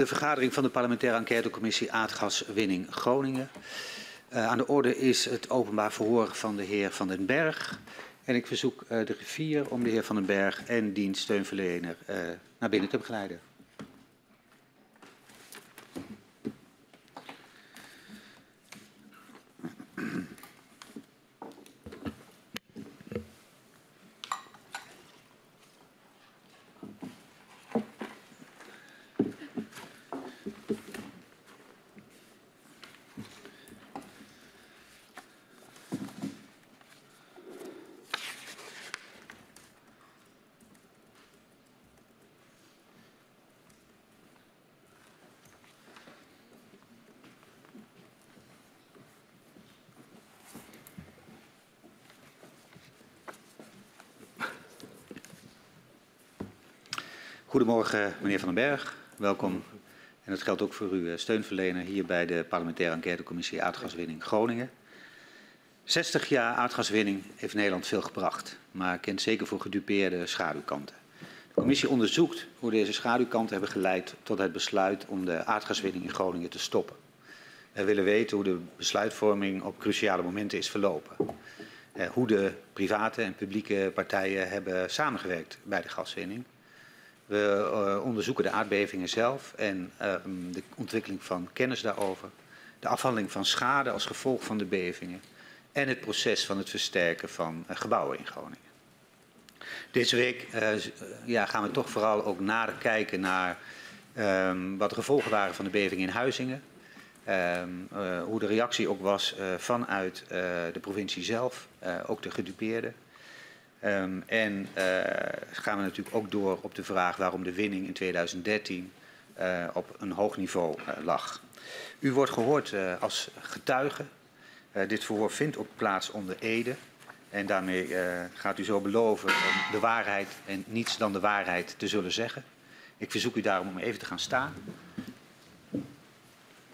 De vergadering van de parlementaire enquêtecommissie aardgaswinning Groningen. Uh, aan de orde is het openbaar verhoor van de heer Van den Berg. En ik verzoek uh, de griffier om de heer Van den Berg en dienst steunverlener uh, naar binnen te begeleiden. Goedemorgen, meneer Van den Berg. Welkom. En dat geldt ook voor uw steunverlener hier bij de parlementaire enquêtecommissie aardgaswinning Groningen. 60 jaar aardgaswinning heeft Nederland veel gebracht, maar kent zeker voor gedupeerde schaduwkanten. De commissie onderzoekt hoe deze schaduwkanten hebben geleid tot het besluit om de aardgaswinning in Groningen te stoppen. We willen weten hoe de besluitvorming op cruciale momenten is verlopen. Eh, hoe de private en publieke partijen hebben samengewerkt bij de gaswinning we uh, onderzoeken de aardbevingen zelf en uh, de ontwikkeling van kennis daarover. De afhandeling van schade als gevolg van de bevingen. En het proces van het versterken van uh, gebouwen in Groningen. Deze week ja, gaan we toch vooral ook nader kijken naar um, wat de gevolgen waren van de beving in Huizingen. Um, hoe de reactie ook was vanuit de provincie zelf, ook de gedupeerden. Um, en uh, gaan we natuurlijk ook door op de vraag waarom de winning in 2013 uh, op een hoog niveau uh, lag. U wordt gehoord als getuige. dit verhoor vindt ook plaats onder Ede. En daarmee gaat u zo beloven om de waarheid en niets dan de waarheid te zullen zeggen. Ik verzoek u daarom om even te gaan staan.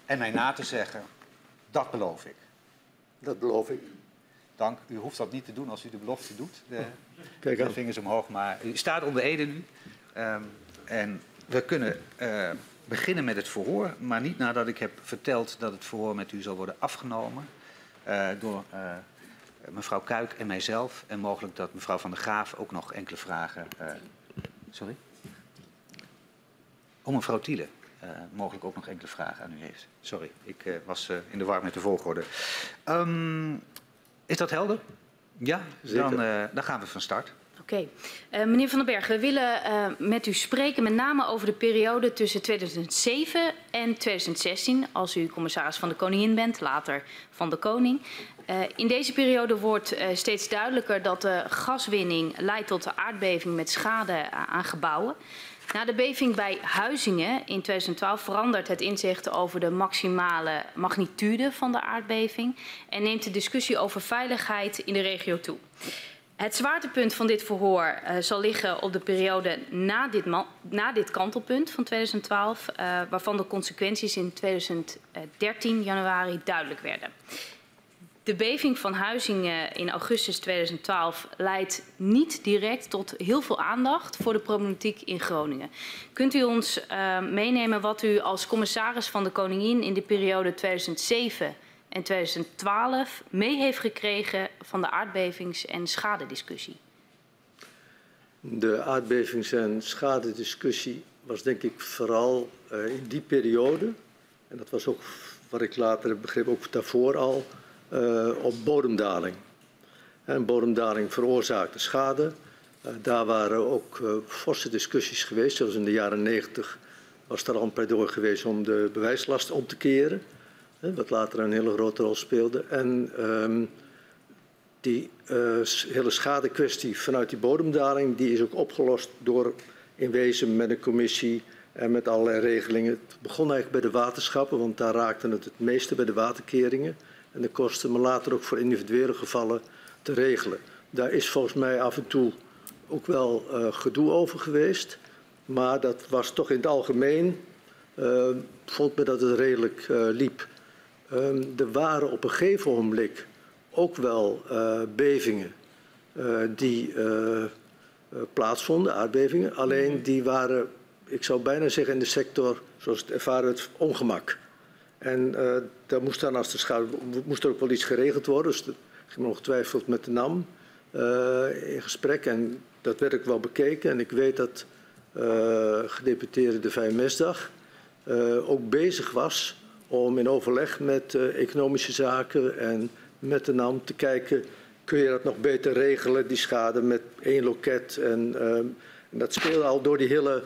En mij na te zeggen, dat beloof ik. Dat beloof ik. Dank. U hoeft dat niet te doen als u de belofte doet. De, Kijk de vingers omhoog, maar u staat onder Ede nu. Um, en we kunnen uh, beginnen met het verhoor, maar niet nadat ik heb verteld dat het verhoor met u zal worden afgenomen uh, door uh, mevrouw Kuik en mijzelf. En mogelijk dat mevrouw Van der Graaf ook nog enkele vragen. sorry? Oh, mevrouw Thiele. Uh, mogelijk ook nog enkele vragen aan u heeft. Sorry, ik was in de war met de volgorde. Um, is dat helder? Ja, dan, uh, dan, gaan we van start. Oké. Okay. Uh, meneer Van den Berg, we willen uh, met u spreken met name over de periode tussen 2007 en 2016, als u commissaris van de Koningin bent, later van de Koning. in deze periode wordt steeds duidelijker dat de gaswinning leidt tot de aardbeving met schade aan gebouwen. Na de beving bij Huizingen in 2012 verandert het inzicht over de maximale magnitude van de aardbeving en neemt de discussie over veiligheid in de regio toe. Het zwaartepunt van dit verhoor uh, zal liggen op de periode na dit, na dit kantelpunt van 2012, uh, waarvan de consequenties in 2013 januari duidelijk werden. De beving van Huizingen in augustus 2012 leidt niet direct tot heel veel aandacht voor de problematiek in Groningen. Kunt u ons uh, meenemen wat u als commissaris van de Koningin in de periode 2007 en 2012 mee heeft gekregen van de aardbevings- en schadediscussie? De aardbevings- en schadediscussie was denk ik vooral uh, in die periode, en dat was ook wat ik later heb ook daarvoor al, op bodemdaling. Bodemdaling veroorzaakte schade. Uh, daar waren ook uh, forse discussies geweest. Zoals in de jaren 90 was er al een pleidooi geweest om de bewijslast om te keren. wat later een hele grote rol speelde. En um, die hele schadekwestie vanuit die bodemdaling die is ook opgelost door in wezen met een commissie en met allerlei regelingen. Het begon eigenlijk bij de waterschappen, want daar raakte het het meeste bij de waterkeringen en de kosten, maar later ook voor individuele gevallen te regelen. Daar is volgens mij af en toe ook wel uh, gedoe over geweest. Maar dat was toch in het algemeen, uh, vond me dat het redelijk uh, liep. Um, er waren op een gegeven ogenblik ook wel bevingen die plaatsvonden, aardbevingen. Alleen die waren ik zou bijna zeggen in de sector, zoals het ervaren het ongemak. En uh, daar moest dan als de schade, moest er ook wel iets geregeld worden. Dus ik ging ongetwijfeld met de NAM uh, in gesprek en dat werd ook wel bekeken. En ik weet dat uh, gedeputeerde de Vijfmesdag uh, ook bezig was om in overleg met economische zaken en met de NAM te kijken, kun je dat nog beter regelen, die schade met één loket. En, en dat speelde al door, die hele,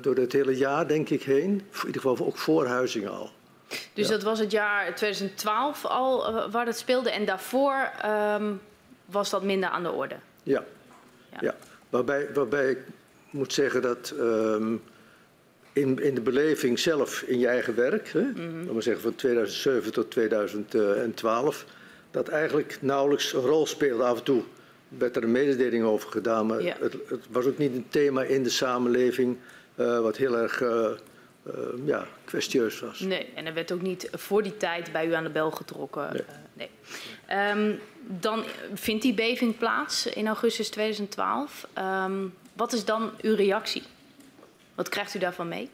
door het hele jaar, denk ik, heen. In ieder geval ook voor Huizingen al. Dus ja. dat was het jaar 2012 al waar dat speelde en daarvoor um, was dat minder aan de orde? Ja, ja. ja. Waarbij, waarbij ik moet zeggen dat um, in, in de beleving zelf in je eigen werk, hè, mm -hmm. we zeggen van 2007 tot 2012, dat eigenlijk nauwelijks een rol speelde. Af en toe werd er een mededeling over gedaan, maar ja. het, het, was ook niet een thema in de samenleving uh, wat heel erg uh, uh, ja, kwestieus was. Nee, en er werd ook niet voor die tijd bij u aan de bel getrokken. Nee. nee. Um, dan vindt die beving plaats in augustus 2012. Um, wat is dan uw reactie? Wat krijgt u daarvan mee?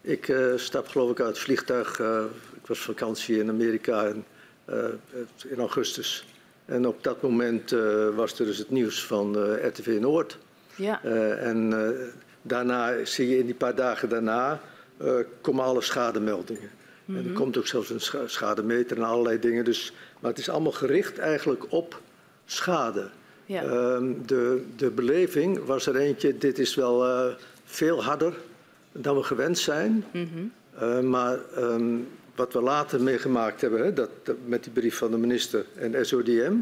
Ik uh, stap geloof ik uit het vliegtuig. Uh, ik was vakantie in Amerika in, uh, in augustus. En op dat moment was er dus het nieuws van RTV Noord. Ja. en daarna zie je in die paar dagen daarna komen alle schademeldingen. Mm -hmm. En er komt ook zelfs een schademeter en allerlei dingen. Dus, maar het is allemaal gericht eigenlijk op schade. Ja. Um, de, de beleving was er eentje, dit is wel uh, veel harder dan we gewend zijn. Mm -hmm. uh, maar um, wat we later meegemaakt hebben, hè, dat, dat, met die brief van de minister en SODM,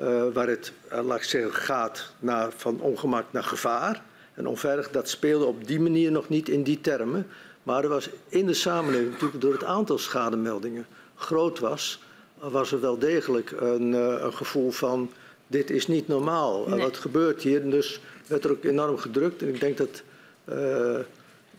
uh, waar het, laat ik zeggen, gaat naar, van ongemak naar gevaar en onveilig, dat speelde op die manier nog niet in die termen. Maar er was in de samenleving, natuurlijk door het aantal schademeldingen groot was, was er wel degelijk een, een gevoel van dit is niet normaal. Nee. Wat gebeurt hier? En dus werd er ook enorm gedrukt. En ik denk dat uh,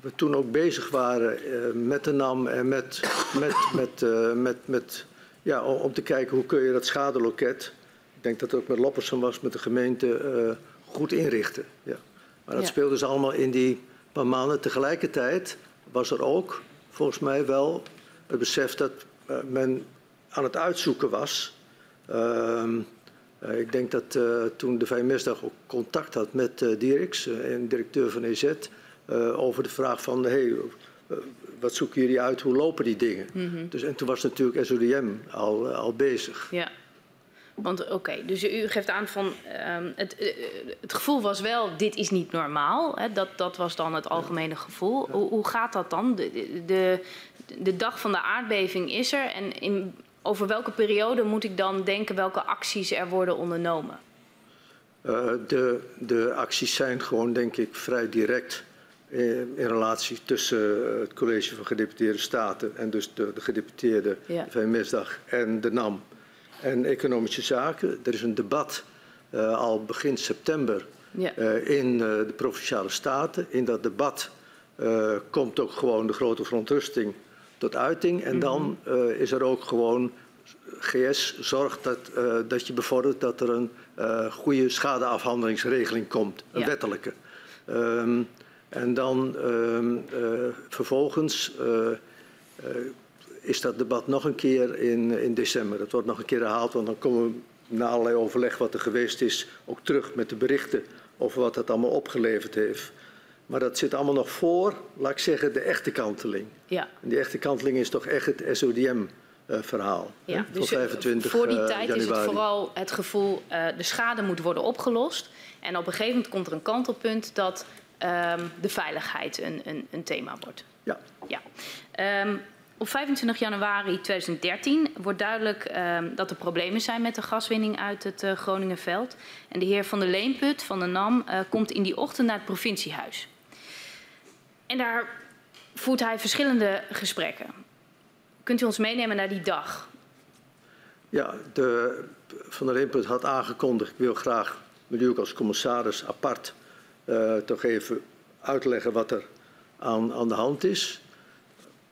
we toen ook bezig waren uh, met de NAM en met, met, met, uh, met, met, ja, om te kijken hoe kun je dat schadeloket, ik denk dat het ook met Loppersen was, met de gemeente, goed inrichten. Ja. Maar dat ja. speelde dus allemaal in die paar maanden. Tegelijkertijd was er ook volgens mij wel het besef dat men aan het uitzoeken was. Ehm, uh, ik denk dat uh, toen de Vijfmesdag ook contact had met Dirks, en directeur van EZ, over de vraag van, hey, wat zoeken jullie uit, hoe lopen die dingen? Mm -hmm. dus, en toen was natuurlijk SODM al, al bezig. Ja. Want oké, okay, dus u geeft aan van um, het, het gevoel was wel, dit is niet normaal. Hè? Dat, dat was dan het algemene gevoel. Ja. Hoe, hoe gaat dat dan? De, de, de dag van de aardbeving is er en in, over welke periode moet ik dan denken welke acties er worden ondernomen? Uh, de, de acties zijn gewoon, denk ik, vrij direct in, in relatie tussen het college van gedeputeerde staten en dus de, de gedeputeerde ja. VMS-dag en de NAM en economische zaken. Er is een debat uh, al begin september ja. uh, in de provinciale staten. In dat debat komt ook gewoon de grote verontrusting tot uiting. En dan uh, is er ook gewoon GS zorgt dat, dat je bevordert dat er een goede schadeafhandelingsregeling komt, een ja. wettelijke. Um, en dan um, vervolgens is dat debat nog een keer in, in december. Dat wordt nog een keer herhaald, want dan komen we na allerlei overleg wat er geweest is ook terug met de berichten over wat het allemaal opgeleverd heeft. Maar dat zit allemaal nog voor, laat ik zeggen, de echte kanteling. Ja. En die echte kanteling is toch echt het SODM-verhaal. Uh, ja, dus 25 voor die tijd januari. is het vooral het gevoel, uh, de schade moet worden opgelost. En op een gegeven moment komt er een kantelpunt dat um, de veiligheid een, een, een, thema wordt. Ja. ja. Um, op 25 januari 2013 wordt duidelijk um, dat er problemen zijn met de gaswinning uit het uh, Groningenveld. En de heer Van der Leenput van de NAM uh, komt in die ochtend naar het provinciehuis. En daar voert hij verschillende gesprekken. Kunt u ons meenemen naar die dag? Ja, de, Van der Leenput had aangekondigd, ik wil graag met u ook als commissaris apart uh, toch even uitleggen wat er aan, aan de hand is.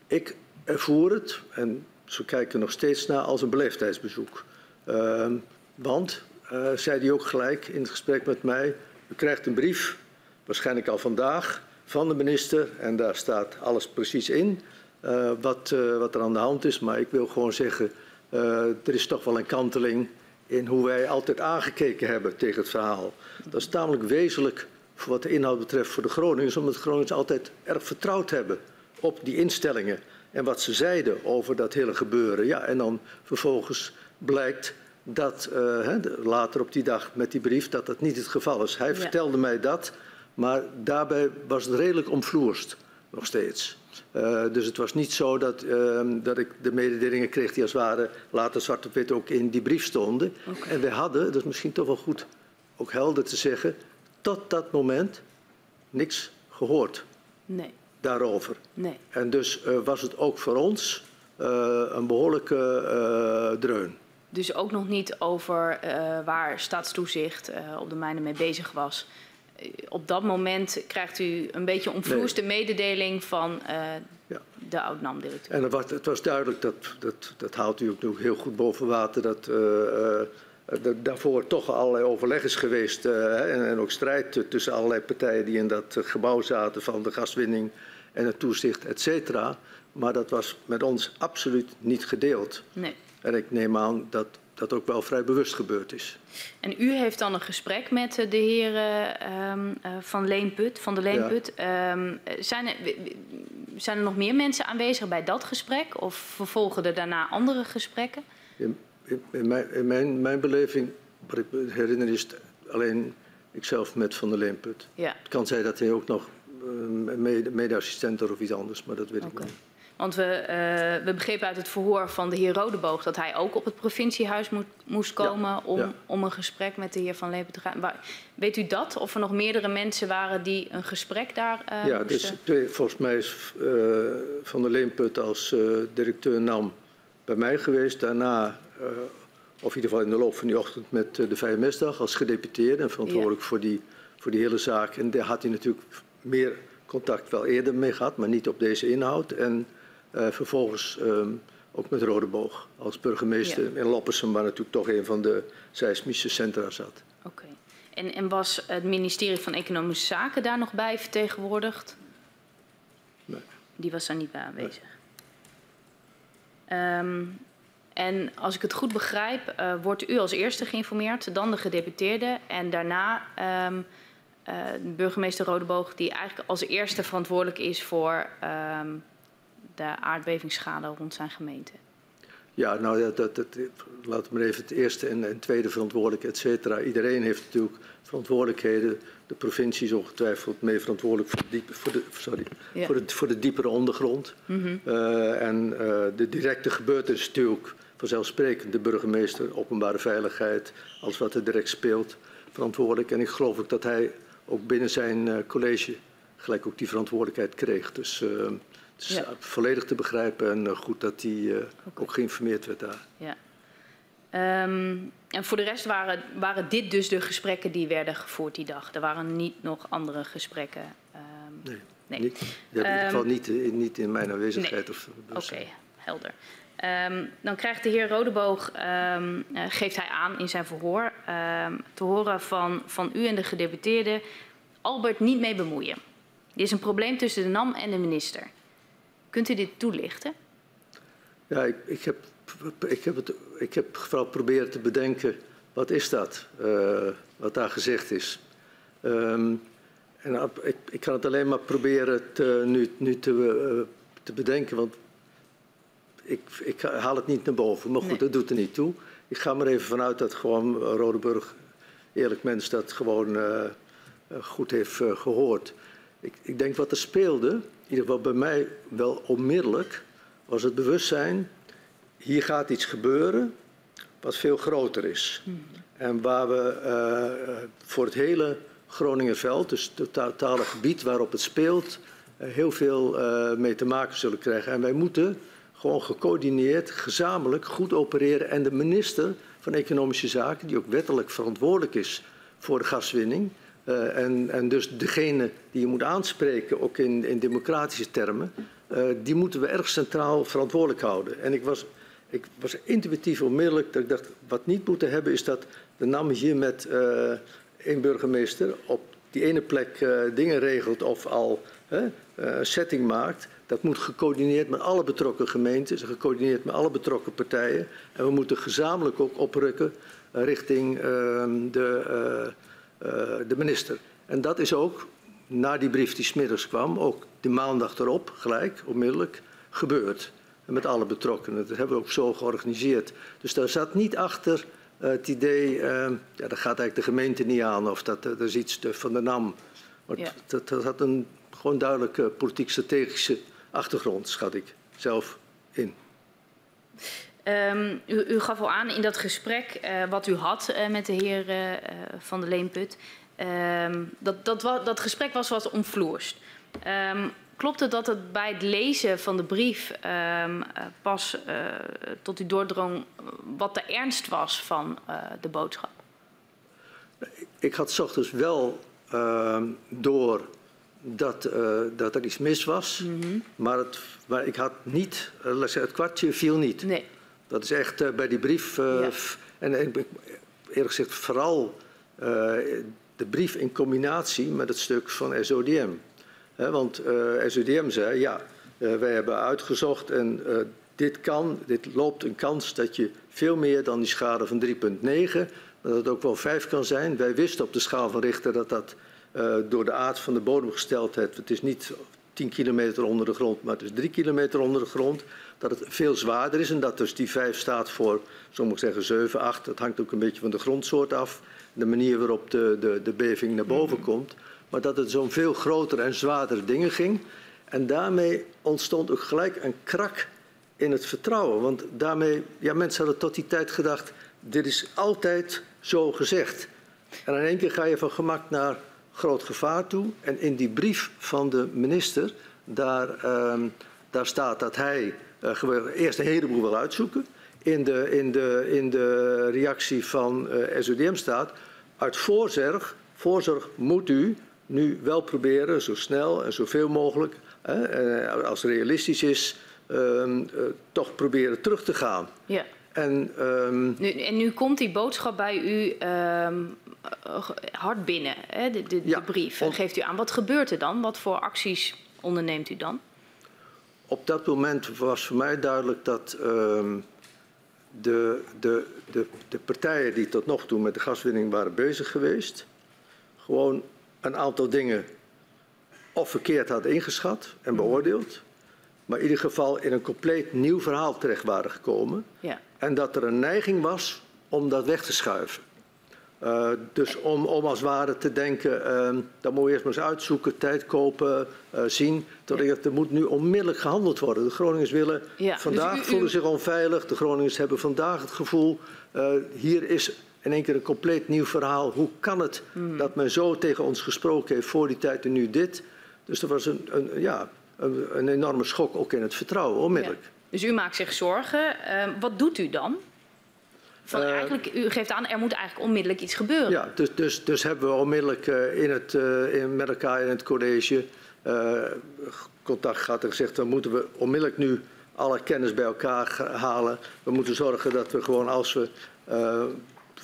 Ik ervoer het, en zo kijken nog steeds naar, als een beleefdheidsbezoek. Uh, want, uh, zei hij ook gelijk in het gesprek met mij, u krijgt een brief, waarschijnlijk al vandaag, van de minister. En daar staat alles precies in uh, wat, uh, wat er aan de hand is. Maar ik wil gewoon zeggen, er is toch wel een kanteling in hoe wij altijd aangekeken hebben tegen het verhaal. Dat is tamelijk wezenlijk voor wat de inhoud betreft voor de Groningers, omdat de Groningers altijd erg vertrouwd hebben op die instellingen en wat ze zeiden over dat hele gebeuren. Ja, en dan vervolgens blijkt dat uh, later op die dag met die brief dat dat niet het geval is. Hij ja. vertelde mij dat, maar daarbij was het redelijk omvloerst nog steeds. Uh, dus het was niet zo dat, uh, dat ik de mededelingen kreeg die als het ware later zwart op wit ook in die brief stonden. Okay. En we hadden, dat is misschien toch wel goed ook helder te zeggen, tot dat moment niks gehoord nee. Daarover. Nee. En dus uh, was het ook voor ons een behoorlijke dreun. Dus ook nog niet over waar staatstoezicht op de mijnen mee bezig was op dat moment krijgt u een beetje omvloerste nee. mededeling van ja. de oud-NAM-directeur. En het was, het was, duidelijk, dat, dat, dat haalt u ook nog heel goed boven water, dat daarvoor toch allerlei overleg is geweest en, en, ook strijd tussen allerlei partijen die in dat gebouw zaten van de gaswinning en het toezicht, et cetera. Maar dat was met ons absoluut niet gedeeld. Nee. En ik neem aan dat dat ook wel vrij bewust gebeurd is. En u heeft dan een gesprek met de heren um, uh, van Leenput, van de Leenput. Ja. Um, zijn, er, zijn er nog meer mensen aanwezig bij dat gesprek? Of vervolgen er daarna andere gesprekken? In, mijn, in mijn, mijn, beleving, wat ik me herinner, is alleen ikzelf met Van der Leenput. Ja. Het kan zijn dat hij ook nog uh, mede-assistent of iets anders, maar dat weet okay. ik niet. Want we, uh, we begrepen uit het verhoor van de heer Rodeboog dat hij ook op het provinciehuis moet, moest komen ja, om, ja. om een gesprek met de heer Van Lepen te gaan. Weet u dat? Of er nog meerdere mensen waren die een gesprek daar uh, Ja, moesten? dus volgens mij is uh, Van der Leemput als directeur NAM bij mij geweest. Daarna, of in ieder geval in de loop van die ochtend, met de VMS-dag als gedeputeerde en verantwoordelijk ja. voor, die, voor die hele zaak. En daar had hij natuurlijk meer contact wel eerder mee gehad, maar niet op deze inhoud. En uh, vervolgens um, ook met Rodeboog als burgemeester ja. in Loppersum, waar natuurlijk toch een van de seismische centra zat. Oké. Okay. En, en, was het ministerie van Economische Zaken daar nog bij vertegenwoordigd? Nee. Die was daar niet bij aanwezig. Nee. Um, en als ik het goed begrijp, uh, wordt u als eerste geïnformeerd, dan de gedeputeerde en daarna um, uh, burgemeester Rodeboog, die eigenlijk als eerste verantwoordelijk is voor um, de aardbevingsschade rond zijn gemeente? Ja, nou, dat, dat, dat, we maar even het eerste en, en tweede verantwoordelijk, et cetera. Iedereen heeft natuurlijk verantwoordelijkheden. De provincie is ongetwijfeld mee verantwoordelijk voor de, diepe, voor de, sorry, ja. voor de, voor de diepere ondergrond. Mm -hmm. uh, en de directe gebeurtenis natuurlijk vanzelfsprekend de burgemeester, openbare veiligheid, alles wat er direct speelt, verantwoordelijk. En ik geloof ook dat hij ook binnen zijn uh, college gelijk ook die verantwoordelijkheid kreeg. Dus het is ja. volledig te begrijpen en goed dat hij uh, okay. ook geïnformeerd werd daar. Ja. Um, en voor de rest waren, waren dit dus de gesprekken die werden gevoerd die dag? Er waren niet nog andere gesprekken? Um, nee, nee. Niet, in ieder geval um, niet, niet in mijn aanwezigheid. Nee. Oké, okay, helder. Um, dan krijgt de heer Rodeboog, um, uh, geeft hij aan in zijn verhoor, um, te horen van, van u en de gedeputeerde, Albert niet mee bemoeien. Er is een probleem tussen de NAM en de minister. Kunt u dit toelichten? Ja, ik, ik, heb, ik, heb, het, ik heb vooral proberen te bedenken, wat is dat, uh, wat daar gezegd is. En ik, ik, kan het alleen maar proberen te, nu, nu te, uh, te bedenken, want ik, ik, haal het niet naar boven. Maar goed, nee. dat doet er niet toe. Ik ga er even vanuit dat gewoon Rodeburg, eerlijk mens, dat gewoon uh, goed heeft uh, gehoord. Ik, ik, denk wat er speelde, in ieder geval bij mij wel onmiddellijk, was het bewustzijn, hier gaat iets gebeuren wat veel groter is. Mm. En waar we uh, voor het hele Groningenveld, dus het totale gebied waarop het speelt, heel veel mee te maken zullen krijgen. En wij moeten gewoon gecoördineerd, gezamenlijk goed opereren. En de minister van Economische Zaken, die ook wettelijk verantwoordelijk is voor de gaswinning, Uh, en, en, dus degene die je moet aanspreken, ook in, in democratische termen, uh, die moeten we erg centraal verantwoordelijk houden. En ik was, ik was intuïtief onmiddellijk dat ik dacht, wat niet moeten hebben is dat de NAM hier met één burgemeester op die ene plek dingen regelt of al uh, setting maakt, dat moet gecoördineerd met alle betrokken gemeentes, gecoördineerd met alle betrokken partijen. En we moeten gezamenlijk ook oprukken uh, richting uh, de, de minister. En dat is ook, na die brief die smiddags kwam, ook de maandag erop, gelijk, onmiddellijk, gebeurd. En met alle betrokkenen. Dat hebben we ook zo georganiseerd. Dus daar zat niet achter uh, het idee, uh, ja, dat gaat eigenlijk de gemeente niet aan of dat, dat is iets van de NAM. Ja. dat, dat had een gewoon duidelijke politiek-strategische achtergrond, schat ik zelf in. Um, u, u, gaf al aan in dat gesprek uh, wat u had uh, met de heer uh, Van der Leenput. Um, dat, dat, dat, gesprek was wat omvloerst. Um, klopt het dat het bij het lezen van de brief pas tot u doordrong wat de ernst was van de boodschap? Ik had s ochtends wel door dat, uh, dat er iets mis was. Mm -hmm. maar, het, maar ik had niet, uh, het kwartje viel niet. Nee. Dat is echt uh, bij die brief. Ja. En eerlijk gezegd, vooral de brief in combinatie met het stuk van SODM. He, want SODM zei: ja, wij hebben uitgezocht en dit kan, dit loopt een kans dat je veel meer dan die schade van 3,9, dat het ook wel 5 kan zijn. Wij wisten op de schaal van Richter dat dat uh, door de aard van de bodemgesteldheid, het is niet 10 kilometer onder de grond, maar het is 3 kilometer onder de grond, dat het veel zwaarder is en dat dus die 5 staat voor, sommigen zeggen 7, 8, dat hangt ook een beetje van de grondsoort af, de manier waarop de, de, de beving naar boven komt, maar dat het zo'n veel grotere en zwaardere dingen ging. En daarmee ontstond ook gelijk een krak in het vertrouwen. Want daarmee, ja, mensen hadden tot die tijd gedacht, dit is altijd zo gezegd. En in één keer ga je van gemak naar groot gevaar toe. En in die brief van de minister, daar, um, daar staat dat hij uh, eerst een heleboel wil uitzoeken. In de, in de, in de reactie van eh, SODM staat, uit voorzorg, voorzorg moet u nu wel proberen, zo snel en zoveel mogelijk, uh, als het realistisch is, uh, toch proberen terug te gaan. Ja. En, um, nu, en nu komt die boodschap bij u um, hard binnen, hè, de, de, ja, de brief. En geeft u aan, wat gebeurt er dan? Wat voor acties onderneemt u dan? Op dat moment was voor mij duidelijk dat de, de, de, de partijen die tot nog toe met de gaswinning waren bezig geweest, gewoon een aantal dingen of verkeerd hadden ingeschat en mhm. beoordeeld, maar in ieder geval in een compleet nieuw verhaal terecht waren gekomen. Ja. En dat er een neiging was om dat weg te schuiven. Uh, dus om, om als ware te denken, uh, dat moet je eerst maar eens uitzoeken, tijd kopen, uh, zien. Dat ja. er moet nu onmiddellijk gehandeld worden. De Groningers willen ja. vandaag dus u, u... voelen zich onveilig. De Groningers hebben vandaag het gevoel, hier is in één keer een compleet nieuw verhaal. Hoe kan het mm. dat men zo tegen ons gesproken heeft voor die tijd en nu dit? Dus er was een, een ja, een, een, enorme schok ook in het vertrouwen, onmiddellijk. Ja. Dus u maakt zich zorgen. Ehm, wat doet u dan? Van uh, eigenlijk, u geeft aan, er moet eigenlijk onmiddellijk iets gebeuren. Ja, dus, dus, dus hebben we onmiddellijk uh, in het, uh, in, met elkaar in het college contact gehad en gezegd... dan moeten we onmiddellijk nu alle kennis bij elkaar halen. We moeten zorgen dat we gewoon als we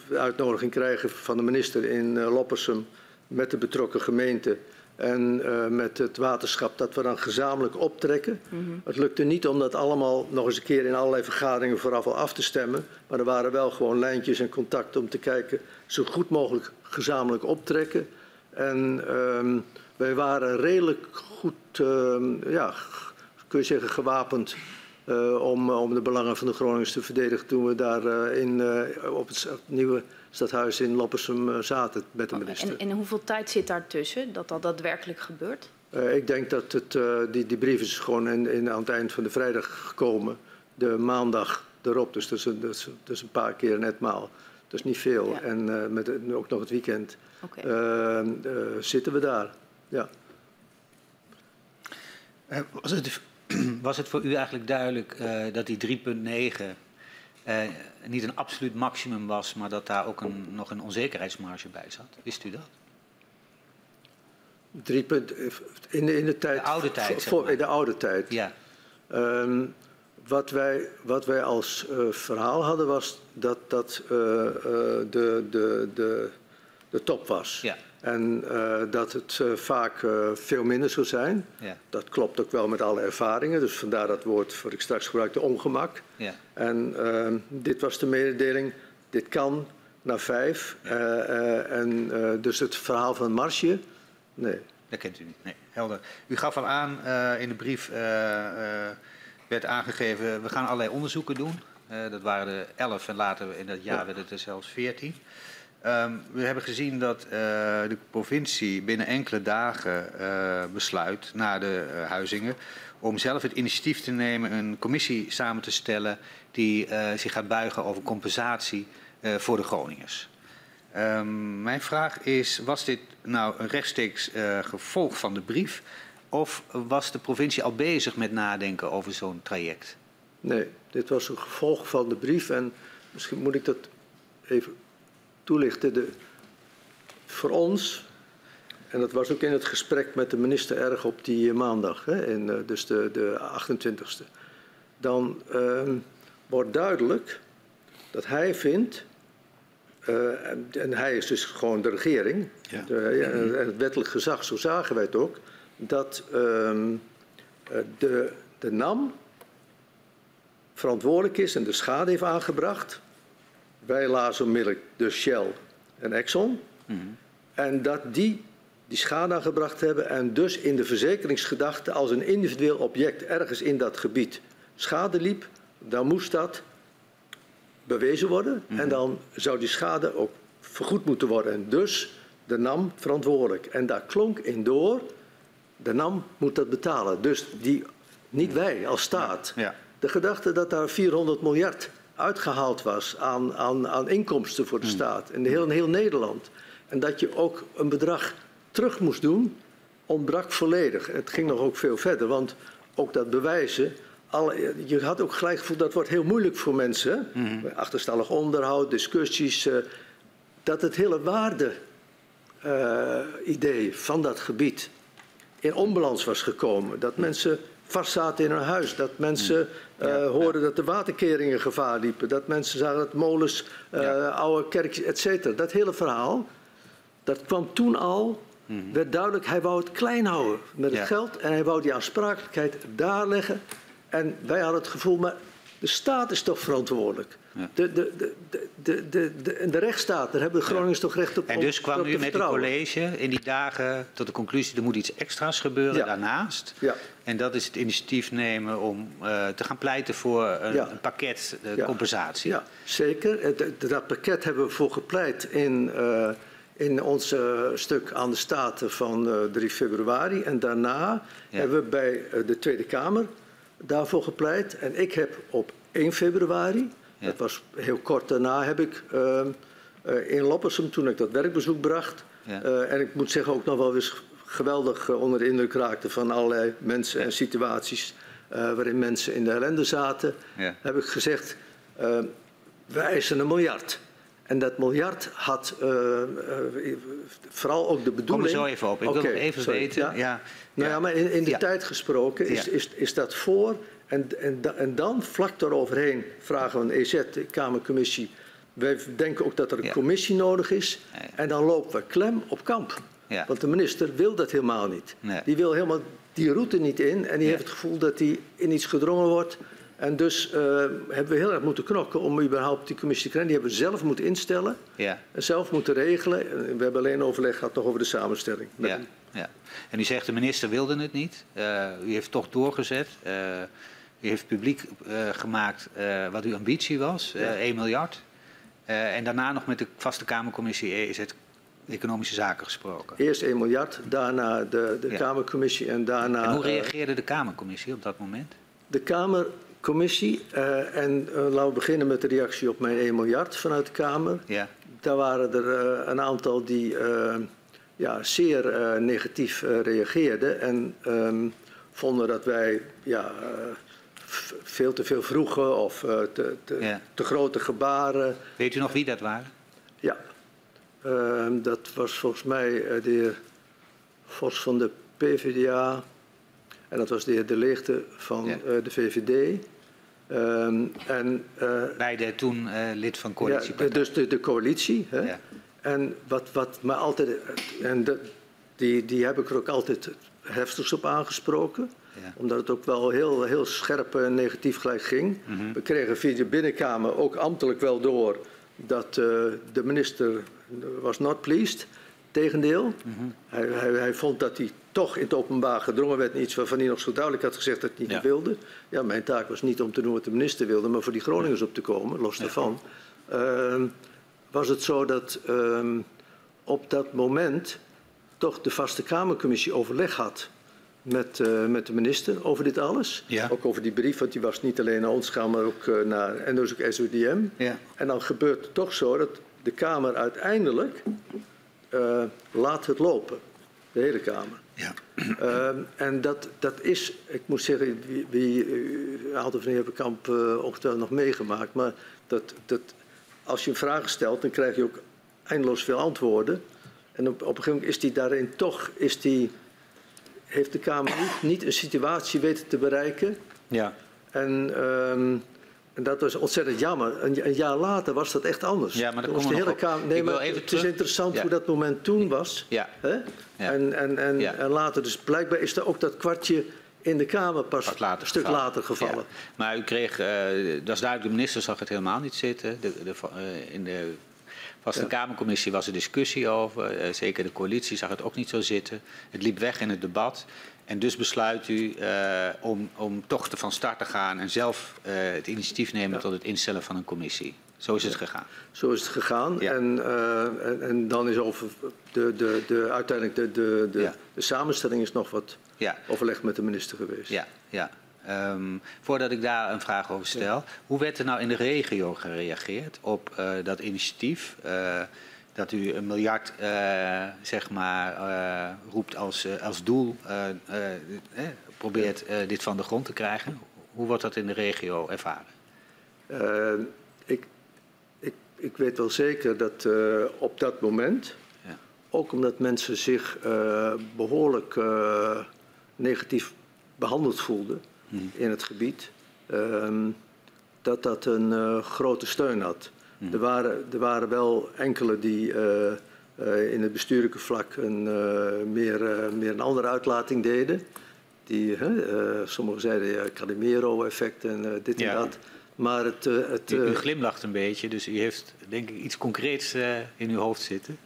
de uitnodiging krijgen van de minister in Loppersum... met de betrokken gemeente en uh, met het waterschap dat we dan gezamenlijk optrekken. Mm -hmm. Het lukte niet om dat allemaal nog eens een keer in allerlei vergaderingen vooraf al af te stemmen. Maar er waren wel gewoon lijntjes en contacten om te kijken zo goed mogelijk gezamenlijk optrekken. En um, wij waren redelijk goed, um, ja, kun je zeggen, gewapend uh, om, om de belangen van de Groningers te verdedigen toen we daar in, op het nieuwe stadhuis in Loppersum zaten met de minister. En, en hoeveel tijd zit daartussen dat dat daadwerkelijk gebeurt? ik denk dat het, die, die brief is gewoon in, in, aan het eind van de vrijdag gekomen. De maandag erop, dus dat is een, dat is, dat is een paar keer net maal. Dat is niet veel. Ja. En met ook nog het weekend okay. zitten we daar. Ja. was het was het voor u eigenlijk duidelijk uh, dat die 3,9 uh, niet een absoluut maximum was, maar dat daar ook een, nog een onzekerheidsmarge bij zat? Wist u dat? 3 in, de, in de tijd. De oude tijd. Voor, in de oude tijd. Ja. Um, wat, wij, wat wij als uh, verhaal hadden was dat dat uh, de, de, de, de top was. Ja. En uh, dat het uh, vaak uh, veel minder zou zijn. Ja. Dat klopt ook wel met alle ervaringen. Dus vandaar dat woord wat ik straks gebruikte, ongemak. Ja. En dit was de mededeling. Dit kan naar vijf. en dus het verhaal van Marsje, nee. Dat kent u niet, nee. Helder. U gaf al aan, in de brief werd aangegeven, we gaan allerlei onderzoeken doen. dat waren er elf en later in dat jaar ja. werden het er zelfs veertien. Um, we hebben gezien dat uh, de provincie binnen enkele dagen uh, besluit, na de uh, huizingen, om zelf het initiatief te nemen een commissie samen te stellen die zich gaat buigen over compensatie voor de Groningers. Um, mijn vraag is, was dit nou een rechtstreeks gevolg van de brief of was de provincie al bezig met nadenken over zo'n traject? Nee, dit was een gevolg van de brief en misschien moet ik dat even toelichten. De, voor ons, en dat was ook in het gesprek met de minister erg op die maandag, hè, in, uh, dus de, de 28e, dan uh, wordt duidelijk dat hij vindt, uh, en, en, hij is dus gewoon de regering, ja. de, en het wettelijk gezag, zo zagen wij het ook, dat ehm, de, de NAM verantwoordelijk is en de schade heeft aangebracht wij lazen onmiddellijk de Shell en Exxon. Mm -hmm. En dat die die schade aangebracht hebben en dus in de verzekeringsgedachte als een individueel object ergens in dat gebied schade liep, dan moest dat bewezen worden Mhm. mm -hmm. en dan zou die schade ook vergoed moeten worden. En dus de NAM verantwoordelijk. En daar klonk in door, de NAM moet dat betalen. Dus die, niet wij als staat. Ja. De gedachte dat daar 400 miljard uitgehaald was aan, aan, aan inkomsten voor de staat in heel, in heel Nederland. En dat je ook een bedrag terug moest doen, ontbrak volledig. Het ging nog ook veel verder, want ook dat bewijzen. Alle, je had ook gelijk gevoel dat wordt heel moeilijk voor mensen. Mm -hmm. Achterstallig onderhoud, discussies. Uh, dat het hele waarde-idee uh, van dat gebied in onbalans was gekomen. Dat mensen vastzaten in hun huis. Dat mensen uh, ja, hoorden dat de waterkeringen gevaar liepen. Dat mensen zagen dat molens, ja. oude kerkjes, et cetera. Dat hele verhaal, dat kwam toen al, -hmm. werd duidelijk, hij wou het klein houden met het geld. En hij wou die aansprakelijkheid daar leggen. En wij hadden het gevoel, maar de staat is toch verantwoordelijk. De, de, de, de, de, rechtsstaat, daar hebben de Groningers toch recht op En dus kwam u met het college in die dagen tot de conclusie... er moet iets extra's gebeuren daarnaast. Ja. En dat is het initiatief nemen om uh, te gaan pleiten voor een, pakket Ja. compensatie. Ja, zeker. Dat pakket hebben we voor gepleit in, eh, in ons eh, stuk aan de Staten van eh, 3 februari. En daarna hebben we bij eh, de Tweede Kamer daarvoor gepleit. En ik heb op 1 februari, Ja. dat was heel kort daarna, heb ik ehm, eh, in Loppersum, toen ik dat werkbezoek bracht. Ja. eh, en ik moet zeggen ook nog wel eens geweldig eh, onder de indruk raakte van allerlei mensen en situaties waarin mensen in de ellende zaten heb ik gezegd, uh, wij eisen een miljard. En dat miljard had uh, uh, vooral ook de Kom bedoeling... er zo even op. Ik wil nog even sorry. weten. Ja. Ja. Nou ja, maar in, in de Ja. tijd gesproken is, is, is dat voor. En, en, en dan vlak daaroverheen vragen we een EZ, de Kamercommissie. Wij denken ook dat er een Ja. commissie nodig is. En dan lopen we klem op kamp. Ja. Want de minister wil dat helemaal niet. Nee. Die wil helemaal die route niet in. En die heeft het gevoel dat hij in iets gedrongen wordt. En dus eh, hebben we heel erg moeten knokken om überhaupt die commissie te krijgen. Die hebben we zelf moeten instellen. Ja. En zelf moeten regelen. En We hebben alleen overleg gehad nog over de samenstelling. Ja, ja. En u zegt de minister wilde het niet. Uh, u heeft toch doorgezet. Uh, u heeft publiek uh, gemaakt uh, wat uw ambitie was, uh, Ja. 1 miljard. Uh, en daarna nog met de vaste Kamercommissie EZ Economische Zaken gesproken. Eerst 1 miljard, daarna de, de Ja. Kamercommissie en daarna... En hoe eh, reageerde de Kamercommissie op dat moment? de Kamercommissie, eh, en eh, laten we beginnen met de reactie op mijn 1 miljard vanuit de Kamer. Ja, Daar waren er eh, een aantal die eh, ja, zeer eh, negatief eh, reageerden en ehm, vonden dat wij ja, eh, veel te veel vroegen of eh, te, te, Ja. te grote gebaren. weet u nog wie dat waren? Ja, Ehm, dat was volgens mij eh, de heer Vos van de PvdA en dat was de heer De Leegte van Ja. eh, de VVD. Ehm, en, Beide toen uh, lid van ja, coalitiepartij. dus de, de coalitie. Hè? Ja. En wat, wat me altijd, en de, die, die heb ik er ook altijd heftigst op aangesproken. Ja. Omdat het ook wel heel, heel scherp en negatief gelijk ging. Mhm. We kregen via de binnenkamer ook ambtelijk wel door dat eh, de minister was not pleased. Tegendeel. Mhm. hij, hij, hij vond dat hij toch in het openbaar gedrongen werd in iets waarvan hij nog zo duidelijk had gezegd dat hij niet Ja. wilde. Ja, mijn taak was niet om te doen wat de minister wilde, maar voor die Groningers op te komen, los daarvan. Ehm, was het zo dat ehm, op dat moment toch de vaste Kamercommissie overleg had met, eh, met de minister over dit alles. Ja. Ook over die brief, want die was niet alleen naar ons gaan, maar ook eh, naar en dus ook SODM. Ja. En dan gebeurt het toch zo dat de Kamer uiteindelijk eh, laat het lopen. De hele Kamer. Ja. En dat, dat is, ik moet zeggen, wie, wie, van jullie hebben kamp ongetwijfeld nog meegemaakt, maar dat, dat, als je een vraag stelt, dan krijg je ook eindeloos veel antwoorden. En op, op een gegeven moment is die daarin toch, is die, heeft de Kamer niet, niet een situatie weten te bereiken. Ja. En, ehm, en dat was ontzettend jammer. Een, een, jaar later was dat echt anders. Ja, maar Toen was de hele. Kamer. Nee, Ik wil maar het terug- is interessant Ja. hoe dat moment toen was. Ja. Hè? Ja. En, en, en, Ja. en later, dus blijkbaar is er ook dat kwartje in de Kamer pas later een stuk gevallen. later gevallen. Ja. Maar u kreeg, eh, dat is duidelijk, de minister zag het helemaal niet zitten. De, de, eh, in de vaste Ja. Kamercommissie was er discussie over. Eh, zeker de coalitie zag het ook niet zo zitten. Het liep weg in het debat. En dus besluit u eh, om, om toch te van start te gaan en zelf eh, het initiatief nemen Ja. tot het instellen van een commissie. Zo is het gegaan. Zo is het gegaan. Ja. En, en, en dan is over de, de, de, uiteindelijk de, de, de, Ja. de samenstelling is nog wat Ja. overleg met de minister geweest. Ja, ja. Ehm, voordat ik daar een vraag over stel, hoe werd er nou in de regio gereageerd op eh, dat initiatief? eh, dat u een miljard eh, zeg maar, roept als, als doel, eh, probeert dit van de grond te krijgen. Hoe wordt dat in de regio ervaren? Ik, ik, ik weet wel zeker dat op dat moment, Ja. ook omdat mensen zich eh, behoorlijk eh, negatief behandeld voelden Hmm. in het gebied, ehm, dat dat een eh, grote steun had. Hmm. Er, waren, er waren wel enkele die eh, eh, in het bestuurlijke vlak een, meer, meer een andere uitlating deden. Die, sommigen zeiden ja, Calimero-effect en dit Ja. en dat. Maar het, het, U, u glimlacht een beetje, dus u heeft denk ik iets concreets in uw hoofd zitten.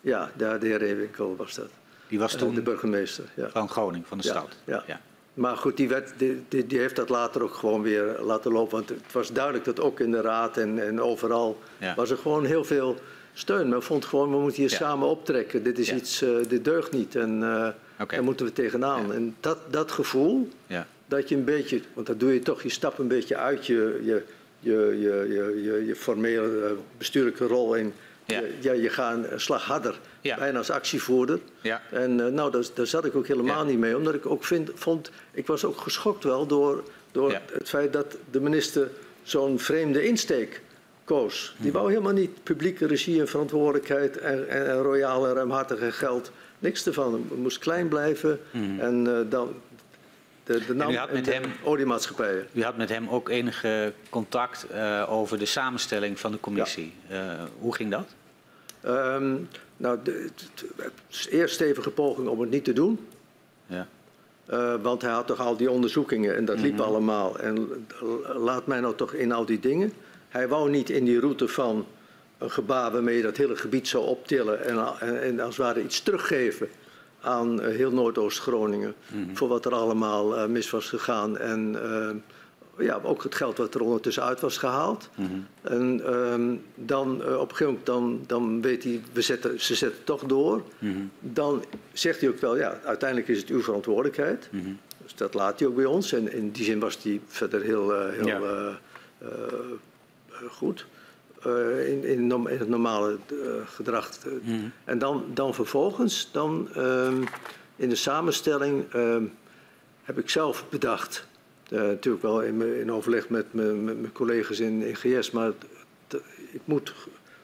ja, de, heer Ewinkel was dat. Die was toen de burgemeester. Ja. van Groningen, van de Ja, stad. ja. Maar goed, die, werd, die, die, die heeft dat later ook gewoon weer laten lopen. Want het was duidelijk dat ook in de raad en, en overal Ja. was er gewoon heel veel steun. Men vond gewoon, we moeten hier Ja. samen optrekken. Dit is Ja. iets, eh, dit deugt niet en eh daar moeten we tegenaan. En dat, dat gevoel, Ja. dat je een beetje, want dat doe je toch, je stapt een beetje uit je, je, je, je, je, je, je formele eh, bestuurlijke rol in. Ja. Je, ja, je gaat een slag harder, Ja. bijna als actievoerder. Ja. En eh, nou, daar, daar zat ik ook helemaal niet mee, omdat ik ook vind, vond, ik was ook geschokt wel door, door het feit dat de minister zo'n vreemde insteek koos. Mhm. Die wou helemaal niet publieke regie en verantwoordelijkheid en, en, en royaal en ruimhartig en geld. Niks ervan. Het moest klein blijven. En eh, dan de, de NAM Mhm. had met de hem- oliemaatschappijen. U had met hem ook enige contact eh, over de samenstelling van de commissie. Hoe ging dat? Ehm, nou, de, eerst stevige poging om het niet te doen. Ja. Eh, want hij had toch al die onderzoekingen en dat liep Mhm. allemaal. En laat mij nou toch in al die dingen. Hij wou niet in die route van een gebaar waarmee je dat hele gebied zou optillen en, en, en als het ware iets teruggeven aan eh, heel Noordoost-Groningen. Mhm. Voor wat er allemaal eh, mis was gegaan. En ja, ook het geld wat er ondertussen uit was gehaald. Mhm. En ehm, dan eh, op een gegeven moment dan, dan weet hij, we zetten, ze zetten toch door. Mhm. Dan zegt hij ook wel, ja, uiteindelijk is het uw verantwoordelijkheid. Mhm. Dus dat laat hij ook bij ons. En in die zin was hij verder heel, eh, heel Ja. eh, goed. in, in, in het normale gedrag. En dan, dan vervolgens, dan, ehm, in de samenstelling, ehm, heb ik zelf bedacht. Eh, natuurlijk wel in, in overleg met, me- met mijn collega's in, GS, maar t- ik moet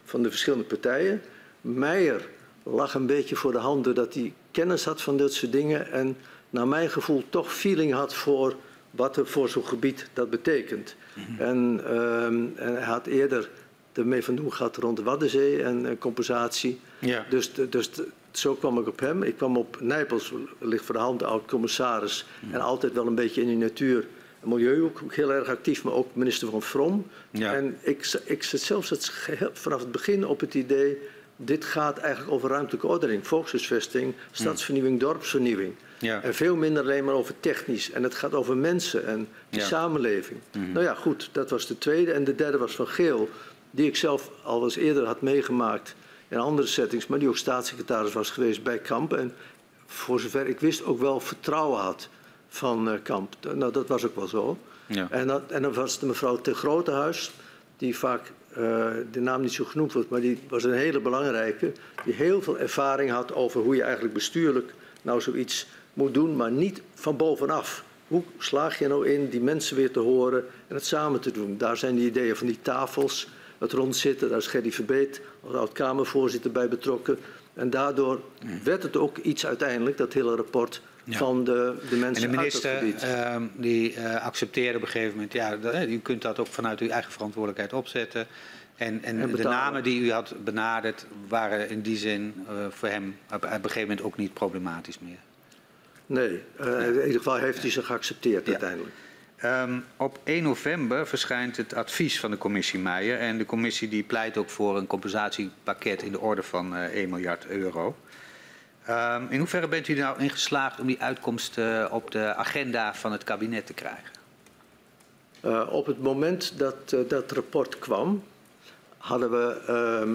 van de verschillende partijen. Meijer lag een beetje voor de hand doordat hij kennis had van dit soort dingen en naar mijn gevoel toch feeling had voor wat er voor zo'n gebied dat betekent. En, ehm, en hij had eerder ermee van doen gehad rond de Waddenzee en eh, compensatie. Ja. Dus, dus zo kwam ik op hem. Ik kwam op Nijpels, ligt voor de hand, de oud-commissaris. En altijd wel een beetje in die natuur en milieu ook heel erg actief, maar ook minister van Vrom. Ja. En ik, ik zit zelfs het vanaf het begin op het idee... dit gaat eigenlijk over ruimtelijke ordening, volkshuisvesting, stadsvernieuwing, dorpsvernieuwing. Ja. En veel minder alleen maar over technisch. En het gaat over mensen en de samenleving. Nou ja, goed, dat was de tweede. En de derde was van Geel, die ik zelf al eens eerder had meegemaakt in andere settings, maar die ook staatssecretaris was geweest bij Kamp. En voor zover ik wist ook wel vertrouwen had van eh, Kamp. Nou, dat was ook wel zo. Ja. En, dat, en dan was de mevrouw Te Grotehuis, die vaak eh, de naam niet zo genoemd wordt, maar die was een hele belangrijke, die heel veel ervaring had over hoe je eigenlijk bestuurlijk nou zoiets moet doen, maar niet van bovenaf. Hoe slaag je nou in die mensen weer te horen en het samen te doen? Daar zijn die ideeën van die tafels, het rondzitten, daar is Gerry Verbeet als oud-Kamervoorzitter bij betrokken. En daardoor werd het ook iets uiteindelijk, dat hele rapport, Ja. van de, de En mensen de uit het minister ehm, die eh, accepteerde op een gegeven moment, ja, dat, u kunt dat ook vanuit uw eigen verantwoordelijkheid opzetten. En, en, En de namen die u had benaderd waren in die zin eh, voor hem op, op een gegeven moment ook niet problematisch meer. Nee, eh, in ieder geval heeft hij ze geaccepteerd Ja. uiteindelijk. Ehm, op 1 november verschijnt het advies van de commissie Meijer. En de commissie die pleit ook voor een compensatiepakket in de orde van eh 1 miljard euro. Ehm, in hoeverre bent u nou in geslaagd om die uitkomst eh, op de agenda van het kabinet te krijgen? Eh, op het moment dat eh, dat rapport kwam, hadden we ehm,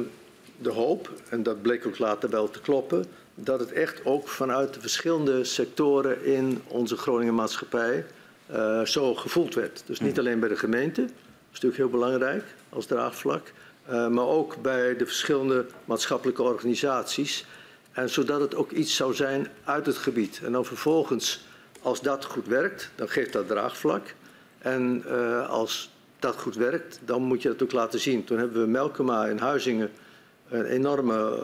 de hoop, en dat bleek ook later wel te kloppen, dat het echt ook vanuit de verschillende sectoren in onze Groningen maatschappij eh, zo gevoeld werd. Dus niet alleen bij de gemeente, dat is natuurlijk heel belangrijk als draagvlak, eh, maar ook bij de verschillende maatschappelijke organisaties. En zodat het ook iets zou zijn uit het gebied. En dan vervolgens, als dat goed werkt, dan geeft dat draagvlak. En eh, als dat goed werkt, dan moet je dat ook laten zien. Toen hebben we Melkema in Huizingen een enorme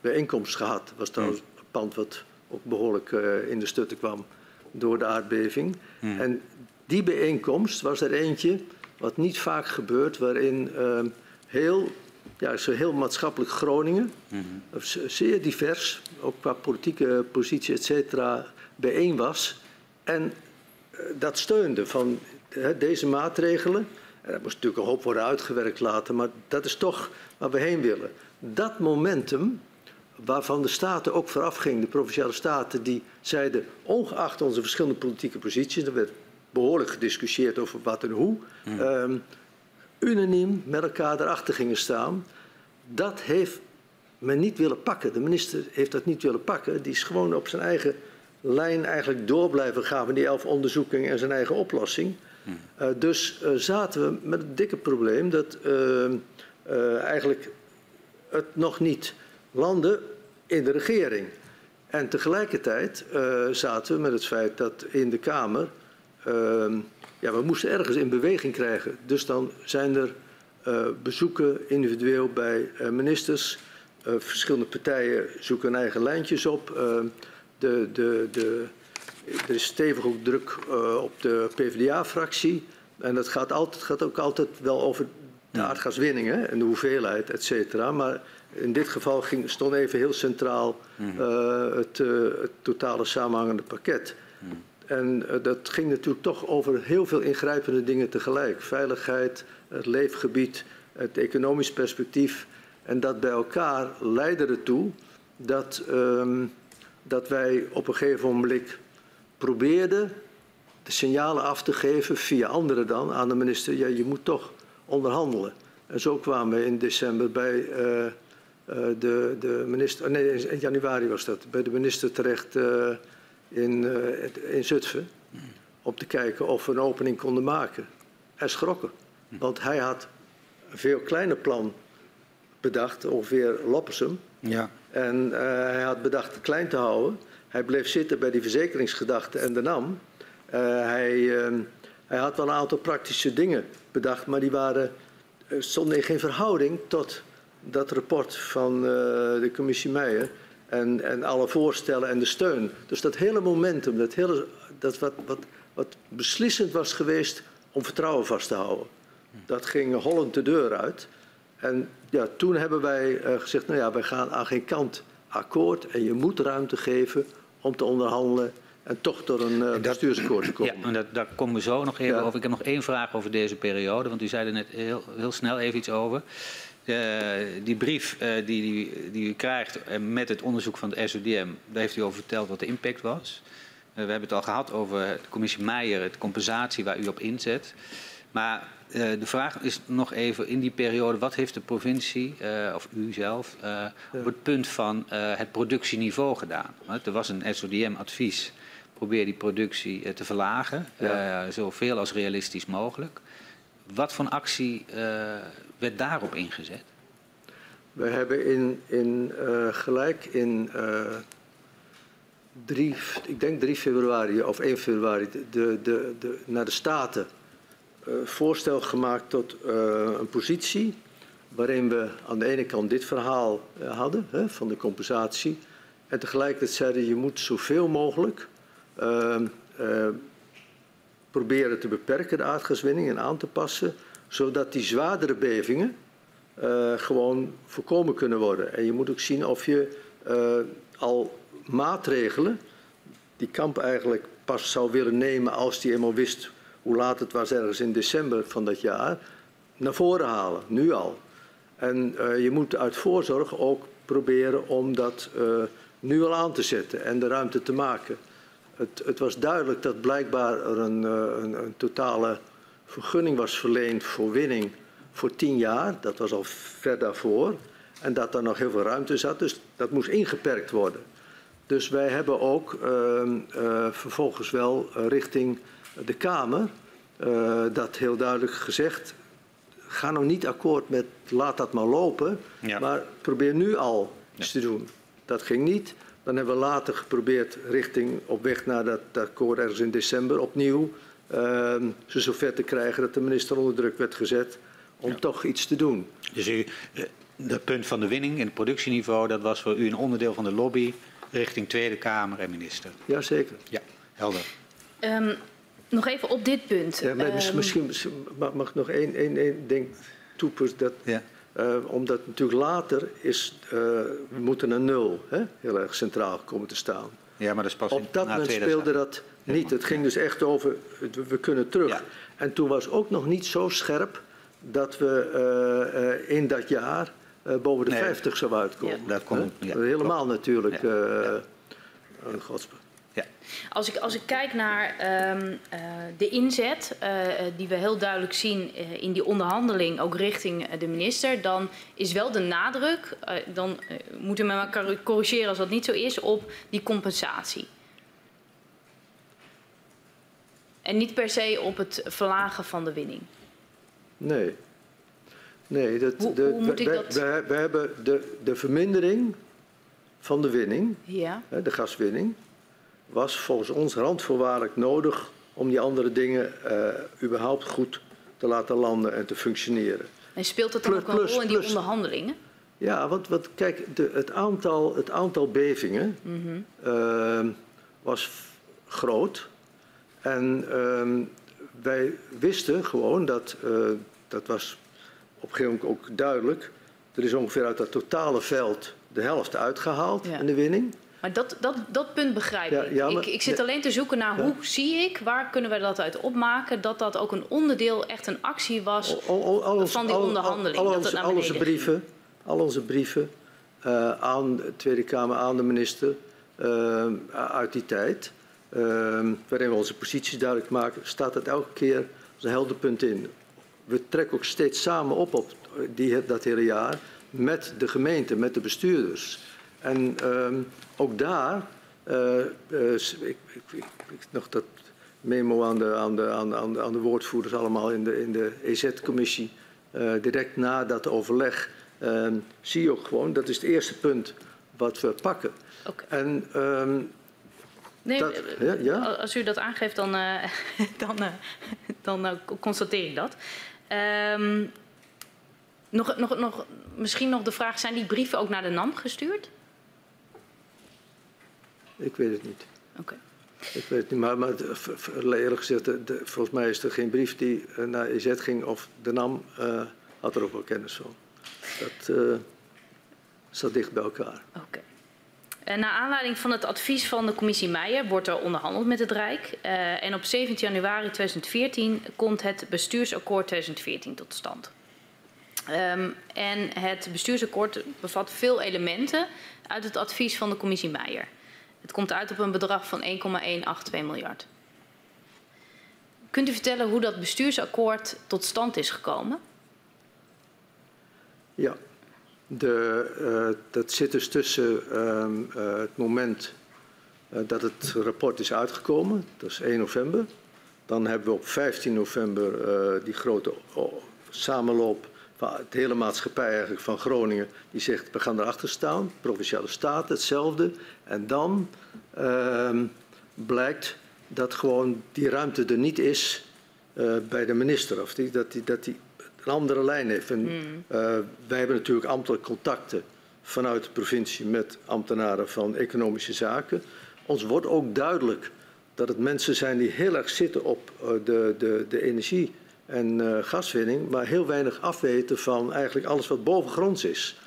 bijeenkomst gehad. Dat was trouwens een pand wat ook behoorlijk eh, in de stutten kwam door de aardbeving. En die bijeenkomst was er eentje, wat niet vaak gebeurt, waarin eh, heel, ja, zo heel maatschappelijk Groningen, ze- zeer divers, ook qua politieke positie, et cetera, bijeen was. En eh, dat steunde van hè, deze maatregelen. En er moest natuurlijk een hoop worden uitgewerkt later, maar dat is toch waar we heen willen. Dat momentum, waarvan de staten ook vooraf gingen, de provinciale staten, die zeiden, ongeacht onze verschillende politieke posities, er werd behoorlijk gediscussieerd over wat en hoe, ehm, unaniem met elkaar erachter gingen staan. Dat heeft men niet willen pakken. De minister heeft dat niet willen pakken. Die is gewoon op zijn eigen lijn eigenlijk door blijven gaan met die elf onderzoekingen en zijn eigen oplossing. Eh, dus eh, zaten we met het dikke probleem dat eh, eh, eigenlijk het nog niet landde in de regering. En tegelijkertijd eh, zaten we met het feit dat in de Kamer. eh, ja, we moesten ergens in beweging krijgen. Dus dan zijn er eh, bezoeken individueel bij eh, ministers. Verschillende partijen zoeken hun eigen lijntjes op. Eh, de, de, de, er is stevig ook druk op de PvdA-fractie. En dat gaat, altijd, gaat ook altijd wel over de aardgaswinningen en de hoeveelheid, et cetera. Maar in dit geval ging, stond even heel centraal eh, het, eh, het totale samenhangende pakket. En eh, dat ging natuurlijk toch over heel veel ingrijpende dingen tegelijk. Veiligheid, het leefgebied, het economisch perspectief. En dat bij elkaar leidde ertoe dat, ehm, dat wij op een gegeven moment probeerden de signalen af te geven, via anderen dan, aan de minister. Ja, je moet toch onderhandelen. En zo kwamen we in december bij eh, eh, de, de minister, nee, in januari was dat, bij de minister terecht eh, in, eh, in Zutphen. Om te kijken of we een opening konden maken. En schrokken. Want hij had een veel kleiner plan bedacht, ongeveer Loppersum. Ja. En eh, hij had bedacht het klein te houden. Hij bleef zitten bij die verzekeringsgedachte en de NAM. Eh, hij, eh, hij had wel een aantal praktische dingen bedacht, maar die waren, eh, stonden in geen verhouding tot dat rapport van eh, de commissie Meijer. En, en alle voorstellen en de steun. Dus dat hele momentum, dat, hele, dat wat, wat, wat beslissend was geweest om vertrouwen vast te houden. Dat ging hollend de deur uit. En ja, toen hebben wij uh, gezegd, nou ja, wij gaan aan geen kant akkoord en je moet ruimte geven om te onderhandelen en toch tot een uh, bestuursakkoord te komen. Ja, en dat, daar komen we zo nog even ja. over. Ik heb nog één vraag over deze periode, want u zei er net heel, heel snel even iets over. Uh, die brief uh, die, die, die, u krijgt met het onderzoek van het SODM, daar heeft u over verteld wat de impact was. we hebben het al gehad over de commissie Meijer, het compensatie waar u op inzet. Maar uh, de vraag is nog even in die periode, wat heeft de provincie uh, of u zelf uh, ja. op het punt van het productieniveau gedaan? Want er was een SODM-advies, probeer die productie te verlagen, ja. zoveel als realistisch mogelijk. Wat voor actie werd daarop ingezet? We hebben in, in gelijk in drie, ik denk 3 februari of 1 februari de, de, de, naar de Staten uh, voorstel gemaakt tot uh, een positie waarin we aan de ene kant dit verhaal uh, hadden hè, van de compensatie en tegelijkertijd zeiden je moet zoveel mogelijk proberen te beperken de aardgaswinning en aan te passen zodat die zwaardere bevingen gewoon voorkomen kunnen worden. En je moet ook zien of je al maatregelen die Kamp eigenlijk pas zou willen nemen als die eenmaal wist hoe laat het was, ergens in december van dat jaar, naar voren halen, nu al. En uh, je moet uit voorzorg ook proberen om dat nu al aan te zetten en de ruimte te maken. Het, het was duidelijk dat blijkbaar er een, een, totale vergunning was verleend voor winning voor tien jaar. Dat was al ver daarvoor. En dat er nog heel veel ruimte zat, dus dat moest ingeperkt worden. Dus wij hebben ook vervolgens wel richting de Kamer uh, dat heel duidelijk gezegd. Ga nou niet akkoord met laat dat maar lopen, ja. maar probeer nu al iets ja. te doen. Dat ging niet. Dan hebben we later geprobeerd richting op weg naar dat, akkoord ergens in december opnieuw ze zover te krijgen dat de minister onder druk werd gezet om ja. toch iets te doen. Dus u, dat punt van de winning in het productieniveau, dat was voor u een onderdeel van de lobby richting Tweede Kamer en minister? Jazeker. Ja, helder. Um, nog even op dit punt. Ja, maar um... misschien mag, mag nog één, één, één ding toepassen. Dat, ja. uh, omdat natuurlijk later is, uh, we moeten naar nul hè, heel erg centraal komen te staan. Ja, maar dat is pas Op dat moment speelde dat niet. Het ging dus echt over, we kunnen terug. Ja. En toen was ook nog niet zo scherp dat we uh, in dat jaar boven de nee. 50 zou uitkomen. Ja. Dat komt, ja. Helemaal natuurlijk een. Ja. Als, ik, als ik kijk naar um, uh, de inzet uh, die we heel duidelijk zien uh, in die onderhandeling, ook richting de minister, dan is wel de nadruk, dan moeten we maar corrigeren als dat niet zo is, op die compensatie. En niet per se op het verlagen van de winning. Nee. Nee, dat, hoe, de, hoe moet ik we, dat... we, we hebben de, de vermindering van de winning, ja. de gaswinning, was volgens ons randvoorwaardelijk nodig om die andere dingen uh, überhaupt goed te laten landen en te functioneren. En speelt dat dan plus, ook een rol in die plus, onderhandelingen? Ja, want, want kijk, de, het, aantal, het aantal bevingen mm -hmm. uh, was groot. En uh, wij wisten gewoon dat, uh, dat was op een gegeven moment ook duidelijk, er is ongeveer uit dat totale veld de helft uitgehaald ja. in de winning. Maar dat, dat, dat punt begrijp ja, ik. Ja, maar, ik. Ik zit alleen te zoeken naar ja. hoe zie ik, waar kunnen we dat uit opmaken, dat dat ook een onderdeel, echt een actie was van die onderhandeling. Al, onze, al onze brieven, al onze brieven uh, aan de Tweede Kamer, aan de minister uh, uit die tijd, uh, waarin we onze posities duidelijk maken, staat het elke keer als een helder punt in. We trekken ook steeds samen op op die, dat hele jaar met de gemeente, met de bestuurders. En um, ook daar, uh, uh, ik, ik, ik, nog dat memo aan de, aan de, aan de, aan de woordvoerders allemaal in de, in de EZ-commissie, uh, direct na dat overleg, zie je ook gewoon, dat is het eerste punt wat we pakken. Okay. En um, Nee, dat, ja, ja? als u dat aangeeft, dan, uh, dan, uh, dan uh, constateer ik dat. Nog, nog, nog, misschien nog de vraag, zijn die brieven ook naar de NAM gestuurd? Ik weet het niet. Oké. Okay. Ik weet het niet, maar, maar eerlijk gezegd, de, de, volgens mij is er geen brief die uh, naar EZ ging of de NAM uh, had er ook wel kennis van. dat uh, staat dicht bij elkaar. Oké. En naar aanleiding van het advies van de commissie Meijer wordt er onderhandeld met het Rijk. Uh, en op 17 januari 2014 komt het bestuursakkoord 2014 tot stand. Um, en het bestuursakkoord bevat veel elementen uit het advies van de commissie Meijer. Het komt uit op een bedrag van 1,182 miljard. Kunt u vertellen hoe dat bestuursakkoord tot stand is gekomen? Ja, de, uh, dat zit dus tussen uh, uh, het moment eh, dat het rapport is uitgekomen, dat is 1 november. Dan hebben we op 15 november eh, die grote samenloop het hele maatschappij eigenlijk van Groningen. Die zegt we gaan erachter staan, provinciale staten hetzelfde. En dan ehm, blijkt dat gewoon die ruimte er niet is uh, bij de minister. Of die, dat, die, dat die een andere lijn heeft. En, mm. uh, wij hebben natuurlijk ambtelijke contacten vanuit de provincie met ambtenaren van economische zaken. Ons wordt ook duidelijk dat het mensen zijn die heel erg zitten op uh, de, de, de energie en uh, gaswinning, maar heel weinig afweten van eigenlijk alles wat bovengronds is.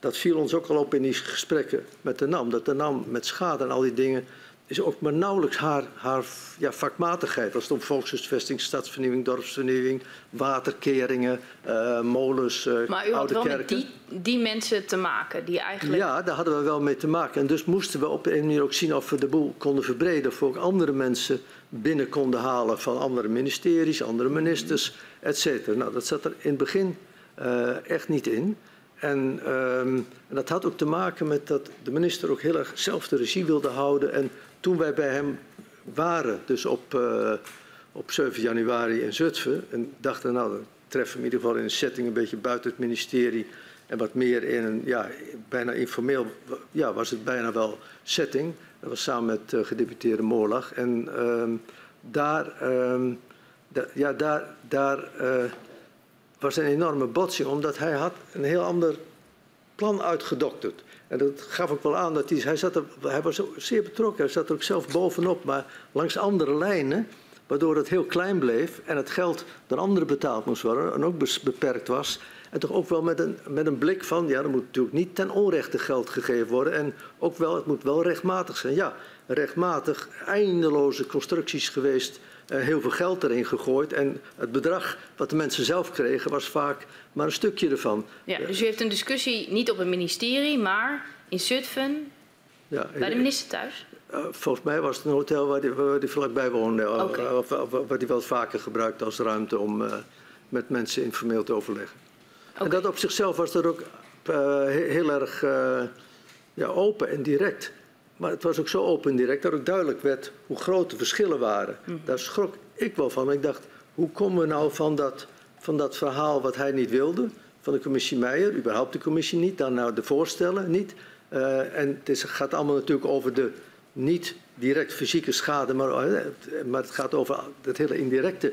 Dat viel ons ook al op in die gesprekken met de NAM. Dat de NAM met schade en al die dingen is ook maar nauwelijks haar, haar ja, vakmatigheid. Als het om volkshuisvesting, stadsvernieuwing, dorpsvernieuwing, waterkeringen, uh, molens, uh, Maar u had wel kerken. met die, die mensen te maken die eigenlijk... Ja, daar hadden we wel mee te maken. En dus moesten we op een manier ook zien of we de boel konden verbreden... voor ook andere mensen binnen konden halen van andere ministeries, andere ministers, et cetera. Nou, dat zat er in het begin uh, echt niet in. En, um, en dat had ook te maken met dat de minister ook heel erg zelf de regie wilde houden... En toen wij bij hem waren, dus op, uh, op 7 januari in Zutphen, en dachten, nou, dan treffen we in ieder geval in een setting een beetje buiten het ministerie en wat meer in een, ja, bijna informeel, ja, was het bijna wel setting. Dat was samen met uh, gedeputeerde Moorlag. En uh, daar, da, ja, daar, daar uh, was een enorme botsing, omdat hij had een heel ander plan uitgedokterd. En dat gaf ook wel aan dat hij, hij, zat er, hij was zeer betrokken, hij zat er ook zelf bovenop, maar langs andere lijnen, waardoor het heel klein bleef en het geld door anderen betaald moest worden en ook beperkt was. En toch ook wel met een, met een blik van, ja, er moet natuurlijk niet ten onrechte geld gegeven worden en ook wel, het moet wel rechtmatig zijn. Ja, rechtmatig, eindeloze constructies geweest, uh, heel veel geld erin gegooid en het bedrag wat de mensen zelf kregen was vaak maar een stukje ervan. Ja, dus u heeft een discussie niet op het ministerie, maar in Zutphen, ja, bij de minister thuis? Uh, volgens mij was het een hotel waar hij waar die vlakbij woonde, okay. uh, of, of, wat hij wel vaker gebruikte als ruimte om uh, met mensen informeel te overleggen. Okay. En dat op zichzelf was dat ook heel erg ja, open en direct. Maar het was ook zo open en direct dat ook duidelijk werd hoe groot de verschillen waren. Mm. Daar schrok ik wel van. Ik dacht, hoe komen we nou van dat, van dat verhaal wat hij niet wilde, van de commissie Meijer, überhaupt de commissie niet, dan nou de voorstellen niet. Uh, en het is, gaat allemaal natuurlijk over de niet direct fysieke schade, maar, maar het gaat over het hele indirecte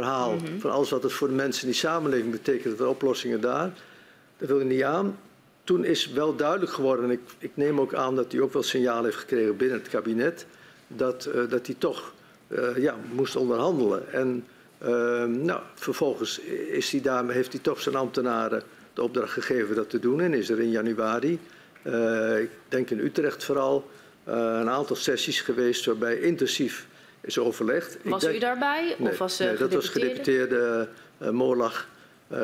verhaal mm -hmm. van alles wat het voor de mensen in die samenleving betekent, de oplossingen daar. Dat wil ik niet aan toen is wel duidelijk geworden, en ik, ik, neem ook aan dat hij ook wel signaal heeft gekregen binnen het kabinet, dat, uh, dat hij toch uh, ja, moest onderhandelen. En uh, nou, vervolgens is hij heeft hij toch zijn ambtenaren de opdracht gegeven dat te doen en is er in januari, uh, ik denk in Utrecht vooral, een aantal sessies geweest waarbij intensief is overlegd. Was denk, u daarbij? Nee, of was nee, dat was gedeputeerde Moorlag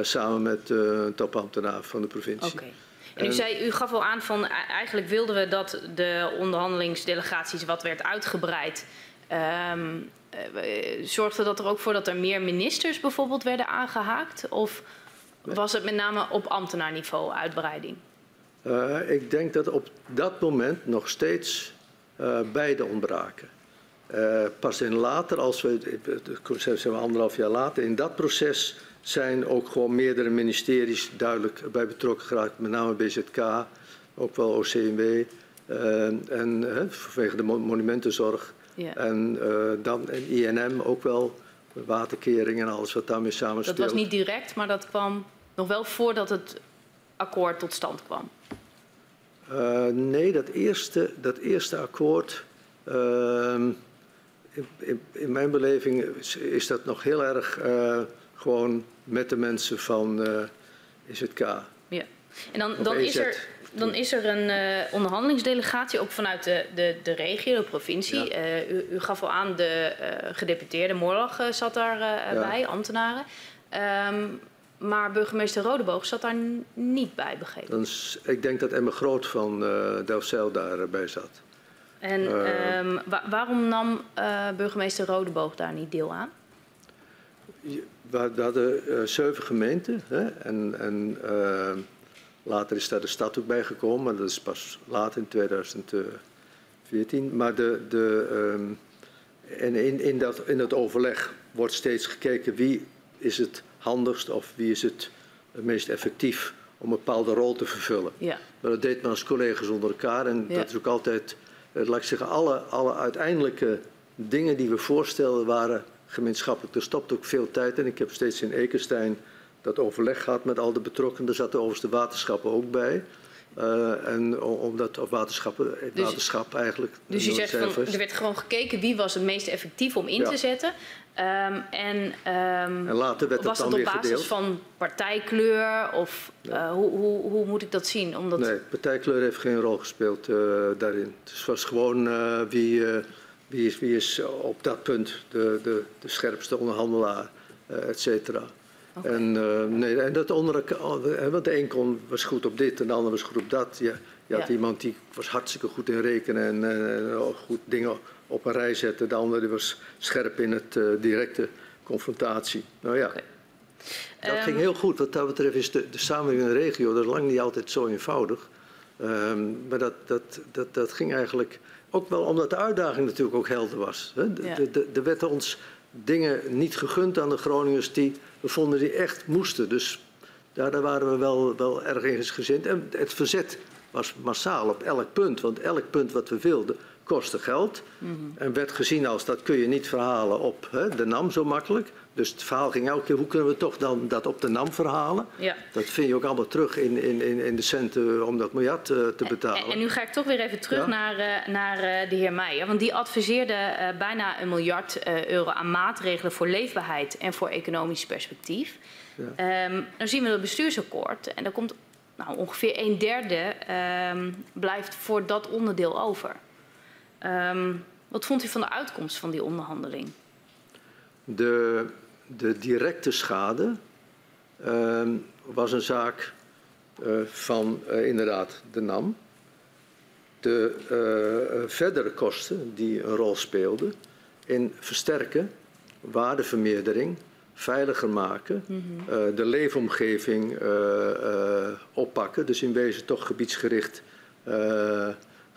samen met een topambtenaar van de provincie. Okay. En u, zei, u gaf al aan van eigenlijk wilden we dat de onderhandelingsdelegaties wat werd uitgebreid. Um, zorgde dat er ook voor dat er meer ministers bijvoorbeeld werden aangehaakt? Of was het met name op ambtenaarniveau uitbreiding? Uh, ik denk dat op dat moment nog steeds uh, beide ontbraken. Uh, pas in later, als we, zijn we anderhalf jaar later, in dat proces zijn ook gewoon meerdere ministeries duidelijk bij betrokken geraakt, met name BZK, ook wel OCMW, uh, en uh, vanwege de monumentenzorg. Ja. En uh, dan en INM ook wel, waterkering en alles wat daarmee samenspeelt. Dat was niet direct, maar dat kwam nog wel voordat het akkoord tot stand kwam? Nee, dat eerste, dat eerste akkoord, uh, in, mijn beleving is, is, dat nog heel erg uh, gewoon met de mensen van uh, IZK. Ja. En dan, dan, is, EZ. er, dan is er een eh, onderhandelingsdelegatie, ook vanuit de, de, de regio, de provincie. Ja. Eh, u, u gaf al aan, de eh, gedeputeerde Morlag eh, zat daarbij, Ja. bij, ambtenaren. Ehm, maar burgemeester Rodeboog zat daar niet bij, begrepen. Dan is, ik denk dat Emma Groot van eh Delfzijl daarbij zat. En Eh. ehm, wa- waarom nam eh, burgemeester Rodeboog daar niet deel aan? We hadden eh, zeven gemeenten hè, en, en eh, later is daar de stad ook bij gekomen, maar dat is pas later in 2014. Maar de, de, ehm, en in, in, dat, in dat overleg wordt steeds gekeken wie is het handigst of wie is het meest effectief om een bepaalde rol te vervullen. Ja, Maar dat deed men als collega's onder elkaar. En Ja. dat is ook altijd, laat ik zeggen, alle, alle uiteindelijke dingen die we voorstelden waren gemeenschappelijk. Er stopte ook veel tijd in. Ik heb steeds in Ekenstein dat overleg gehad met al de betrokkenen. Daar zaten overigens de waterschappen ook bij. Eh, en omdat, of waterschappen, het Dus- waterschap eigenlijk. dus je zegt van, er werd gewoon gekeken wie was het meest effectief om in Ja. te zetten. Ehm, en ehm, En later werd was dat dan op basis gedeeld. van partijkleur? Of eh, hoe, hoe, hoe moet ik dat zien? Omdat, Nee, partijkleur heeft geen rol gespeeld eh, daarin. Het was gewoon eh, wie, wie, is, wie is op dat punt de, de, de scherpste onderhandelaar, et cetera. En, nee, en dat onder elkaar, eh, want de een kon, was goed op dit en de ander was goed op dat. Je, je had Ja. iemand die was hartstikke goed in rekenen en goed dingen op een rij zetten. De ander die was scherp in het eh, directe confrontatie. Nou ja, dat Ehm, ging heel goed. Wat dat betreft is de, de samenwerking in de regio dat is lang niet altijd zo eenvoudig. Ehm, maar dat, dat, dat, dat ging eigenlijk ook wel omdat de uitdaging natuurlijk ook helder was. Hè. De- Ja. de- de- Er werden ons dingen niet gegund aan de Groningers die we vonden die echt moesten. Dus daar, daar waren we wel, wel erg in gezind. En het verzet was massaal op elk punt. Want elk punt wat we wilden kostte geld. Mhm. En werd gezien als dat kun je niet verhalen op hè, de NAM zo makkelijk. Dus het verhaal ging elke keer, hoe kunnen we toch dan dat op de NAM verhalen? ja. Dat vind je ook allemaal terug in, in, in, in de centen om dat miljard eh, te betalen. En, en nu ga ik toch weer even terug Ja. naar, eh, naar eh, de heer Meijer. Want die adviseerde bijna een miljard euro aan maatregelen voor leefbaarheid en voor economisch perspectief. Ja. Ehm, dan zien we dat bestuursakkoord en daar komt nou, ongeveer een derde ehm, blijft voor dat onderdeel over. Ehm, wat vond u van de uitkomst van die onderhandeling? De, de directe schade ehm, was een zaak eh, van eh, inderdaad de NAM. De eh, verdere kosten die een rol speelden in versterken, waardevermeerdering, veiliger maken, eh, de leefomgeving oppakken, dus in wezen toch gebiedsgericht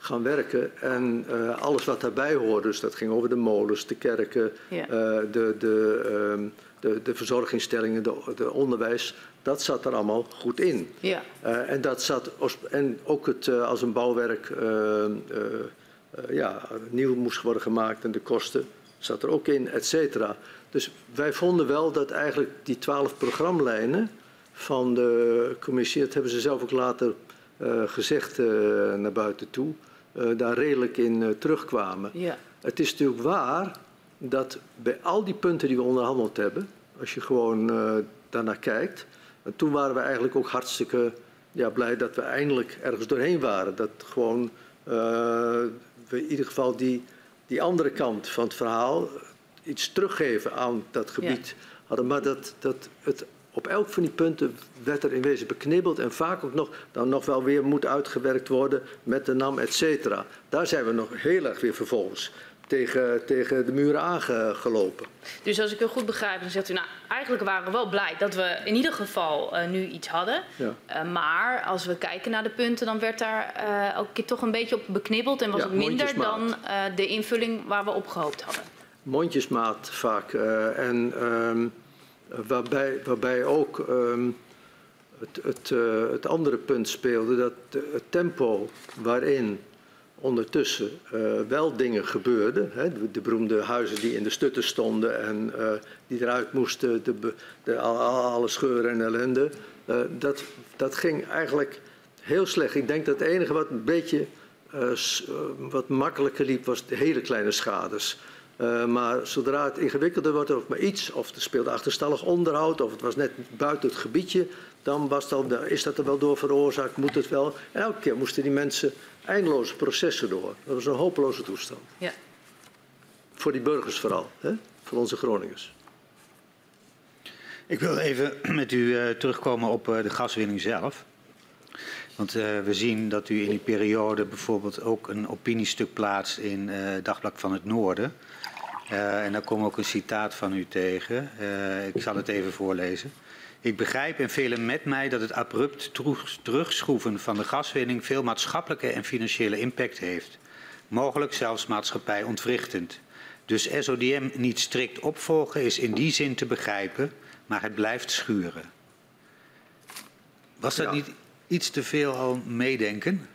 gaan werken. En eh, alles wat daarbij hoorde, dus dat ging over de molens, de kerken, Ja. eh, de, de, ehm, de, de verzorgingstellingen, de, de onderwijs, dat zat er allemaal goed in. Ja. Eh, en, dat zat, en ook het, als een bouwwerk eh, eh, eh, ja, nieuw moest worden gemaakt en de kosten zat er ook in, et cetera. Dus wij vonden wel dat eigenlijk die twaalf programlijnen van de commissie, dat hebben ze zelf ook later gezegd naar buiten toe, daar redelijk in eh, terugkwamen. Ja. Het is natuurlijk waar dat bij al die punten die we onderhandeld hebben, als je gewoon eh, daarnaar kijkt, en toen waren we eigenlijk ook hartstikke ja, blij dat we eindelijk ergens doorheen waren. Dat gewoon eh, we in ieder geval die, die andere kant van het verhaal iets teruggeven aan dat gebied hadden. Maar dat, dat het op elk van die punten werd er in wezen beknibbeld en vaak ook nog, dan nog wel weer moet uitgewerkt worden met de NAM, et cetera. Daar zijn we nog heel erg weer vervolgens tegen, tegen de muren aangelopen. Dus als ik u goed begrijp, dan zegt u, nou, eigenlijk waren we wel blij dat we in ieder geval eh, nu iets hadden. Ja. Eh, maar als we kijken naar de punten, dan werd daar eh elke keer toch een beetje op beknibbeld en was Ja, het minder dan eh, de invulling waar we op gehoopt hadden. mondjesmaat vaak. eh, en ehm, waarbij, waarbij ook ehm, het, het, eh, het andere punt speelde, dat het tempo waarin ondertussen eh, wel dingen gebeurden, hè, de, de beroemde huizen die in de stutten stonden en eh, die eruit moesten, de, de, al- al- alle scheuren en ellende, dat, dat ging eigenlijk heel slecht. Ik denk dat het enige wat een beetje wat makkelijker liep, was de hele kleine schades. Uh, maar zodra het ingewikkelder wordt of maar iets, of er speelde achterstallig onderhoud, of het was net buiten het gebiedje, dan was dan, is dat er wel door veroorzaakt, moet het wel. En elke keer moesten die mensen eindeloze processen door. Dat was een hopeloze toestand. Ja. Voor die burgers vooral, hè? voor onze Groningers. Ik wil even met u uh, terugkomen op uh, de gaswinning zelf. Want uh, we zien dat u in die periode bijvoorbeeld ook een opiniestuk plaatst in Dagblad van het Noorden. En daar komt ook een citaat van u tegen. ik zal het even voorlezen. Ik begrijp en velen met mij dat het abrupt terugschroeven van de gaswinning veel maatschappelijke en financiële impact heeft. Mogelijk zelfs maatschappijontwrichtend. Dus SODM niet strikt opvolgen is in die zin te begrijpen, maar het blijft schuren. Was dat niet iets te veel al meedenken?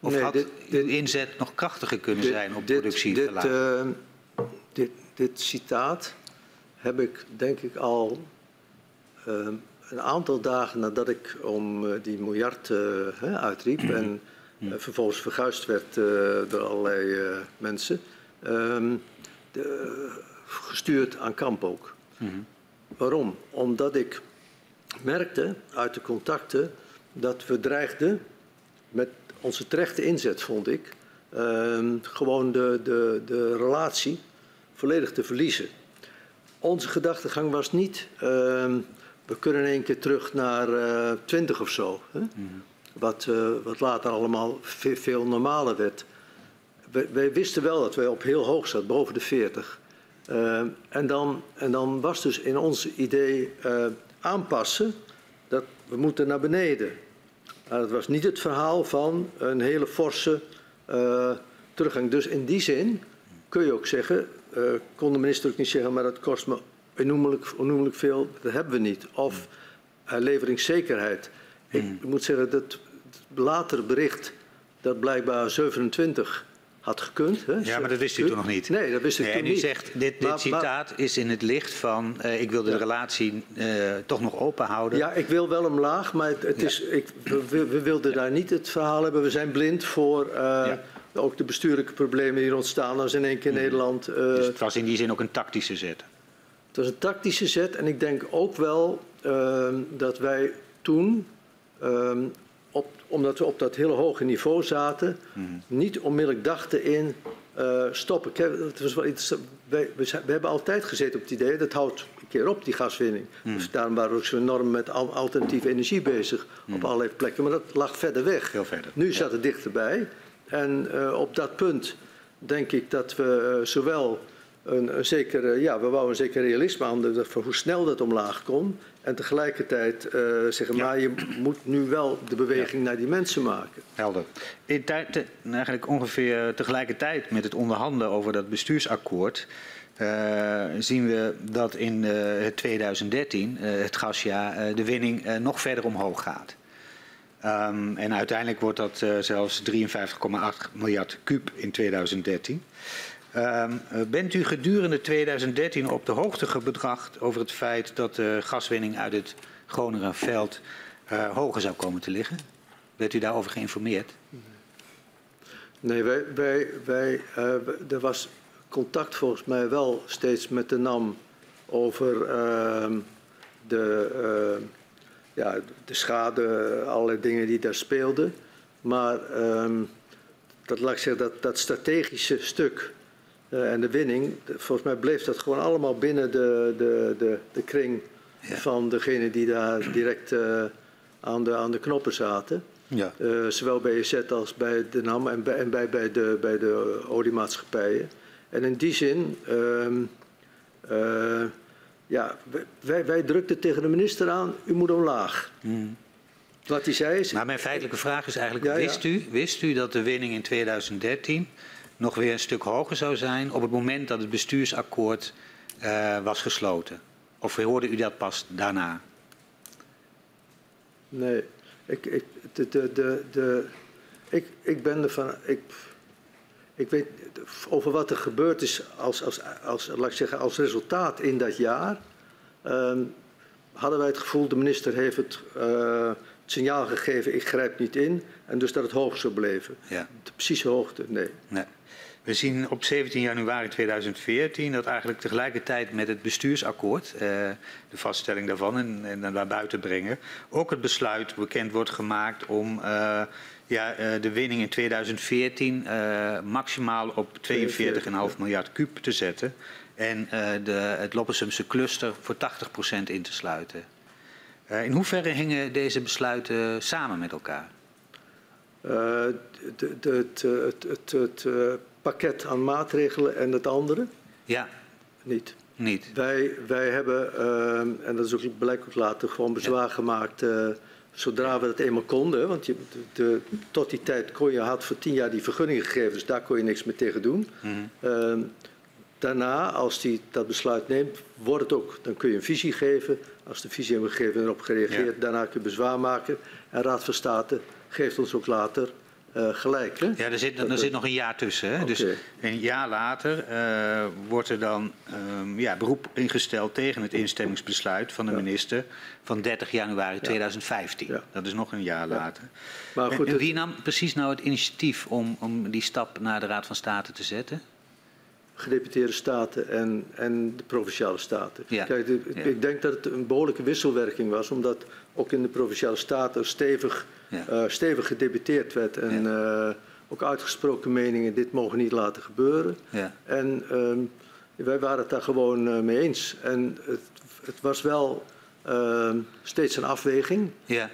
Of had dit, uw inzet nog krachtiger kunnen zijn op productie? Dit, uh, dit, dit citaat heb ik denk ik al Ehm, een aantal dagen nadat ik om eh, die miljard eh, uitriep en eh, vervolgens verguisd werd door allerlei mensen, ehm, de, gestuurd aan kamp ook. Mhm. Waarom? Omdat ik merkte uit de contacten dat we dreigden met onze terechte inzet, vond ik, ehm, gewoon de, de, de relatie volledig te verliezen. Onze gedachtegang was niet we kunnen in één keer terug naar uh, 20 of zo. Hè? Mm. Wat, uh, wat later allemaal veel, veel normaler werd. Wij, wij, wisten wel dat wij op heel hoog zaten, boven de 40. Uh, en, dan, en dan was dus in ons idee uh, aanpassen dat we moeten naar beneden. Maar het was niet het verhaal van een hele forse teruggang. Dus in die zin kun je ook zeggen, kon de minister ook niet zeggen, maar dat kost me onnoemelijk, onnoemelijk veel, dat hebben we niet. Of uh, leveringszekerheid. Ik hmm. moet zeggen, dat het latere bericht dat blijkbaar 27 had gekund. Hè? Ja, maar dat wist u toen nog niet. Nee, dat wist ik nee, toen en u zegt, dit, dit citaat is in het licht van... Uh, ik wil de relatie uh, toch nog open houden. Ja, ik wil wel omlaag, maar het, het ja. is, ik, we, we, wilden daar niet het verhaal hebben. We zijn blind voor... Uh. Ook de bestuurlijke problemen die ontstaan als in één keer mm. Nederland. dus het was in die zin ook een tactische zet. Het was een tactische zet en ik denk ook wel uh, dat wij toen, uh, op, omdat we op dat hele hoge niveau zaten, mm. niet onmiddellijk dachten in uh, stoppen. Het was wel iets, wij, we, we, hebben altijd gezeten op het idee, dat houdt een keer op die gaswinning. Mm. Dus daarom waren we ook zo enorm met alternatieve energie bezig mm. op allerlei plekken. Maar dat lag verder weg. Heel verder. Nu zat het dichterbij. En uh, op dat punt denk ik dat we uh, zowel een, een zekere, ja, we wouden een zeker realisme aan van hoe snel dat omlaag kon. En tegelijkertijd uh, zeggen, ja. maar je moet nu wel de beweging ja. naar die mensen maken. Helder. In tijd, eigenlijk ongeveer tegelijkertijd met het onderhandelen over dat bestuursakkoord... Uh, zien we dat in uh, 2013, het gasjaar, de winning nog verder omhoog gaat. Um, en uiteindelijk wordt dat zelfs 53,8 miljard kuub in 2013. Uh, bent u gedurende 2013 op de hoogte gebracht over het feit dat de gaswinning uit het Groningenveld uh, hoger zou komen te liggen? Werd u daarover geïnformeerd? Nee, wij, wij, wij, er was contact volgens mij wel steeds met de NAM over ehm, de, ehm, ja, de schade, allerlei dingen die daar speelden. Maar dat, laat ik zeggen, dat, dat strategische stuk uh, en de winning, volgens mij bleef dat gewoon allemaal binnen de, de, de, de kring ja. van degene die daar direct uh, aan, de, aan de knoppen zaten. Ja. Uh, zowel bij EZ als bij de NAM en bij, en bij, bij, de, bij de oliemaatschappijen. En in die zin, um, ja, wij, wij drukten tegen de minister aan, u moet omlaag. Mm. Wat hij zei is... Maar mijn feitelijke vraag is eigenlijk, ja, wist, u, wist u dat de winning in 2013 nog weer een stuk hoger zou zijn op het moment dat het bestuursakkoord uh, was gesloten? Of hoorde u dat pas daarna? Nee, ik, ik, de, de, de, de, ik, ik ben ervan. Ik, ik weet over wat er gebeurd is als, als, als, laat ik zeggen, als resultaat in dat jaar. Uh, hadden wij het gevoel, de minister heeft het, uh, het signaal gegeven, ik grijp niet in. En dus dat het hoog zou blijven. Ja. De precieze hoogte, nee. nee. We zien op 17 januari 2014 dat eigenlijk tegelijkertijd met het bestuursakkoord, eh, de vaststelling daarvan en, en naar buiten brengen, ook het besluit bekend wordt gemaakt om uh, ja, uh, de winning in 2014 maximaal op 42,5 miljard kuub te zetten en de, het Loppersumse cluster voor 80% in te sluiten. in hoeverre hingen deze besluiten samen met elkaar? Het, pakket aan maatregelen en het andere? Ja. Niet. Niet. Wij, wij hebben, uh, en dat is ook blijkbaar later, gewoon bezwaar ja. gemaakt uh, zodra we het eenmaal konden. Want je, de, de, tot die tijd kon je, had voor tien jaar die vergunningen gegeven, dus daar kon je niks meer tegen doen. Mm -hmm. uh, daarna, als die dat besluit neemt, wordt het ook, dan kun je een visie geven. Als de visie hebben gegeven en erop gereageerd, ja. daarna kun je bezwaar maken. En Raad van State geeft ons ook later uh, gelijk. Hè? Ja, er zit, er zit nog een jaar tussen. Hè? Okay. Dus een jaar later uh, wordt er dan um, ja, beroep ingesteld tegen het instemmingsbesluit van de ja. minister van 30 januari ja. 2015. Ja. Dat is nog een jaar later. Maar goed, en, en wie nam precies nou het initiatief om, om die stap naar de Raad van State te zetten? gedeputeerde staten en, en de provinciale staten. Ja. Kijk, de, ja. ik denk dat het een behoorlijke wisselwerking was, omdat ook in de provinciale staten stevig, ja. uh, stevig gedebuteerd werd en uh, ook uitgesproken meningen, dit mogen niet laten gebeuren. En um, wij waren het daar gewoon uh, mee eens. En het, het was wel uh, steeds een afweging,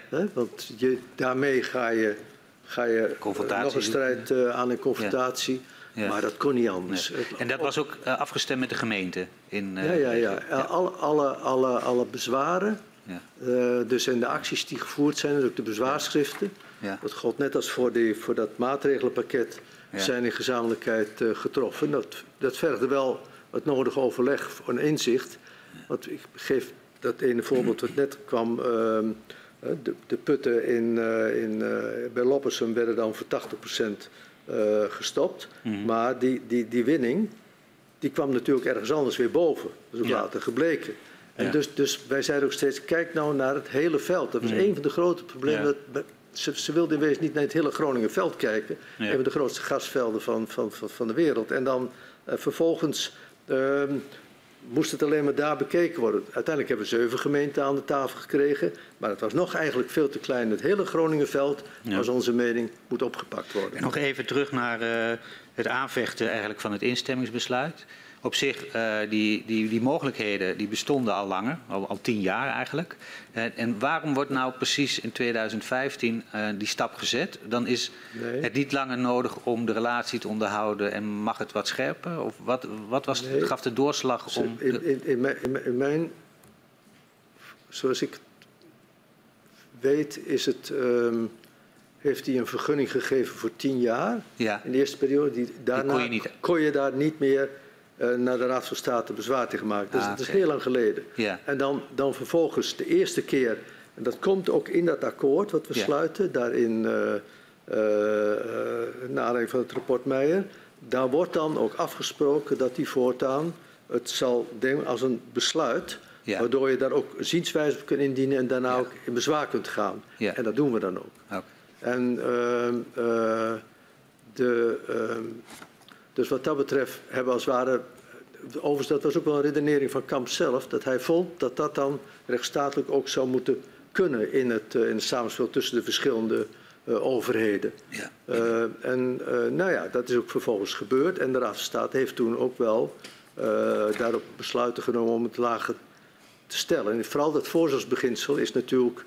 hè? want je, daarmee ga je, ga je nog een strijd aan een confrontatie. Ja. Maar dat kon niet anders. Nee. En dat was ook afgestemd met de gemeente? In, ja, ja, ja. ja. Alle, alle, alle, alle bezwaren, ja. uh, dus en de acties die gevoerd zijn, dus ook de bezwaarschriften. Ja. Dat geldt net als voor, die, voor dat maatregelenpakket, ja. zijn in gezamenlijkheid getroffen. Dat, dat vergde wel het nodige overleg een inzicht. Want ik geef dat ene voorbeeld wat net kwam. Ehm, de, de putten in, in, bij Loppersum werden dan voor 80 procent uh, gestopt. Mm -hmm. Maar die, die, die winning, die kwam natuurlijk ergens anders weer boven. Dat is ook later gebleken. En ja. dus, dus wij zeiden ook steeds, kijk nou naar het hele veld. Dat was mm -hmm. een van de grote problemen. Dat, ze, ze wilden in wezen niet naar het hele Groningen veld kijken. Een van de grootste gasvelden van, van, van, van de wereld. En dan uh, vervolgens... Uh, moest het alleen maar daar bekeken worden. Uiteindelijk hebben we zeven gemeenten aan de tafel gekregen. Maar het was nog eigenlijk veel te klein. Het hele Groningenveld, ja. was onze mening, moet opgepakt worden. En nog even terug naar uh, het aanvechten eigenlijk van het instemmingsbesluit. Op zich, uh, die, die, die mogelijkheden die bestonden al langer, al, al tien jaar eigenlijk. Uh, en waarom wordt nou precies in 2015 uh, die stap gezet? Dan is nee. het niet langer nodig om de relatie te onderhouden en mag het wat scherper? Of wat, wat was, nee. gaf de doorslag om... In, in, in, mijn, in, mijn, zoals ik weet, is het, um, heeft hij een vergunning gegeven voor tien jaar. Ja. In de eerste periode. Die, daarna die kon, je niet... kon je daar niet meer naar de Raad van State bezwaar tegen gemaakt. Dus ah, dat is okay. heel lang geleden. Ja. En dan, dan vervolgens de eerste keer, en dat komt ook in dat akkoord wat we ja. sluiten, daarin uh, uh, naar aanleiding van het rapport Meijer, daar wordt dan ook afgesproken dat die voortaan het zal denken als een besluit, ja. waardoor je daar ook zienswijze op kunt indienen en daarna ook in bezwaar kunt gaan. En dat doen we dan ook. Okay. En de dus wat dat betreft hebben we als het ware. Overigens, dat was ook wel een redenering van Kamp zelf. Dat hij vond dat dat dan rechtsstatelijk ook zou moeten kunnen in het, uh, in het samenspel tussen de verschillende uh, overheden. Ja. Uh, en nou ja, dat is ook vervolgens gebeurd. En de Raad van State heeft toen ook wel daarop besluiten genomen om het lager te stellen. En vooral dat voorzorgsbeginsel is natuurlijk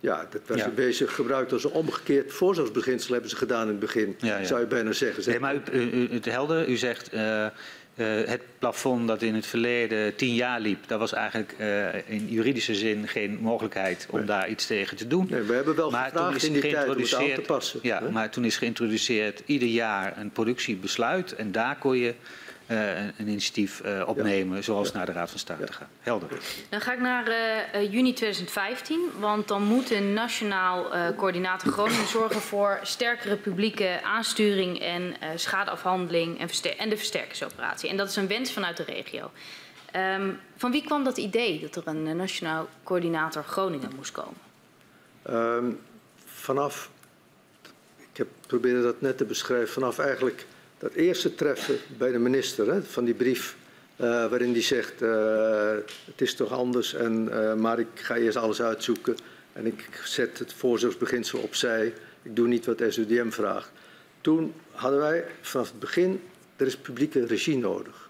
ja, dat was ja. bezig gebruikt als een omgekeerd voorzorgsbeginsel hebben ze gedaan in het begin, ja, ja. zou je bijna zeggen. Nee, maar u, u, het helder, u zegt uh, uh, het plafond dat in het verleden tien jaar liep, daar was eigenlijk uh, in juridische zin geen mogelijkheid om nee. daar iets tegen te doen. Nee, we hebben wel maar gevraagd toen is in die tijd om het aan te passen. Ja, hè? maar toen is geïntroduceerd ieder jaar een productiebesluit en daar kon je een initiatief uh, opnemen, ja. zoals ja. naar de Raad van State ja. gaat. Helder. Dan ga ik naar uh, juni 2015, want dan moet een nationaal coördinator Groningen zorgen voor sterkere publieke aansturing en schadeafhandeling en, en, de versterkingsoperatie. En dat is een wens vanuit de regio. Um, van wie kwam dat idee dat er een nationaal coördinator Groningen moest komen? Um, vanaf, ik heb probeerde dat net te beschrijven, vanaf eigenlijk dat eerste treffen bij de minister hè, van die brief, uh, waarin die zegt: uh, Het is toch anders, en, uh, maar ik ga eerst alles uitzoeken en ik zet het voorzorgsbeginsel opzij. Ik doe niet wat SUDM vraagt. Toen hadden wij vanaf het begin: er is publieke regie nodig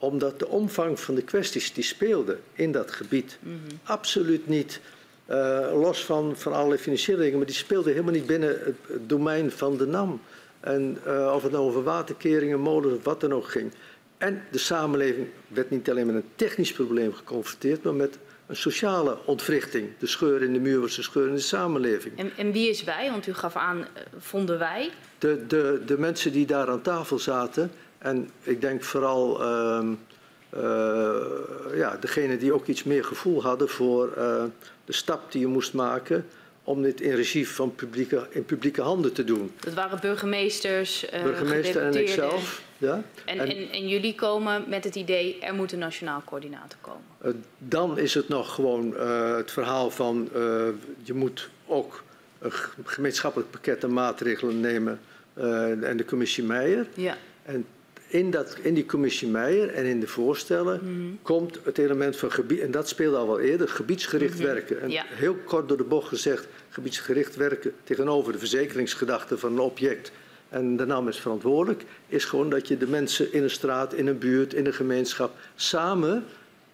omdat de omvang van de kwesties die speelden in dat gebied mm -hmm. absoluut niet, los van, van allerlei financiële dingen, maar die speelden helemaal niet binnen het, het domein van de NAM. En uh, of het nou over waterkeringen, molens of wat dan ook ging. En de samenleving werd niet alleen met een technisch probleem geconfronteerd, maar met een sociale ontwrichting. De scheur in de muur was de scheur in de samenleving. En, en wie is wij? Want u gaf aan, uh, vonden wij? De, de, de mensen die daar aan tafel zaten. En ik denk vooral uh, uh, ja, degenen die ook iets meer gevoel hadden voor de stap die je moest maken om dit in regie van publieke, in publieke handen te doen. Dat waren burgemeesters, uh, Burgemeester en ikzelf. Ja. En, en, en, en, jullie komen met het idee, er moet een nationaal coördinator komen. Uh, dan is het nog gewoon uh, het verhaal van, je moet ook een gemeenschappelijk pakket aan maatregelen nemen en de commissie Meijer. Ja. En in, dat, in die commissie Meijer en in de voorstellen mm. komt het element van gebied, en dat speelde al wel eerder, gebiedsgericht mm -hmm. werken. En ja. heel kort door de bocht gezegd, gebiedsgericht werken tegenover de verzekeringsgedachte van een object. En de naam is verantwoordelijk, is gewoon dat je de mensen in een straat, in een buurt, in een gemeenschap samen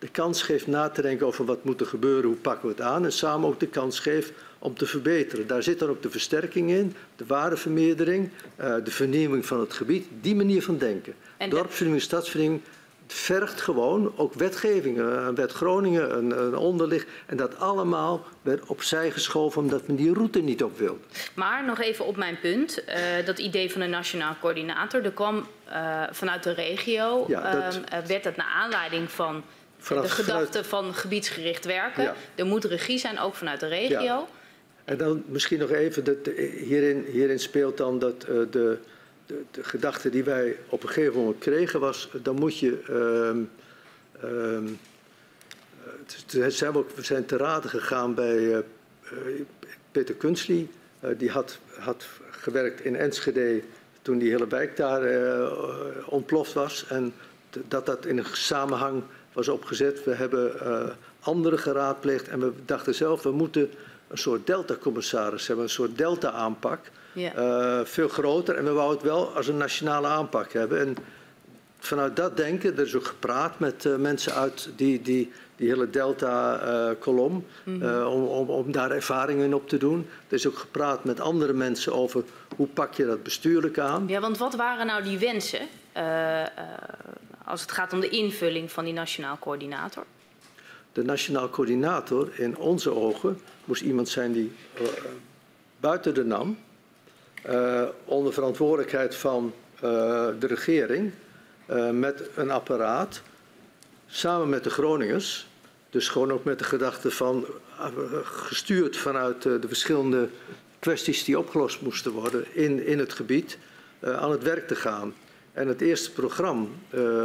de kans geeft na te denken over wat moet er gebeuren, hoe pakken we het aan. En samen ook de kans geeft om te verbeteren. Daar zit dan ook de versterking in, de waardevermeerdering, uh, de vernieuwing van het gebied. Die manier van denken. Dorpsvernieuwing, stadsvernieuwing vergt gewoon ook wetgeving. Een wet Groningen, een, een onderlicht. En dat allemaal werd opzij geschoven omdat men die route niet op wilde. Maar nog even op mijn punt. Uh, dat idee van een nationaal coördinator. Er kwam uh, vanuit de regio. Ja, dat... uh, werd dat naar aanleiding van Vanaf, de gedachte vanuit... van gebiedsgericht werken. Ja. Er moet regie zijn, ook vanuit de regio. Ja. En dan misschien nog even, dat, hierin, hierin speelt dan dat uh, de, de, de, gedachte die wij op een gegeven moment kregen was, dan moet je, um, zijn we, zijn te raden gegaan bij Peter Kunstli, uh, die had, had gewerkt in Enschede toen die hele wijk daar ontploft was en dat dat in een samenhang was opgezet. We hebben anderen geraadpleegd en we dachten zelf, we moeten een soort delta-commissaris hebben, een soort delta-aanpak. Ja. Uh, veel groter. En we wouden het wel als een nationale aanpak hebben. En vanuit dat denken, er is ook gepraat met uh, mensen uit die, die, die hele delta-kolom, uh, mm -hmm. om, om, om daar ervaringen in op te doen. Er is ook gepraat met andere mensen over hoe pak je dat bestuurlijk aan. Ja, want wat waren nou die wensen als het gaat om de invulling van die nationaal coördinator? De nationaal coördinator, in onze ogen, moest iemand zijn die uh, buiten de NAM, uh, onder verantwoordelijkheid van uh, de regering, met een apparaat, samen met de Groningers, dus gewoon ook met de gedachte van, gestuurd vanuit de verschillende kwesties die opgelost moesten worden in, in het gebied, aan het werk te gaan. En het eerste programma,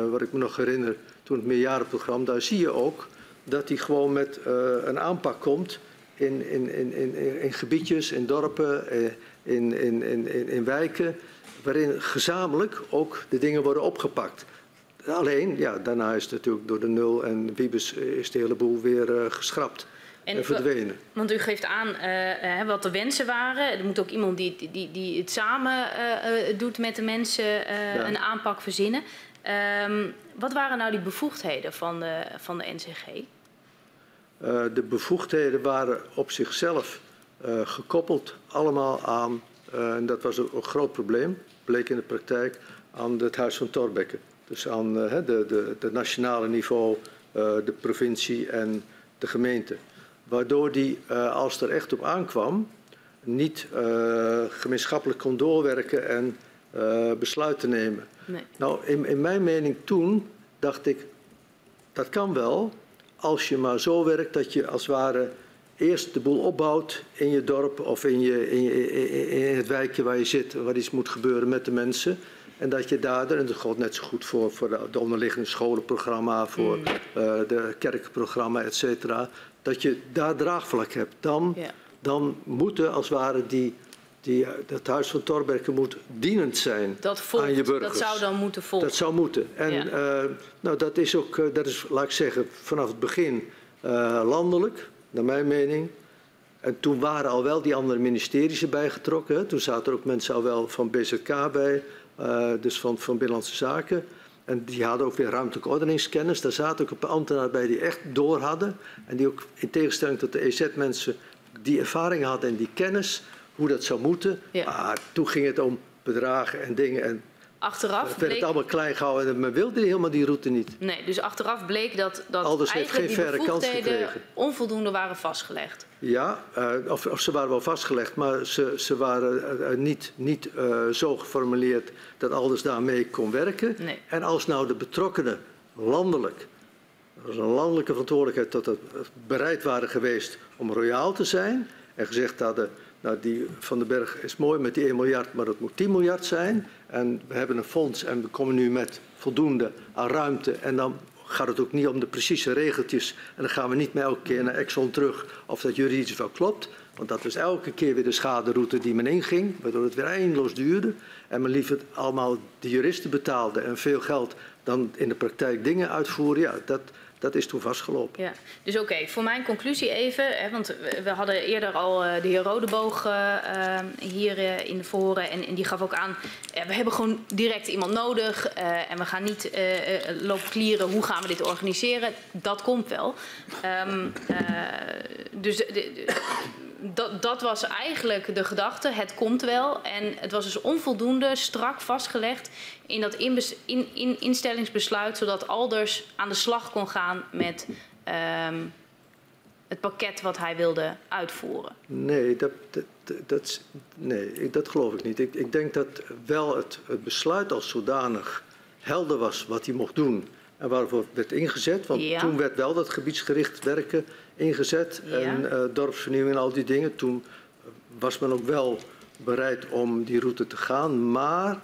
wat ik me nog herinner, toen het meerjarenprogramma, daar zie je ook dat hij gewoon met uh, een aanpak komt in, in, in, in, in gebiedjes, in dorpen, eh, in, in, in, in wijken, waarin gezamenlijk ook de dingen worden opgepakt. Alleen, ja, daarna is het natuurlijk door de nul en Wiebes is de hele boel weer uh, geschrapt. En, en verdwenen. Want u geeft aan uh, wat de wensen waren. Er moet ook iemand die, die, die het samen uh, doet met de mensen ja. een aanpak verzinnen. Um, wat waren nou die bevoegdheden van de, van de NCG? Uh, de bevoegdheden waren op zichzelf uh, gekoppeld allemaal aan, uh, en dat was een, een, groot probleem, bleek in de praktijk, aan het Huis van Torbekke. Dus aan de, de, de nationale niveau, de provincie en de gemeente. Waardoor die, als er echt op aankwam, niet gemeenschappelijk kon doorwerken en besluiten nemen. Nee. Nou, in, in mijn mening toen dacht ik, dat kan wel, als je maar zo werkt dat je als het ware eerst de boel opbouwt in je dorp of in, je, in, je, in het wijkje waar je zit, waar iets moet gebeuren met de mensen. En dat je daardoor, en dat geldt net zo goed voor, voor de onderliggende scholenprogramma, voor mm. uh, de kerkprogramma, et cetera, dat je daar draagvlak hebt. Dan, ja. dan moeten als het ware die die, dat huis van Torberken moet dienend zijn Dat volgt, aan je burgers. dat zou dan moeten volgen. Dat zou moeten. En Ja. eh, nou, dat is ook, eh, dat is, laat ik zeggen, vanaf het begin eh, landelijk, naar mijn mening. En toen waren al wel die andere ministeries erbij getrokken. Hè. Toen zaten er ook mensen al wel van BZK bij, eh, dus van, van Binnenlandse Zaken. En die hadden ook weer ruimtelijke ordeningskennis. Daar zaten ook een paar ambtenaren bij die echt door hadden. En die ook in tegenstelling tot de EZ-mensen die ervaring hadden en die kennis, hoe dat zou moeten. Ja. Maar toen ging het om bedragen en dingen. En Achteraf het werd bleek, allemaal klein gehouden en men wilde helemaal die route niet. nee, dus achteraf bleek dat, dat Alders heeft geen die verre kans gekregen. onvoldoende waren vastgelegd. Ja, eh, of, of ze waren wel vastgelegd, maar ze, ze waren eh, eh, niet, niet zo geformuleerd dat alles daarmee kon werken. Nee. En als nou de betrokkenen landelijk, dat was een landelijke verantwoordelijkheid, dat het bereid waren geweest om royaal te zijn en gezegd hadden, nou die Van den Berg is mooi met die 1 miljard, maar dat moet 10 miljard zijn. En we hebben een fonds en we komen nu met voldoende aan ruimte en dan gaat het ook niet om de precieze regeltjes. En dan gaan we niet meer elke keer naar Exxon terug of dat juridisch wel klopt. Want dat was elke keer weer de schaderoute die men inging, waardoor het weer eindeloos duurde. En men liever allemaal de juristen betaalde en veel geld dan in de praktijk dingen uitvoeren. Ja, dat, dat is toen vastgelopen. Ja, dus oké, voor mijn conclusie even, hè, want we, hadden eerder al eh, de heer Rodeboog eh, eh, hier in de verhoren en, die gaf ook aan, we hebben gewoon direct iemand nodig en we gaan niet lopen klieren, hoe gaan we dit organiseren? Dat komt wel. Ehm, eh, dus de- dat, dat was eigenlijk de gedachte, het komt wel. En het was dus onvoldoende strak vastgelegd in dat inbes- in, in, instellingsbesluit, zodat Alders aan de slag kon gaan met ehm, het pakket wat hij wilde uitvoeren. Nee, dat, dat, dat, nee, ik- dat geloof ik niet. Ik, ik denk dat wel het, het besluit als zodanig helder was wat hij mocht doen en waarvoor werd ingezet. Want Ja. toen werd wel dat gebiedsgericht werken ingezet Ja. en eh, dorpsvernieuwing en al die dingen. Toen was men ook wel bereid om die route te gaan, maar...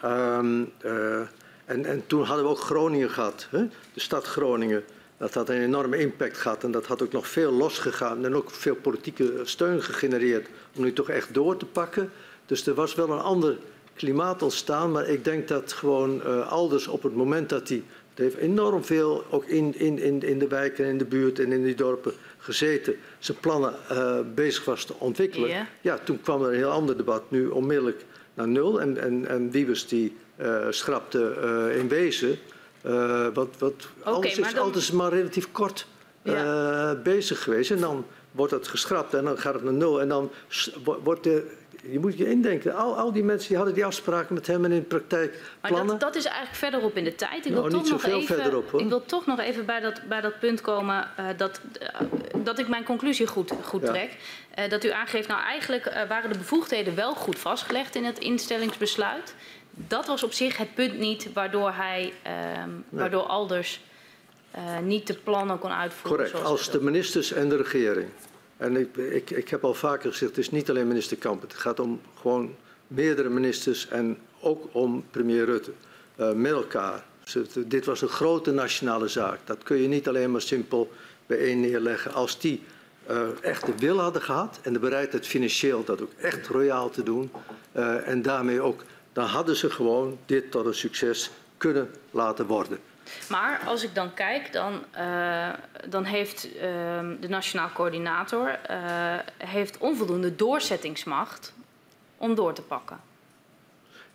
ehm, eh, en, en toen hadden we ook Groningen gehad, hè? de stad Groningen. Dat had een enorme impact gehad en dat had ook nog veel losgegaan en ook veel politieke steun gegenereerd om nu toch echt door te pakken. Dus er was wel een ander klimaat ontstaan, maar ik denk dat gewoon eh, Alders op het moment dat hij, het heeft enorm veel ook in, in, in, in de wijken en in de buurt en in die dorpen gezeten, zijn plannen eh, bezig was te ontwikkelen. Ja. Ja, toen kwam er een heel ander debat, nu onmiddellijk naar nul. En, en, en Wiebes die eh, schrapte eh, in wezen. wat, wat, alles is dan- altijd maar relatief kort bezig geweest. En dan wordt het geschrapt en dan gaat het naar nul. En dan wordt de, je moet je indenken, al, al die mensen die hadden die afspraken met hem en in de praktijk Maar plannen. dat, dat is eigenlijk verderop in de tijd. Ik wil, Nou, toch, nog even, verderop, ik wil toch nog even bij dat, bij dat punt komen eh, dat, eh, dat ik mijn conclusie goed, goed Ja. trek. Eh, dat u aangeeft, nou eigenlijk waren de bevoegdheden wel goed vastgelegd in het instellingsbesluit. Dat was op zich het punt niet waardoor hij, ehm, waardoor Alders niet de plannen kon uitvoeren. Correct, als de ministers en de regering. En ik, ik, ik heb al vaker gezegd, het is niet alleen minister Kamp. Het gaat om gewoon meerdere ministers en ook om premier Rutte. eh, met elkaar. Dit was een grote nationale zaak. Dat kun je niet alleen maar simpel bijeen neerleggen. Als die eh, echt de wil hadden gehad en de bereidheid financieel dat ook echt royaal te doen. eh, en daarmee ook, dan hadden ze gewoon dit tot een succes kunnen laten worden. Maar als ik dan kijk, dan, eh, dan heeft ehm, de Nationaal Coördinator eh, heeft onvoldoende doorzettingsmacht om door te pakken.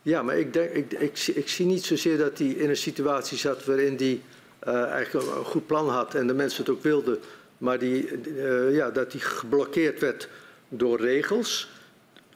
Ja, maar ik, denk, ik, ik, zie- ik zie niet zozeer dat hij in een situatie zat waarin hij eh, eigenlijk een, goed plan had en de mensen het ook wilden, maar die, ja, dat hij geblokkeerd werd door regels.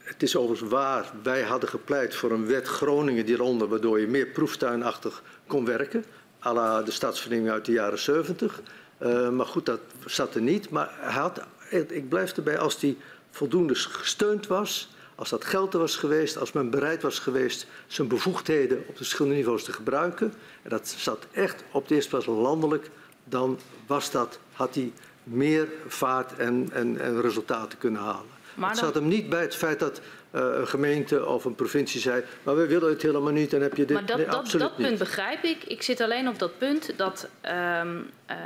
Het is overigens waar, wij hadden gepleit voor een wet Groningen hieronder, waardoor je meer proeftuinachtig kon werken, à la de stadsvernieuwing uit de jaren 70. Eh, maar goed, dat zat er niet. Maar hij had, ik blijf erbij, als die voldoende gesteund was, als dat geld er was geweest, als men bereid was geweest zijn bevoegdheden op de verschillende niveaus te gebruiken, en dat zat echt op de eerste plaats landelijk, dan was dat, had hij meer vaart en, en, en resultaten kunnen halen. Maar het zat hem niet bij het feit dat een gemeente of een provincie zei, maar we willen het helemaal niet en heb je dit. Maar dat, nee, dat, absoluut dat punt niet. begrijp ik. Ik zit alleen op dat punt dat ehm, eh,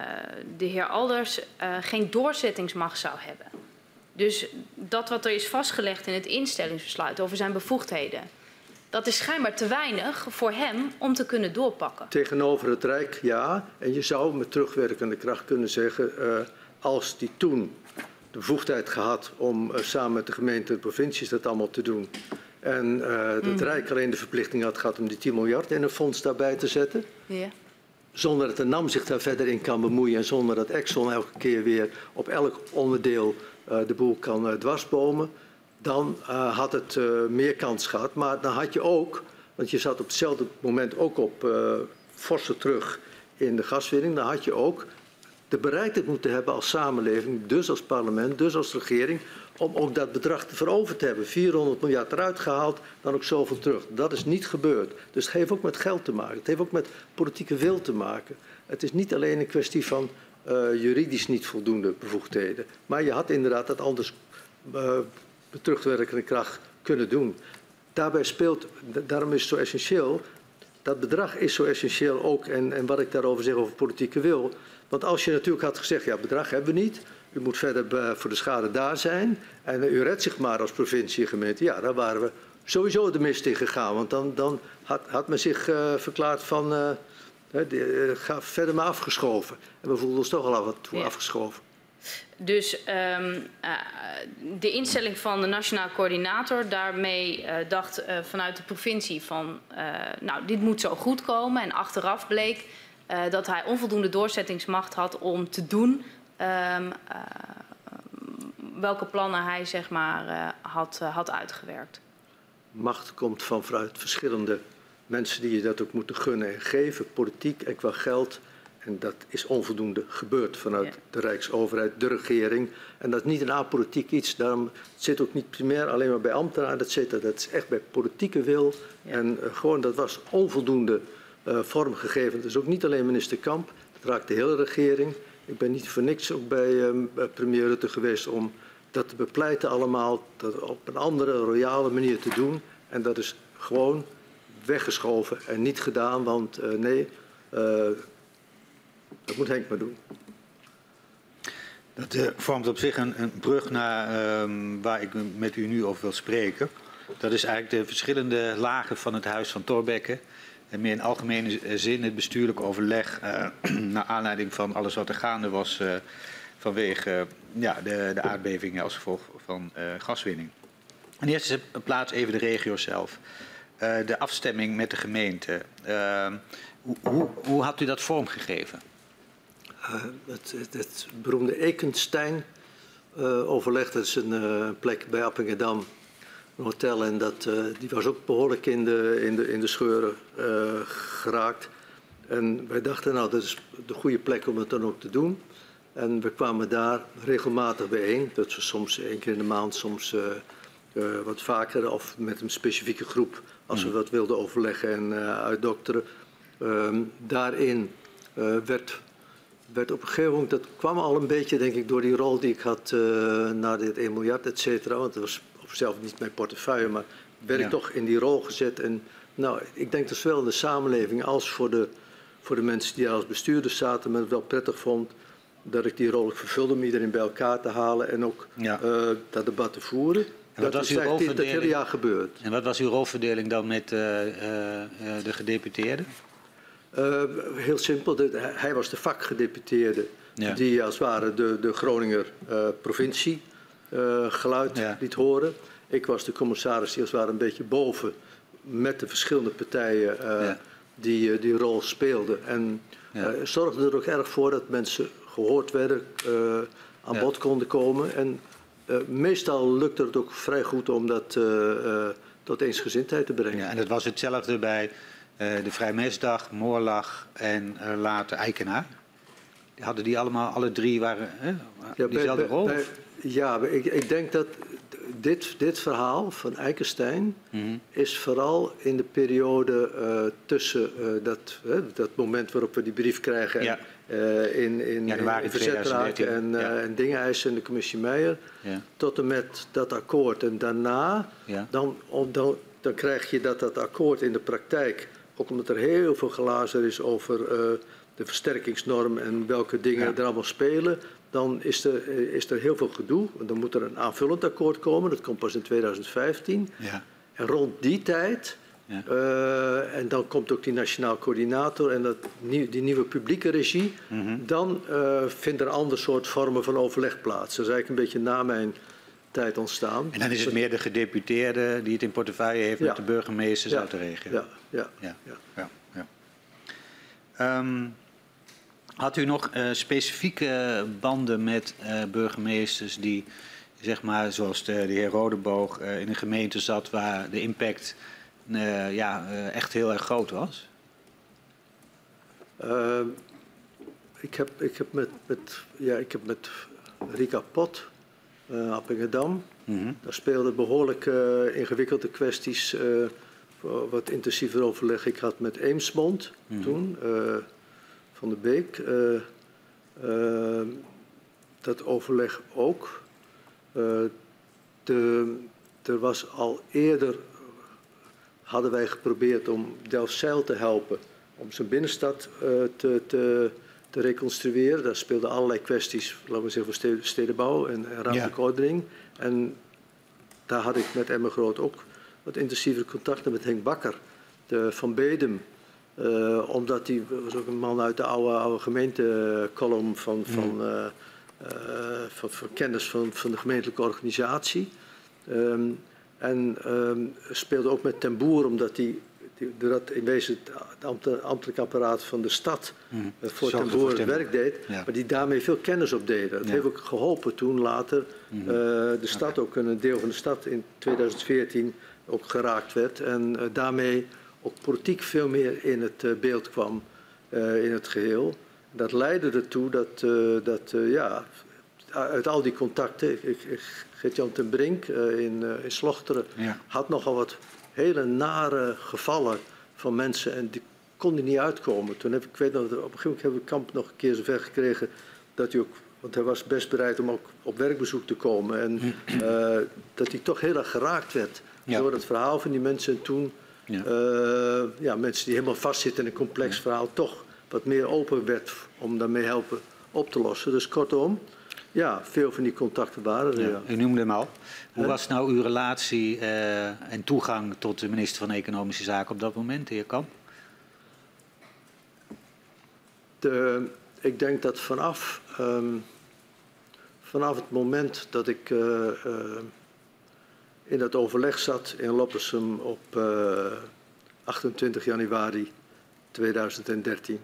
de heer Alders eh, geen doorzettingsmacht zou hebben. Dus dat wat er is vastgelegd in het instellingsbesluit over zijn bevoegdheden, dat is schijnbaar te weinig voor hem om te kunnen doorpakken. Tegenover het Rijk ja. En je zou met terugwerkende kracht kunnen zeggen, uh, als die toen de bevoegdheid gehad om uh, samen met de gemeente en de provincies dat allemaal te doen. En het mm. Rijk alleen de verplichting had gehad om die 10 miljard in een fonds daarbij te zetten. Ja. Zonder dat de NAM zich daar verder in kan bemoeien en zonder dat Exxon elke keer weer op elk onderdeel uh, de boel kan uh, dwarsbomen. Dan uh, had het meer kans gehad. Maar dan had je ook, want je zat op hetzelfde moment ook op forse terug in de gaswinning. Dan had je ook de bereidheid moeten hebben als samenleving, dus als parlement, dus als regering, om ook dat bedrag te veroverd te hebben. 400 miljard eruit gehaald, dan ook zoveel terug. Dat is niet gebeurd. Dus het heeft ook met geld te maken. Het heeft ook met politieke wil te maken. Het is niet alleen een kwestie van uh, juridisch niet voldoende bevoegdheden. Maar je had inderdaad dat anders uh, terugwerkende kracht kunnen doen. Daarbij speelt, daarom is het zo essentieel, dat bedrag is zo essentieel ook, en, en wat ik daarover zeg over politieke wil. Want als je natuurlijk had gezegd, ja, bedrag hebben we niet, u moet verder voor de schade daar zijn. En u redt zich maar als provincie en gemeente. Ja, daar waren we sowieso de mist in gegaan. Want dan, dan had, had men zich uh, verklaard van... Uh, uh, ga verder maar afgeschoven. En we voelden ons toch al af toe ja. afgeschoven. Dus um, uh, de instelling van de nationaal coördinator, daarmee dacht vanuit de provincie van, nou, dit moet zo goed komen. En achteraf bleek dat hij onvoldoende doorzettingsmacht had om te doen um, welke plannen hij zeg maar, had, had uitgewerkt. Macht komt van vanuit verschillende mensen die je dat ook moeten gunnen en geven, politiek en qua geld. En dat is onvoldoende gebeurd vanuit ja. de Rijksoverheid, de regering. En dat is niet een apolitiek iets. Daarom het zit ook niet primair alleen maar bij ambtenaren. Dat, zit, dat is echt bij politieke wil. Ja. En uh, gewoon dat was onvoldoende uh, vormgegeven. Dat is ook niet alleen minister Kamp. Dat raakt de hele regering. Ik ben niet voor niks ook bij uh, premier Rutte geweest om dat te bepleiten allemaal. Dat op een andere, royale manier te doen. En dat is gewoon weggeschoven en niet gedaan. Want uh, nee, uh, dat moet Henk maar doen. Dat vormt op zich een, een brug naar um, waar ik met u nu over wil spreken. Dat is eigenlijk de verschillende lagen van het Huis van Thorbecke. En meer in algemene zin het bestuurlijk overleg uh, naar aanleiding van alles wat er gaande was uh, vanwege ja, de, de aardbevingen als gevolg van gaswinning. In eerste plaats even de regio zelf. de afstemming met de gemeente. Ehm, hoe, hoe, hoe had u dat vormgegeven? Het, het, het, beroemde Ekenstein-overleg, uh, dat is een plek bij Appingedam, een hotel, en dat, die was ook behoorlijk in de, in de, in de scheuren geraakt. En wij dachten, nou, dat is de goede plek om het dan ook te doen. En we kwamen daar regelmatig bijeen, dat we soms één keer in de maand, soms wat vaker, of met een specifieke groep, als we wat wilden overleggen en uitdokteren. Ehm, daarin werd werd op een gegeven moment, dat kwam al een beetje denk ik door die rol die ik had uh, na dit 1 miljard, et cetera. Want dat was zelf niet mijn portefeuille, maar werd ja. ik toch in die rol gezet. En nou, ik denk dat zowel in de samenleving als voor de, voor de mensen die als bestuurder zaten, men het wel prettig vond dat ik die rol vervulde om iedereen bij elkaar te halen en ook ja. uh, dat debat te voeren. En wat dat was uw rolverdeling? Dat hele jaar gebeurd. En wat was uw rolverdeling dan met uh, de gedeputeerden? Uh, heel simpel, de, hij was de vakgedeputeerde ja. die als het ware de, de Groninger provincie geluid ja. liet horen. Ik was de commissaris die als het ware een beetje boven met de verschillende partijen ja. die die rol speelden. En zorgde er ook erg voor dat mensen gehoord werden, aan bod konden komen. En meestal lukte het ook vrij goed om dat tot eensgezindheid te brengen. en het was hetzelfde bij uh, de Vrijmesdag, Moorlag en uh, later Eikenaar. Hadden die allemaal, alle drie waren hè, ja, diezelfde rol? Bij, ja, ik, ik, denk dat dit, dit verhaal van Eikenstein mm -hmm. is vooral in de periode uh, tussen dat, dat moment waarop we die brief krijgen ja. in, in, Januari in en, ja. en dingen eisen in de commissie Meijer, ja. tot en met dat akkoord. En daarna, dan, dan, dan krijg je dat dat akkoord in de praktijk ook omdat er heel veel glazen is over de versterkingsnorm en welke dingen er allemaal spelen. Dan is er, is er heel veel gedoe. Dan moet er een aanvullend akkoord komen. Dat komt pas in 2015. Ja. En rond die tijd, Ja. eh, en dan komt ook die nationaal coördinator en dat, die nieuwe publieke regie, Mhm. dan eh vindt er een ander soort vormen van overleg plaats. Dat is eigenlijk een beetje na mijn tijd ontstaan. En dan is het meer de gedeputeerde die het in portefeuille heeft Ja. met de burgemeesters Ja. uit de regio. Ja, ja. Ja. Ja. Ja. Had u nog eh, specifieke banden met eh, burgemeesters die, zeg maar, zoals de, de heer Rodeboog, eh, in een gemeente zat waar de impact ja, echt heel erg groot was? Ik, heb, ik, heb met, met, ja, ik heb met Rika Pot, eh Appingedam, Mhm. Daar speelden behoorlijk eh, ingewikkelde kwesties, wat intensiever overleg. Ik had met Eemsmond Mhm. toen, van de Beek, eh, eh, dat overleg ook. Eh, de, er was al eerder, hadden wij geprobeerd om Delfzijl te helpen om zijn binnenstad te, te, te reconstrueren. Daar speelden allerlei kwesties, laten we zeggen, voor steden- stedenbouw en, en ruimtelijke ordening. En daar had ik met Emma Groot ook wat intensievere contacten met Henk Bakker de, van Bedem. Eh, omdat hij was ook een man uit de oude, oude gemeentecolumn van, van, eh, eh, van, van kennis van, van de gemeentelijke organisatie. Ehm, en ehm, speelde ook met Ten Boer, omdat hij die, dat in wezen het ambt- ambtelijk apparaat van de stad eh, voor Ten Boer het werk deed, Ja. maar die daarmee veel kennis opdeden. Dat Ja. heeft ook geholpen toen later Mhm. eh, de stad ook een deel van de stad in 2014 ook geraakt werd en daarmee ook politiek veel meer in het eh, beeld kwam eh, in het geheel. Dat leidde ertoe dat, eh, dat ja, uit al die contacten, Gert-Jan ten Brink in, in Slochteren Ja. had nogal wat hele nare gevallen van mensen en die kon er niet uitkomen. Toen heb ik, weet nog, op een gegeven moment hebben we Kamp nog een keer zover gekregen dat hij ook, want hij was best bereid om ook op werkbezoek te komen en dat hij toch heel erg geraakt werd Ja. door het verhaal van die mensen en toen Ja. eh, ja, mensen die helemaal vastzitten in een complex verhaal toch wat meer open werd om daarmee helpen op te lossen. Dus kortom, ja, veel van die contacten waren er. Ja, u noemde hem al. Hoe was nou uw relatie eh, en toegang tot de minister van Economische Zaken op dat moment, de heer Kamp? De, ik denk dat vanaf, ehm, vanaf het moment dat ik eh, in dat overleg zat in Loppersum op eh, 28 januari 2013.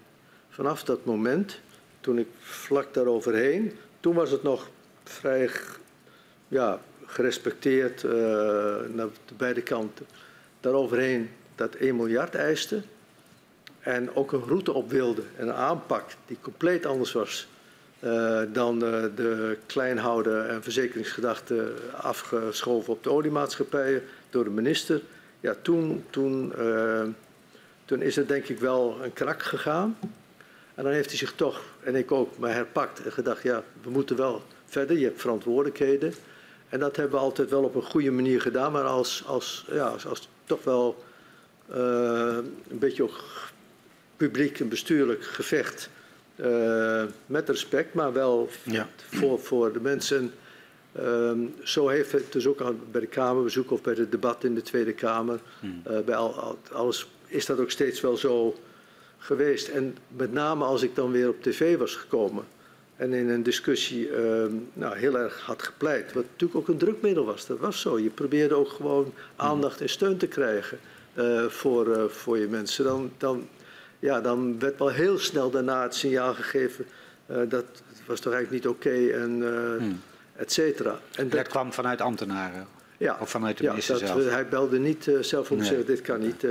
Vanaf dat moment, toen ik vlak daaroverheen, toen was het nog vrij ja, gerespecteerd eh, naar de beide kanten. Daaroverheen dat 1 miljard eiste. En ook een route op wilde en een aanpak die compleet anders was eh, dan eh, de kleinhouden en verzekeringsgedachte afgeschoven op de oliemaatschappijen door de minister. Ja, toen, toen, eh, toen is er denk ik wel een krak gegaan. En dan heeft hij zich toch, en ik ook, maar herpakt en gedacht, ja, we moeten wel verder, je hebt verantwoordelijkheden. En dat hebben we altijd wel op een goede manier gedaan, maar als, als, ja, als, als toch wel een beetje ook publiek en bestuurlijk gevecht. Eh, met respect, maar wel Ja. voor, voor de mensen. Ehm, zo heeft het dus ook aan- bij de Kamerbezoek of bij het debat in de Tweede Kamer. eh, bij al, al- alles is dat ook steeds wel zo geweest. En met name als ik dan weer op tv was gekomen en in een discussie ehm, nou, heel erg had gepleit. Wat natuurlijk ook een drukmiddel was. Dat was zo. Je probeerde ook gewoon aandacht en steun te krijgen eh, voor, voor je mensen. Dan, dan, ja, dan werd wel heel snel daarna het signaal gegeven eh, dat het was toch eigenlijk niet oké en eh et cetera. En Dat kwam vanuit ambtenaren. ja, Of vanuit de ja, minister dat, zelf. hij belde niet eh, zelf om te zeggen, dit kan niet.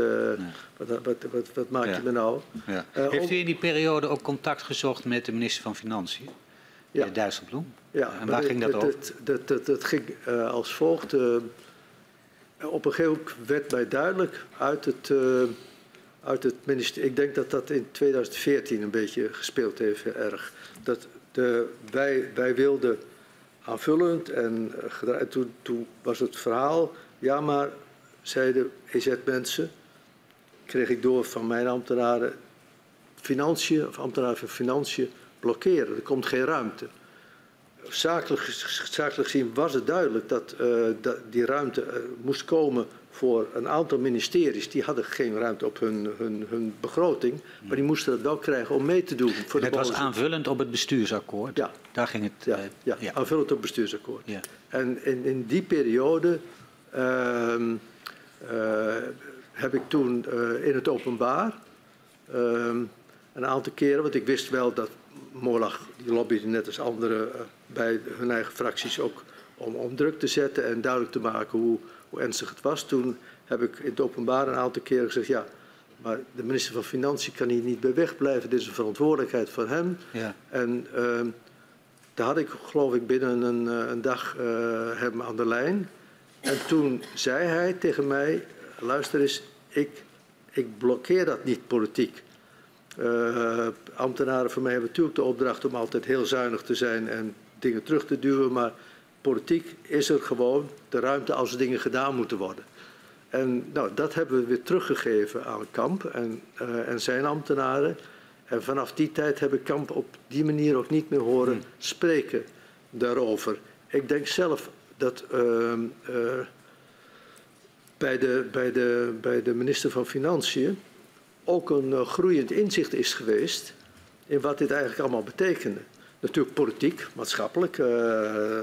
wat, wat, wat, wat maak Ja. je me nou? Ja. Heeft u in die periode ook contact gezocht met de minister van Financiën, Ja. Dijsselbloem? Ja, en waar ging dat over? Dat, dat, dat ging als volgt. op een gegeven moment werd mij duidelijk uit het, uit het ministerie. Ik denk dat dat in 2014 een beetje gespeeld heeft, erg. Dat de, wij, wij wilden aanvullend en, eh, toen, toen was het verhaal. Ja, maar zeiden EZ-mensen, kreeg ik door van mijn ambtenaren, financiën, of ambtenaren van financiën blokkeren. Er komt geen ruimte. Zakelijk, zakelijk gezien was het duidelijk dat, uh, dat die ruimte uh, moest komen voor een aantal ministeries. Die hadden geen ruimte op hun, hun, hun begroting, maar die moesten dat wel krijgen om mee te doen. Voor het was aanvullend op het bestuursakkoord? Ja. Daar ging het... Ja, ja, ja. aanvullend op het bestuursakkoord. Ja. En in, in die periode ehm, heb ik toen in het openbaar ehm, een aantal keren, want ik wist wel dat Molach, die lobbyde net als anderen uh, bij hun eigen fracties ook om, om druk te zetten en duidelijk te maken hoe, hoe ernstig het was. Toen heb ik in het openbaar een aantal keren gezegd, ja, maar de minister van Financiën kan hier niet bij wegblijven. Dit is een verantwoordelijkheid van hem. Ja. En uh, daar had ik, geloof ik, binnen een, uh, een dag uh, hem aan de lijn. En toen zei hij tegen mij, luister eens, ik, ik blokkeer dat niet politiek. Uh, ambtenaren van mij hebben natuurlijk de opdracht om altijd heel zuinig te zijn en dingen terug te duwen. Maar politiek is er gewoon de ruimte als dingen gedaan moeten worden. En nou, dat hebben we weer teruggegeven aan Kamp en, uh, en zijn ambtenaren. En vanaf die tijd heb ik Kamp op die manier ook niet meer horen hmm. spreken daarover. Ik denk zelf dat uh, uh, bij, de, bij, de, bij de minister van Financiën ook een uh, groeiend inzicht is geweest in wat dit eigenlijk allemaal betekende. Natuurlijk politiek, maatschappelijk, uh,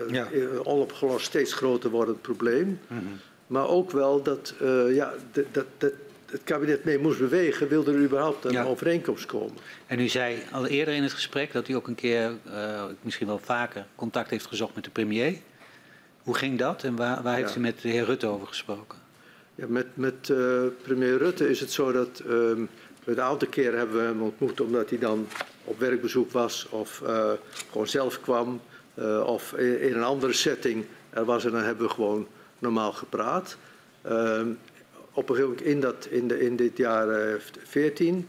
ja. onopgelost steeds groter wordend probleem. Mm -hmm. Maar ook wel dat, uh, ja, dat, dat het kabinet mee moest bewegen, wilde er überhaupt een ja. overeenkomst komen. En u zei al eerder in het gesprek dat u ook een keer, uh, misschien wel vaker, contact heeft gezocht met de premier. Hoe ging dat en waar, waar heeft u met de heer Rutte over gesproken? Ja, met met premier Rutte is het zo dat um, een aantal keren hebben we hem ontmoet omdat hij dan op werkbezoek was of uh, gewoon zelf kwam uh, of in, een andere setting er was en dan hebben we gewoon normaal gepraat. Um, op een gegeven moment in, dat, in, de, in dit jaar 14.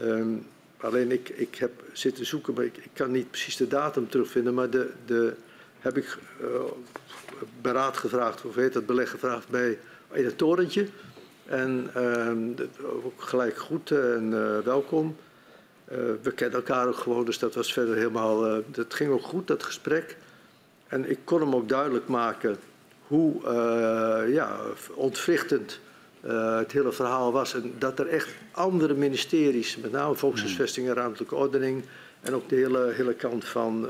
Um, alleen ik, ik heb zitten zoeken, maar ik, ik, kan niet precies de datum terugvinden, maar de, de heb ik beraad gevraagd, of heet dat, beleg gevraagd bij in het torentje. En uh, ook gelijk goed en uh, welkom. Uh, we kennen elkaar ook gewoon, dus dat was verder helemaal. Uh, dat ging ook goed, dat gesprek. En ik kon hem ook duidelijk maken hoe ja, ontwrichtend het hele verhaal was. En dat er echt andere ministeries, met name Volkshuisvesting en Ruimtelijke Ordening. en ook de hele, hele kant van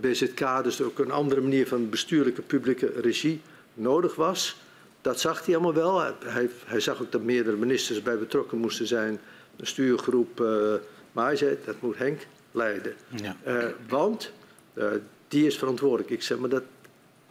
BZK, dus ook een andere manier van bestuurlijke publieke regie nodig was. Dat zag hij allemaal wel. Hij, hij, zag ook dat meerdere ministers bij betrokken moesten zijn. Een stuurgroep. Uh, maar hij zei, dat moet Henk leiden. Ja. Uh, want uh, die is verantwoordelijk. Ik zeg, maar dat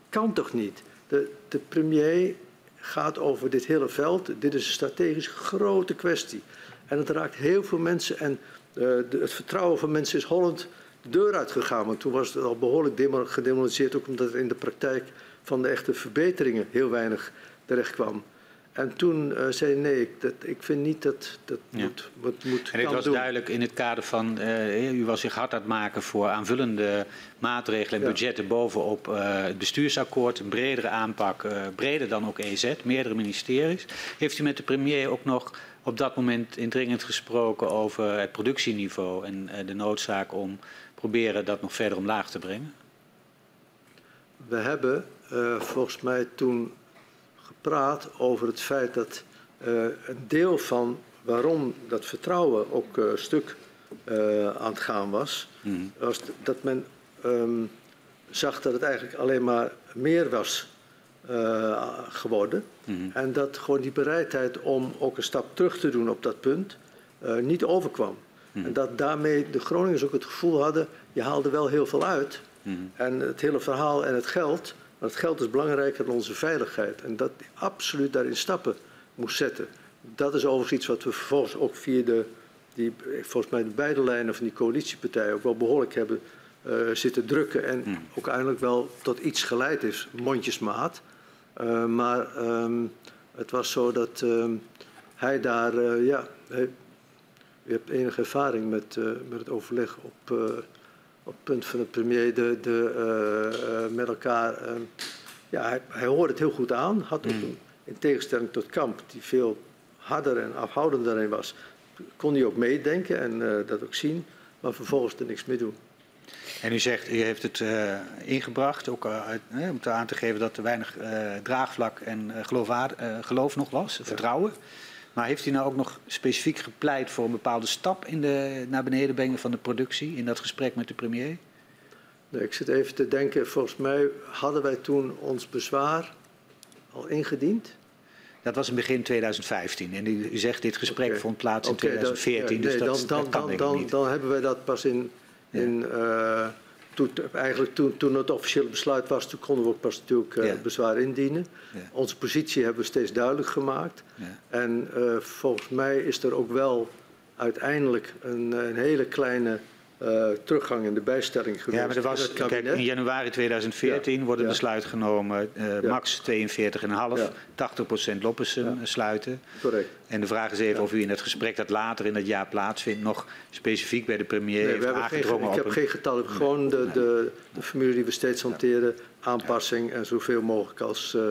kan toch niet? De, de premier gaat over dit hele veld. Dit is een strategisch grote kwestie. En het raakt heel veel mensen. En de, het vertrouwen van mensen is Holland de deur uitgegaan. Want toen was het al behoorlijk gedemoniseerd. Ook omdat er in de praktijk van de echte verbeteringen heel weinig terecht kwam. En toen uh, zei hij, nee, ik, dat, ik vind niet dat dat ja. moet, moet En het was doen. duidelijk in het kader van, uh, u was zich hard aan het maken voor aanvullende maatregelen en ja. budgetten bovenop uh, het bestuursakkoord, een bredere aanpak, breder dan ook EZ, meerdere ministeries. Heeft u met de premier ook nog op dat moment indringend gesproken over het productieniveau en de noodzaak om proberen dat nog verder omlaag te brengen? We hebben volgens mij toen gepraat over het feit dat uh, een deel van waarom dat vertrouwen ook uh, stuk uh, aan het gaan was, mm. was dat men um, zag dat het eigenlijk alleen maar meer was geworden. Mm. En dat gewoon die bereidheid om ook een stap terug te doen op dat punt niet overkwam. Mm. En dat daarmee de Groningers ook het gevoel hadden, je haalde wel heel veel uit. En het hele verhaal en het geld maar het geld is belangrijker dan onze veiligheid. En dat absoluut daarin stappen moest zetten. Dat is overigens iets wat we vervolgens ook via de, die, volgens mij de beide lijnen van die coalitiepartijen ook wel behoorlijk hebben uh, zitten drukken. En hmm. ook uiteindelijk wel tot iets geleid is, mondjesmaat. Uh, maar um, het was zo dat um, hij daar, uh, ja, hij, u hebt enige ervaring met, met het overleg op op het punt van de premier de, de, uh, uh, met elkaar. Uh, ja, hij, hij, hoorde het heel goed aan. Had ook mm. in tegenstelling tot Kamp, die veel harder en afhoudender daarin was, kon hij ook meedenken en dat ook zien, maar vervolgens er niks mee doen. En u zegt, u heeft het ingebracht, ook eh, om te aan te geven dat er weinig draagvlak en geloof nog was, ja. vertrouwen. Maar heeft u nou ook nog specifiek gepleit voor een bepaalde stap in de naar beneden brengen van de productie in dat gesprek met de premier? Nee, ik zit even te denken, volgens mij hadden wij toen ons bezwaar al ingediend. Dat was in begin 2015. En u, zegt dit gesprek okay. vond plaats in okay, 2014. Dat, dus dat, dan, dat kan dan, dan, niet. dan hebben wij dat pas in... in uh, toen, eigenlijk toen, toen het officiële besluit was, toen konden we ook pas natuurlijk uh, ja. bezwaar indienen. Ja. Onze positie hebben we steeds duidelijk gemaakt. Ja. En uh, volgens mij is er ook wel uiteindelijk een, een hele kleine uh, teruggang in de bijstelling geweest. Ja, maar er was, kijk, in januari 2014 ja. wordt een ja. besluit genomen, uh, ja. max 42,5, 80% Loppersum sluiten. Correct. En de vraag is even of u in het gesprek dat later in het jaar plaatsvindt, nog specifiek bij de premier nee, heeft aangedrongen geen, Ik heb een... geen getal, gewoon de, de, de formule die we steeds hanteren, aanpassing en zoveel mogelijk als uh,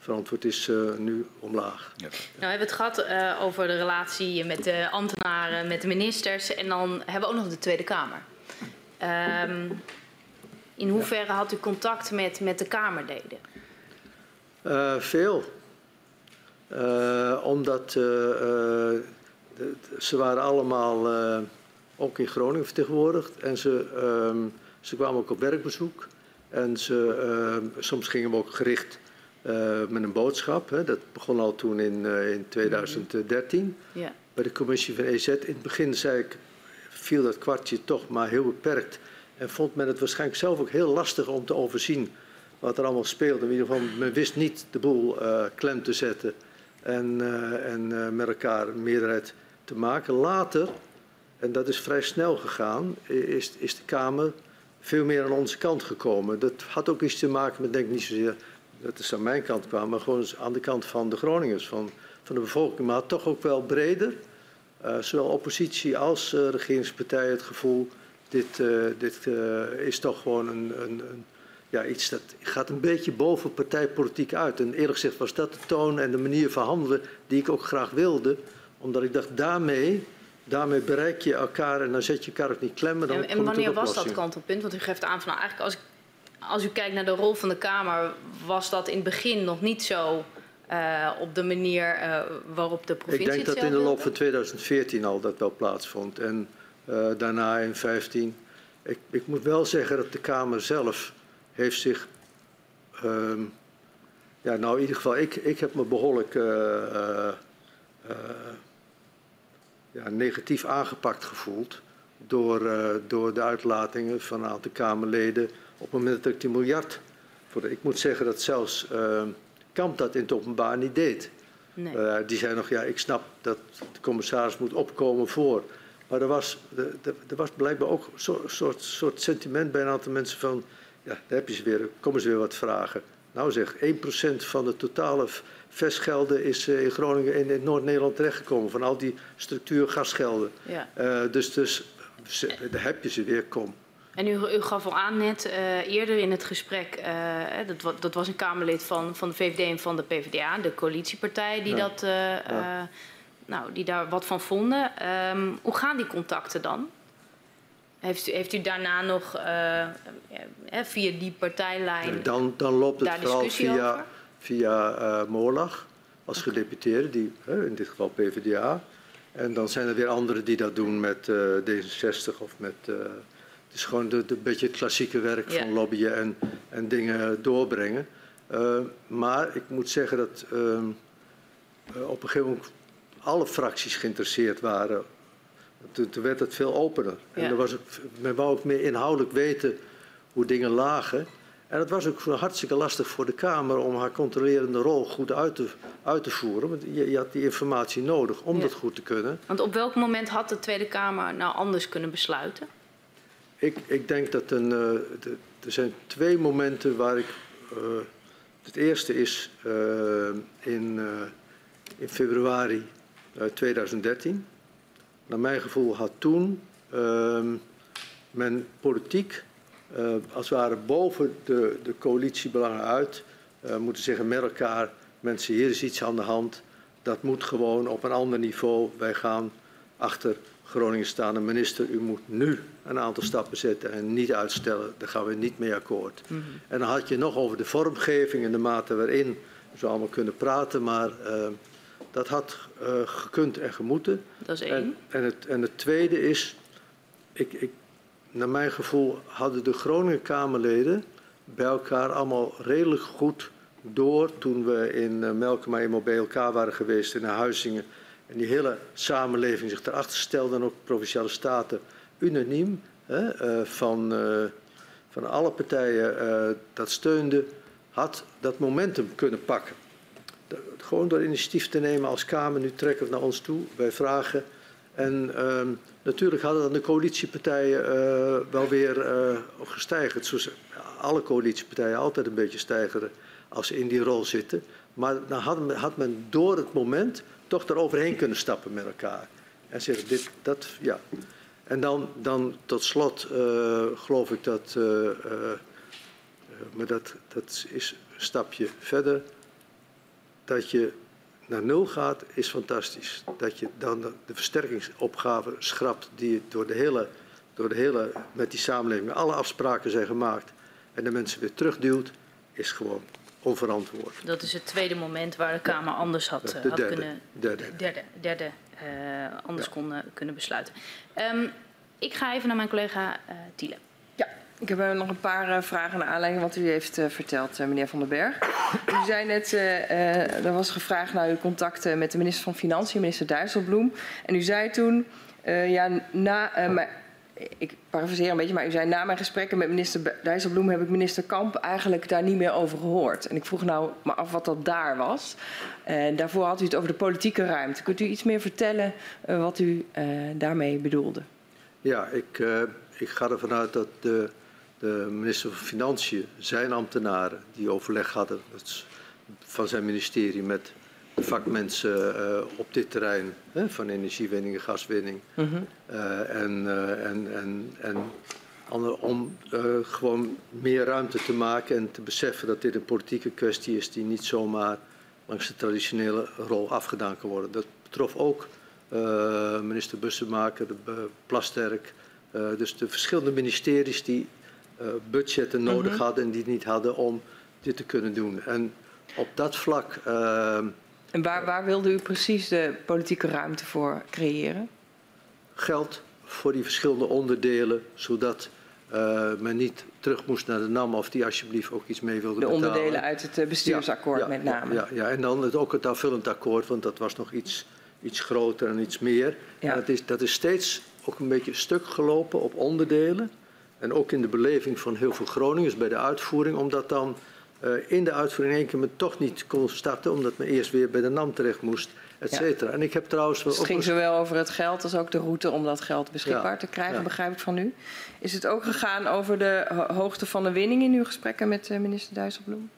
verantwoord is uh, nu omlaag. Ja. Nou, we hebben het gehad uh, over de relatie met de ambtenaren, met de ministers en dan hebben we ook nog de Tweede Kamer. Um, in hoeverre ja. had u contact met, met de Kamerleden? Uh, veel. omdat de, de, ze waren allemaal ook in Groningen vertegenwoordigd en ze, um, ze kwamen ook op werkbezoek. En ze, soms gingen we ook gericht met een boodschap. Hè. Dat begon al toen in, uh, in 2013 ja. bij de commissie van EZ. In het begin zei ik, viel dat kwartje toch maar heel beperkt. En vond men het waarschijnlijk zelf ook heel lastig om te overzien wat er allemaal speelde. In ieder geval, men wist niet de boel uh, klem te zetten en, en met elkaar een meerderheid te maken. Later, en dat is vrij snel gegaan, is, is de Kamer veel meer aan onze kant gekomen. Dat had ook iets te maken met, denk ik niet zozeer dat is aan mijn kant kwam, maar gewoon aan de kant van de Groningers, van, van de bevolking. Maar toch ook wel breder, uh, zowel oppositie als uh, regeringspartijen het gevoel, dit, uh, dit is toch gewoon een, een, een, ja, iets dat gaat een beetje boven partijpolitiek uit. En eerlijk gezegd was dat de toon en de manier van handelen die ik ook graag wilde, omdat ik dacht daarmee... Daarmee bereik je elkaar en dan zet je elkaar ook niet klemmen. Dan en, en wanneer was dat kantelpunt? Want u geeft aan van nou, eigenlijk als ik als u kijkt naar de rol van de Kamer, was dat in het begin nog niet zo uh, op de manier uh, waarop de provincie Ik denk dat in de loop van 2014 al dat wel plaatsvond. En uh, daarna in 2015. Ik, ik, moet wel zeggen dat de Kamer zelf heeft zich... Um, ja, nou in ieder geval, ik, ik heb me behoorlijk ja, negatief aangepakt gevoeld... Door, door de uitlatingen van een aantal Kamerleden op het moment dat ik die miljard. Voor de, ik moet zeggen dat zelfs uh, Kamp dat in het openbaar niet deed. Nee. Uh, die zei nog, ja, ik snap dat de commissaris moet opkomen voor. Maar er was, er was blijkbaar ook een soort, soort, soort sentiment bij een aantal mensen van... ja, daar heb je ze weer, komen ze weer wat vragen. Nou zeg, 1% van de totale vestgelden is uh, in Groningen en in Noord-Nederland terechtgekomen. Van al die structuur gasgelden. Ja. Uh, dus, dus daar heb je ze weer, kom. En u, u, gaf al aan net uh, eerder in het gesprek, uh, dat, dat, was een Kamerlid van, van de VVD en van de PvdA, de coalitiepartijen die, ja. dat, uh, ja. nou, die daar wat van vonden. Um, hoe gaan die contacten dan? Heeft u, heeft u daarna nog via die partijlijn. Dan, dan loopt het vooral via, via Moorlag als okay. gedeputeerde, die, in dit geval PvdA. En dan zijn er weer anderen die dat doen met D66 of met. Het is gewoon de, de beetje het klassieke werk ja. van lobbyen en, en dingen doorbrengen. Uh, maar ik moet zeggen dat uh, op een gegeven moment alle fracties geïnteresseerd waren. Toen, toen werd het veel opener. Ja. En er was ook, men wou ook meer inhoudelijk weten hoe dingen lagen. En het was ook hartstikke lastig voor de Kamer om haar controlerende rol goed uit te, uit te voeren. Want je, je had die informatie nodig om ja. dat goed te kunnen. Want op welk moment had de Tweede Kamer nou anders kunnen besluiten? Ik, ik denk dat een, de, er zijn twee momenten waar ik. Uh, het eerste is uh, in, in februari 2013. Naar mijn gevoel had toen ehm, men politiek, als het ware boven de, de coalitiebelangen uit, moeten zeggen met elkaar: mensen, hier is iets aan de hand. Dat moet gewoon op een ander niveau. Wij gaan achter Groningen staande minister, u moet nu een aantal stappen zetten en niet uitstellen. Daar gaan we niet mee akkoord. Mhm. En dan had je nog over de vormgeving en de mate waarin we allemaal kunnen praten, maar uh, dat had uh, gekund en gemoeten. Dat is één. En, en, het, en het tweede is, ik, ik, naar mijn gevoel hadden de Groningen Kamerleden bij elkaar allemaal redelijk goed door toen we in uh, Melkema bij elkaar waren geweest in Huizingen. En die hele samenleving zich erachter stelde en ook provinciale staten unaniem hè, uh, van, uh, van alle partijen dat steunde, had dat momentum kunnen pakken. Gewoon door initiatief te nemen als Kamer, nu trekken naar ons toe, wij vragen. En uh, natuurlijk hadden dan de coalitiepartijen wel weer gestijgerd. Zoals alle coalitiepartijen altijd een beetje stijgeren als ze in die rol zitten. Maar dan had men door het moment toch eroverheen kunnen stappen met elkaar. En zeggen, dit, dat, ja. En dan, dan tot slot uh, geloof ik dat, uh, uh, maar dat, dat is een stapje verder, dat je naar nul gaat, is fantastisch. Dat je dan de versterkingsopgave schrapt die door de hele, door de hele met die samenleving, alle afspraken zijn gemaakt en de mensen weer terugduwt, is gewoon onverantwoord. Dat is het tweede moment waar de Kamer anders had, de had derde, kunnen, derde. derde, derde uh, anders ja. kon uh, kunnen besluiten. Um, ik ga even naar mijn collega uh, Tiele. Ja, ik heb nog een paar uh, vragen naar aanleiding wat u heeft uh, verteld, meneer Van den Berg. U zei net, uh, er was gevraagd naar uw contacten met de minister van Financiën, minister Dijsselbloem. En u zei toen, ja, na, maar, ik parafraseer een beetje, maar u zei na mijn gesprekken met minister Dijsselbloem heb ik minister Kamp eigenlijk daar niet meer over gehoord. En ik vroeg nou maar af wat dat daar was. En daarvoor had u het over de politieke ruimte. Kunt u iets meer vertellen wat u daarmee bedoelde? Ja, ik, uh, ik ga ervan uit dat de, de, minister van Financiën, zijn ambtenaren die overleg hadden van zijn ministerie met vakmensen uh, op dit terrein hè, van energiewinning en gaswinning. Mm -hmm. uh, en, en, en, en om gewoon meer ruimte te maken en te beseffen dat dit een politieke kwestie is die niet zomaar langs de traditionele rol afgedaan kan worden. Dat betrof ook uh, minister Bussemaker, de uh, Plasterk. Dus de verschillende ministeries die budgetten nodig mm -hmm. hadden en die het niet hadden om dit te kunnen doen. En op dat vlak. En waar, waar wilde u precies de politieke ruimte voor creëren? Geld voor die verschillende onderdelen, zodat men niet terug moest naar de NAM of die alsjeblieft ook iets mee wilde de betalen. De onderdelen uit het bestuursakkoord ja, ja, met name. Ja, ja, en dan het, ook het aanvullend akkoord, want dat was nog iets iets groter en iets meer. Ja. En dat, is, dat is steeds ook een beetje stuk gelopen op onderdelen. En ook in de beleving van heel veel Groningers bij de uitvoering, omdat dan uh, in de uitvoering in één keer men toch niet kon starten, omdat men eerst weer bij de NAM terecht moest, et cetera. Ja. En ik heb trouwens... Dus het ging zowel over het geld als ook de route om dat geld beschikbaar ja. te krijgen, begrijp ik van u. Is het ook gegaan over de ho hoogte van de winning in uw gesprekken met uh, minister Dijsselbloem?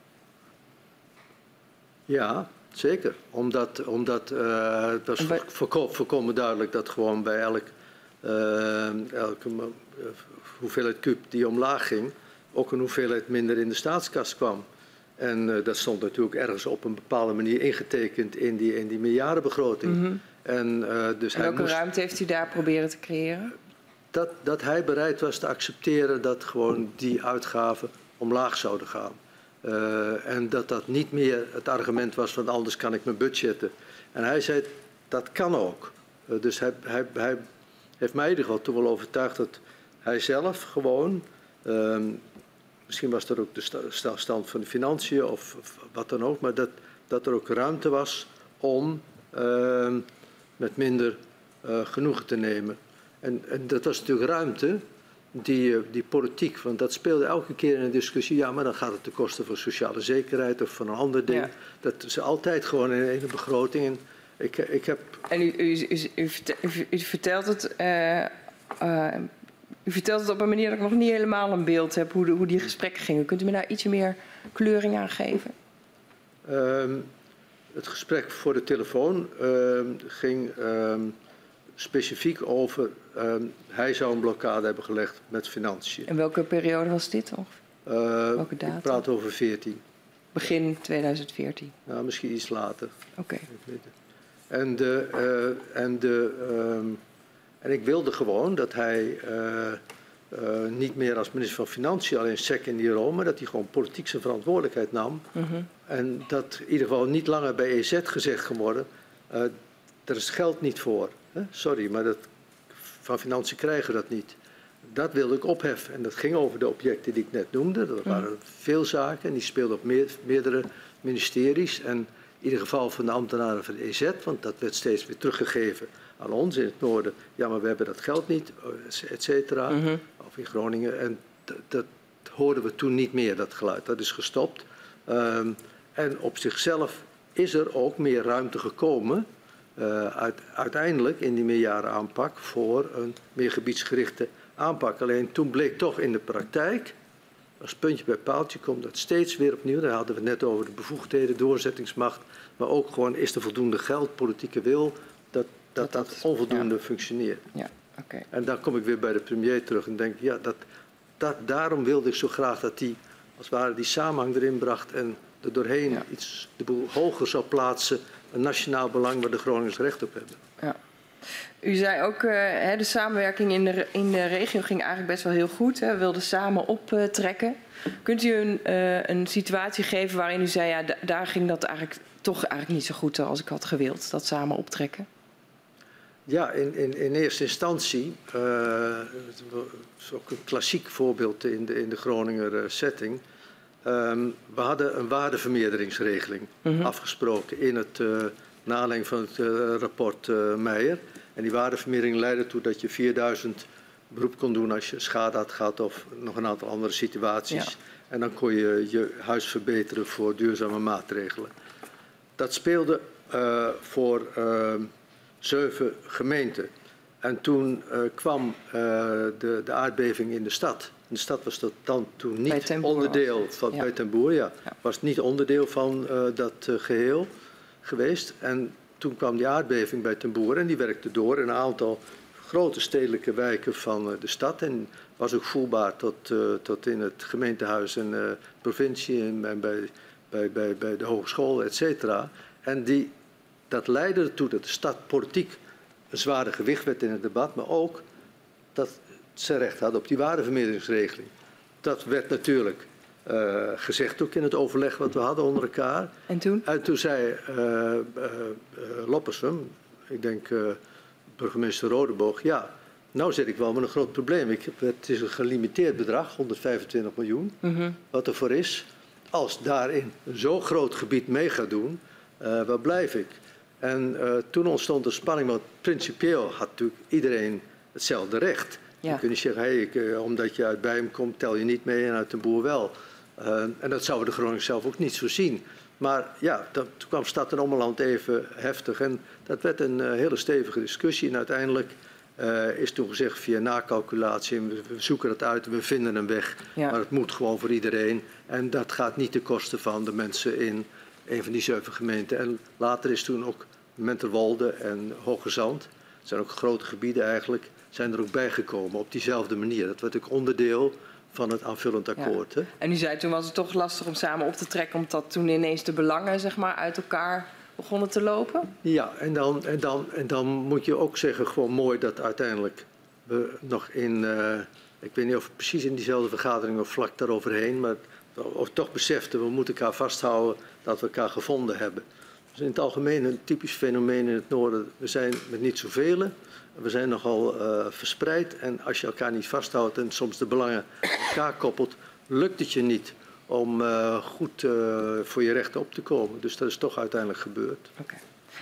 Ja, Zeker, omdat, omdat uh, het was bij... voorkomen duidelijk dat gewoon bij elk, uh, elke hoeveelheid kuub die omlaag ging, ook een hoeveelheid minder in de staatskas kwam. En dat stond natuurlijk ergens op een bepaalde manier ingetekend in die, in die miljardenbegroting. Mm -hmm. En, dus en welke moest... ruimte heeft u daar proberen te creëren? Dat, dat hij bereid was te accepteren dat gewoon die uitgaven omlaag zouden gaan. Uh, en dat dat niet meer het argument was van anders kan ik mijn budgetten. En hij zei dat kan ook. Dus hij, hij, hij, heeft mij in ieder geval toen wel overtuigd dat hij zelf gewoon, uh, misschien was dat ook de stand van de financiën of, wat dan ook, maar dat, dat er ook ruimte was om ehm, met minder eh, genoegen te nemen. En, en dat was natuurlijk ruimte die, die politiek, want dat speelde elke keer in een discussie. Ja, maar dan gaat het ten koste van sociale zekerheid of van een ander ding. Ja. Dat is altijd gewoon in een begroting. En ik, ik heb... En u, u, u, u, vertelt het. Uh, u vertelt het op een manier dat ik nog niet helemaal een beeld heb hoe, de, hoe die gesprekken gingen. Kunt u me daar ietsje meer kleuring aan geven? Um, het gesprek voor de telefoon um, ging um, specifiek over. Hij zou een blokkade hebben gelegd met financiën. En welke periode was dit nog? Uh, welke datum? Ik praat over 14. Begin 2014? Nou, misschien iets later. Oké. Okay. En de. Uh, en de En ik wilde gewoon dat hij uh, uh, niet meer als minister van Financiën alleen sec in die rol, maar dat hij gewoon politiek zijn verantwoordelijkheid nam. Mm -hmm. En dat in ieder geval niet langer bij EZ gezegd geworden, uh, er is geld niet voor. Hè? Sorry, maar dat, van Financiën krijgen we dat niet. Dat wilde ik opheffen. En dat ging over de objecten die ik net noemde. Dat waren mm. veel zaken en die speelden op meer, meerdere ministeries. En in ieder geval van de ambtenaren van de EZ, want dat werd steeds weer teruggegeven aan ons in het noorden. Ja, maar we hebben dat geld niet, et cetera. Mm -hmm. Of in Groningen. En dat hoorden we toen niet meer, dat geluid. Dat is gestopt. Um, en op zichzelf is er ook meer ruimte gekomen. Uh, uit, uiteindelijk in die meerjarenaanpak voor een meer gebiedsgerichte aanpak. Alleen toen bleek toch in de praktijk, als puntje bij paaltje komt dat steeds weer opnieuw. Daar hadden we het net over de bevoegdheden, doorzettingsmacht. Maar ook gewoon is er voldoende geld, politieke wil, dat dat, onvoldoende ja. functioneert. Ja, okay. En dan kom ik weer bij de premier terug en denk, ja, dat, dat, daarom wilde ik zo graag dat die, als het ware, die samenhang erin bracht en er doorheen ja. iets de boel hoger zou plaatsen. Een nationaal belang waar de Groningers recht op hebben. Ja. U zei ook, uh, hè, de samenwerking in de, in de regio ging eigenlijk best wel heel goed. Hè. We wilden samen optrekken. Kunt u een, uh, een situatie geven waarin u zei, ja, daar ging dat eigenlijk toch eigenlijk niet zo goed als ik had gewild, dat samen optrekken? Ja, in, in, in eerste instantie, uh, dat is ook een klassiek voorbeeld in de, in de Groninger setting. Um, we hadden een waardevermeerderingsregeling mm -hmm. afgesproken in het uh, van het uh, rapport uh, Meijer. En die waardevermeerdering leidde toe dat je 4000 beroep kon doen als je schade had gehad of nog een aantal andere situaties. Ja. En dan kon je je huis verbeteren voor duurzame maatregelen. Dat speelde voor ehm, zeven gemeenten. En toen kwam de, de aardbeving in de stad de stad was dat dan toen niet onderdeel van ja. bij ten Boer, ja, ja. was niet onderdeel van uh, dat geheel geweest. En toen kwam die aardbeving bij ten Boer en die werkte door in een aantal grote stedelijke wijken van de stad. En was ook voelbaar tot, tot in het gemeentehuis en provincie en, en bij, bij, bij, bij de hogeschool, et cetera. En die, dat leidde ertoe dat de stad politiek een zware gewicht werd in het debat, maar ook dat ze recht hadden op die waardevermeerderingsregeling. Dat werd natuurlijk uh, gezegd ook in het overleg wat we hadden onder elkaar. En toen? En toen zei uh, uh, Loppersum, ik denk burgemeester Rodeboog, ja, nou zit ik wel met een groot probleem. Ik het is een gelimiteerd bedrag, 125 miljoen, -hmm. wat er voor is. Als daarin een zo groot gebied mee gaat doen, waar blijf ik? En toen ontstond er spanning, want principieel had natuurlijk iedereen hetzelfde recht. Ja. Je kunt niet zeggen, hey, ik, uh, omdat je uit Bijm komt, tel je niet mee en uit de boer wel. Uh, en dat zouden de Groningers zelf ook niet zo zien. Maar ja, dat, toen kwam Stad en Ommeland even heftig. En dat werd een uh, hele stevige discussie. En uiteindelijk is toen gezegd via nakalculatie, we, we zoeken dat uit, we vinden een weg. Ja. Maar het moet gewoon voor iedereen. En dat gaat niet ten koste van de mensen in een van die zeven gemeenten. En later is toen ook Menterwolde en Hoge Zand. Dat zijn ook grote gebieden eigenlijk zijn er ook bijgekomen op diezelfde manier. Dat werd ook onderdeel van het aanvullend akkoord. Ja. Hè? En u zei toen was het toch lastig om samen op te trekken, omdat toen ineens de belangen zeg maar, uit elkaar begonnen te lopen? Ja, en dan, en, dan, en dan moet je ook zeggen, gewoon mooi dat uiteindelijk we nog in, uh, ik weet niet of precies in diezelfde vergadering of vlak daaroverheen, maar of toch beseften, we moeten elkaar vasthouden dat we elkaar gevonden hebben. Dus in het algemeen een typisch fenomeen in het noorden, we zijn met niet zoveel. We zijn nogal uh, verspreid en als je elkaar niet vasthoudt en soms de belangen elkaar koppelt, lukt het je niet om uh, goed uh, voor je rechten op te komen. Dus dat is toch uiteindelijk gebeurd.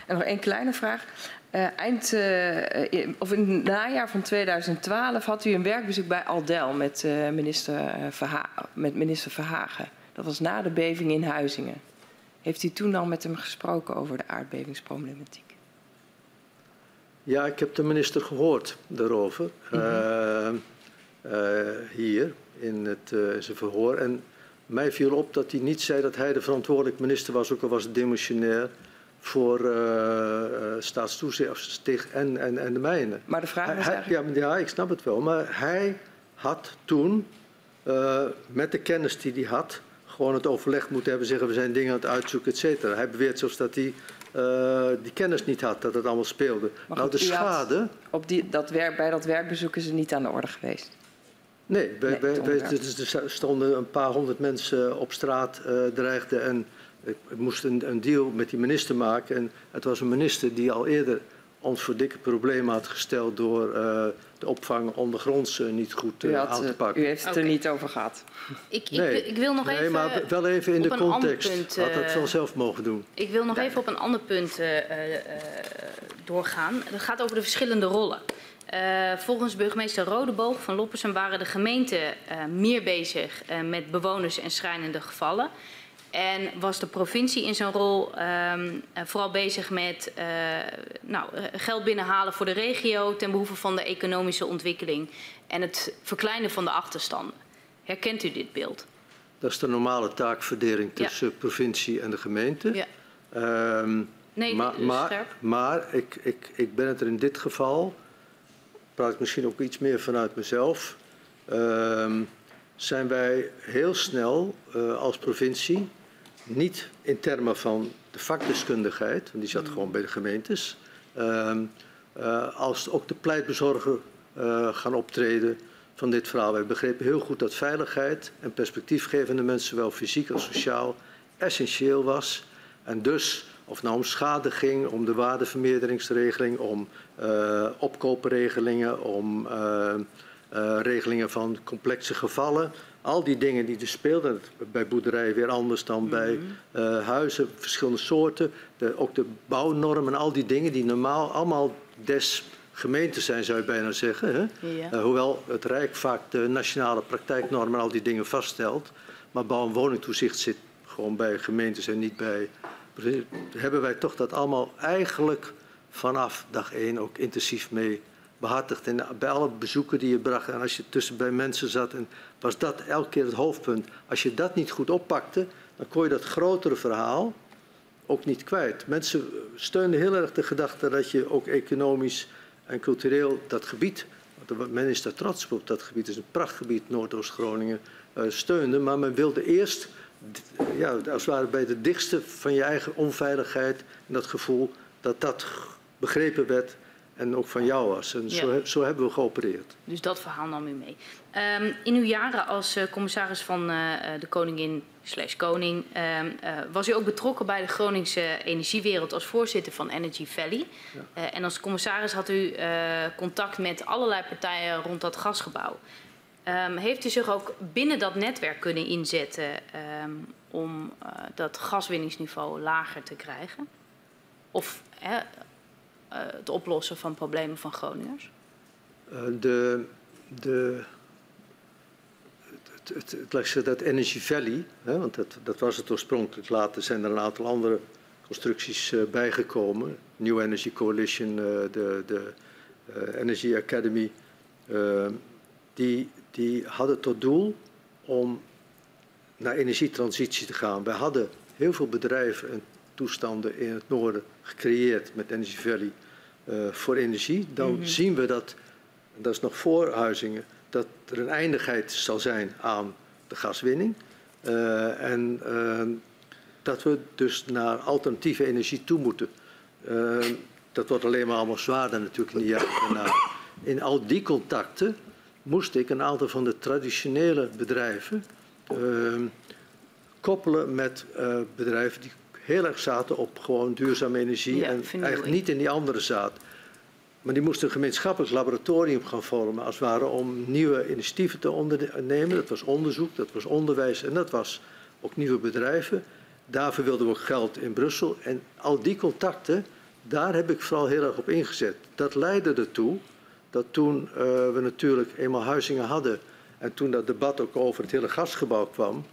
En nog één kleine vraag. eind, of in het najaar van 2012 had u een werkbezoek bij Aldel met, minister, Verha met minister Verhagen. Dat was na de beving in Huizingen. Heeft u toen al met hem gesproken over de aardbevingsproblematiek? Ja, ik heb de minister gehoord daarover. Mm -hmm. uh, uh, hier in het, uh, zijn verhoor. En mij viel op dat hij niet zei dat hij de verantwoordelijk minister was, ook al was het demissionair, voor staatstoezicht en, en, en de mijnen. Maar de vraag was eigenlijk... Ja, ja, ik snap het wel. Maar hij had toen, met de kennis die hij had, gewoon het overleg moeten hebben, zeggen we zijn dingen aan het uitzoeken, et cetera. Hij beweert zelfs dat hij uh, die kennis niet had dat het allemaal speelde. Maar nou, de had- schade. Op die, dat werk, bij dat werkbezoek is het niet aan de orde geweest. Nee, dus er stonden een paar honderd mensen op straat eh dreigden en ik ik moest een, een deal met die minister maken. En het was een minister die al eerder ons voor dikke problemen had gesteld door eh, de opvang ondergronds eh, niet goed U, eh, had, aan te eh, pakken. u heeft het er niet over gehad. Ik, ik, Nee, ik wil nog nee, even... maar wel even in op de een ander context. punt, had dat wel zelf mogen doen. Ik wil nog even op een ander punt eh, eh, eh, doorgaan. Dat gaat over de verschillende rollen. Eh, volgens burgemeester Rodeboog van Loppersum waren de gemeenten eh, meer bezig eh, met bewoners en schrijnende gevallen. En was de provincie in zijn rol ehm, eh, vooral bezig met eh, nou, geld binnenhalen voor de regio ten behoeve van de economische ontwikkeling en het verkleinen van de achterstanden. Herkent u dit beeld? Dat is de normale taakverdeling Ja. tussen provincie en de gemeente. Ja. Ehm, Nee, maar, dus maar, scherp. maar ik, ik, ik ben het er in dit geval, praat ik misschien ook iets meer vanuit mezelf, ehm, zijn wij heel snel eh, als provincie, niet in termen van de vakdeskundigheid, want die zat gewoon bij de gemeentes, ehm, eh, als ook de pleitbezorger eh, gaan optreden van dit verhaal. Wij begrepen heel goed dat veiligheid en perspectiefgevende mensen, zowel fysiek als sociaal, essentieel was. En dus, of nou om schade ging, om de waardevermeerderingsregeling, om eh opkoopregelingen, om regelingen van complexe gevallen. Al die dingen die er speelden, bij boerderijen weer anders dan bij eh, huizen, verschillende soorten. De, ook de bouwnormen, al die dingen die normaal allemaal des gemeentes zijn, zou je bijna zeggen. Hè? Ja. Eh, hoewel het Rijk vaak de nationale praktijknormen en al die dingen vaststelt. Maar bouw- en woningtoezicht zit gewoon bij gemeentes en niet bij. Hebben wij toch dat allemaal eigenlijk vanaf dag één ook intensief mee behartigd. Bij alle bezoeken die je bracht en als je tussen bij mensen zat, en was dat elke keer het hoofdpunt. Als je dat niet goed oppakte, dan kon je dat grotere verhaal ook niet kwijt. Mensen steunden heel erg de gedachte dat je ook economisch en cultureel dat gebied, want men is daar trots op, dat gebied is een prachtgebied, Noordoost-Groningen, eh, steunde. Maar men wilde eerst, ja, als het ware bij de dichtste van je eigen onveiligheid en dat gevoel, dat dat begrepen werd en ook van jou was. En zo, Ja. zo hebben we geopereerd. Dus dat verhaal nam u mee. Ehm, in uw jaren als eh, commissaris van eh, eh, de koningin slash koning... ehm, eh, was u ook betrokken bij de Groningse energiewereld als voorzitter van Energy Valley. En als commissaris had u contact met allerlei partijen rond dat gasgebouw. Ehm, heeft u zich ook binnen dat netwerk kunnen inzetten om dat gaswinningsniveau lager te krijgen? Of het oplossen van problemen van Groningers? Eh, de, de, het, het, het, dat Energy Valley, hè, want dat, dat was het oorspronkelijk. Later zijn er een aantal andere constructies eh, bijgekomen. New Energy Coalition, eh, de, de eh, Energy Academy. eh, die, die hadden tot doel om naar energietransitie te gaan. Wij hadden heel veel bedrijven en toestanden in het noorden gecreëerd met Energy Valley eh, voor energie. Dan Mhm. zien we dat, en dat is nog voor Huizingen, dat er een eindigheid zal zijn aan de gaswinning. Eh, en eh, dat we dus naar alternatieve energie toe moeten. Dat wordt alleen maar allemaal zwaarder natuurlijk in de jaren daarna. In al die contacten moest ik een aantal van de traditionele bedrijven koppelen met bedrijven die heel erg zaten op gewoon duurzame energie Ja, en eigenlijk niet in die andere zaad. Maar die moesten een gemeenschappelijk laboratorium gaan vormen, als het ware, om nieuwe initiatieven te ondernemen. Dat was onderzoek, dat was onderwijs en dat was ook nieuwe bedrijven. Daarvoor wilden we ook geld in Brussel. En al die contacten, daar heb ik vooral heel erg op ingezet. Dat leidde ertoe dat toen eh, we natuurlijk eenmaal Huizingen hadden en toen dat debat ook over het hele gasgebouw kwam,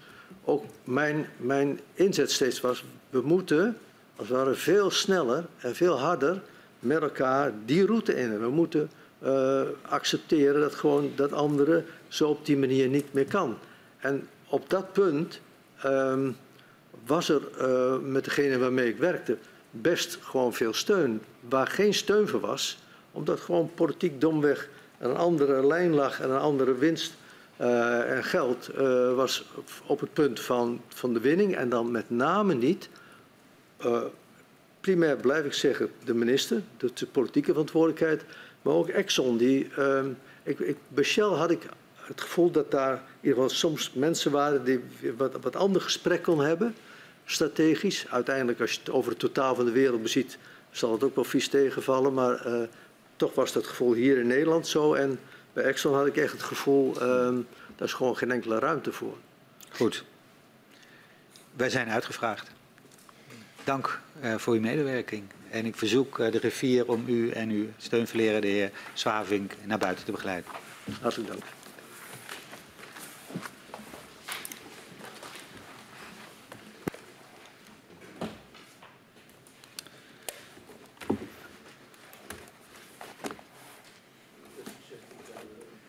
ook mijn, mijn inzet steeds was, we moeten als het ware veel sneller en veel harder met elkaar die route in. We moeten eh, accepteren dat gewoon dat andere zo op die manier niet meer kan. En op dat punt ehm, was er eh, met degene waarmee ik werkte best gewoon veel steun. Waar geen steun voor was, omdat gewoon politiek domweg een andere lijn lag en een andere winst eh, en geld, eh, was op het punt van, van de winning. En dan met name niet eh, primair blijf ik zeggen de minister, de, de politieke verantwoordelijkheid, maar ook Exxon. Die, uh, ik, ik, bij Shell had ik het gevoel dat daar in ieder geval soms mensen waren die wat, wat ander gesprek kon hebben, strategisch. Uiteindelijk, als je het over het totaal van de wereld beziet, zal het ook wel vies tegenvallen, maar toch was dat gevoel hier in Nederland zo. En bij Exxon had ik echt het gevoel, uh, daar is gewoon geen enkele ruimte voor. Goed. Wij zijn uitgevraagd. Dank uh, voor uw medewerking. En ik verzoek uh, de rivier om u en uw steunverlerer, de heer Zwavink, naar buiten te begeleiden. Hartelijk dank.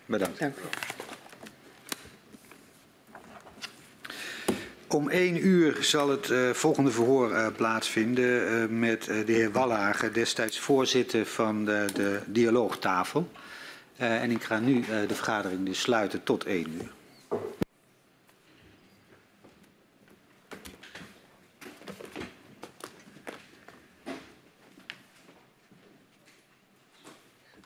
Bedankt. Dank u. Om één uur zal het uh, volgende verhoor uh, plaatsvinden uh, met de heer Wallager, destijds voorzitter van de, de dialoogtafel. en ik ga nu de vergadering dus sluiten tot één uur.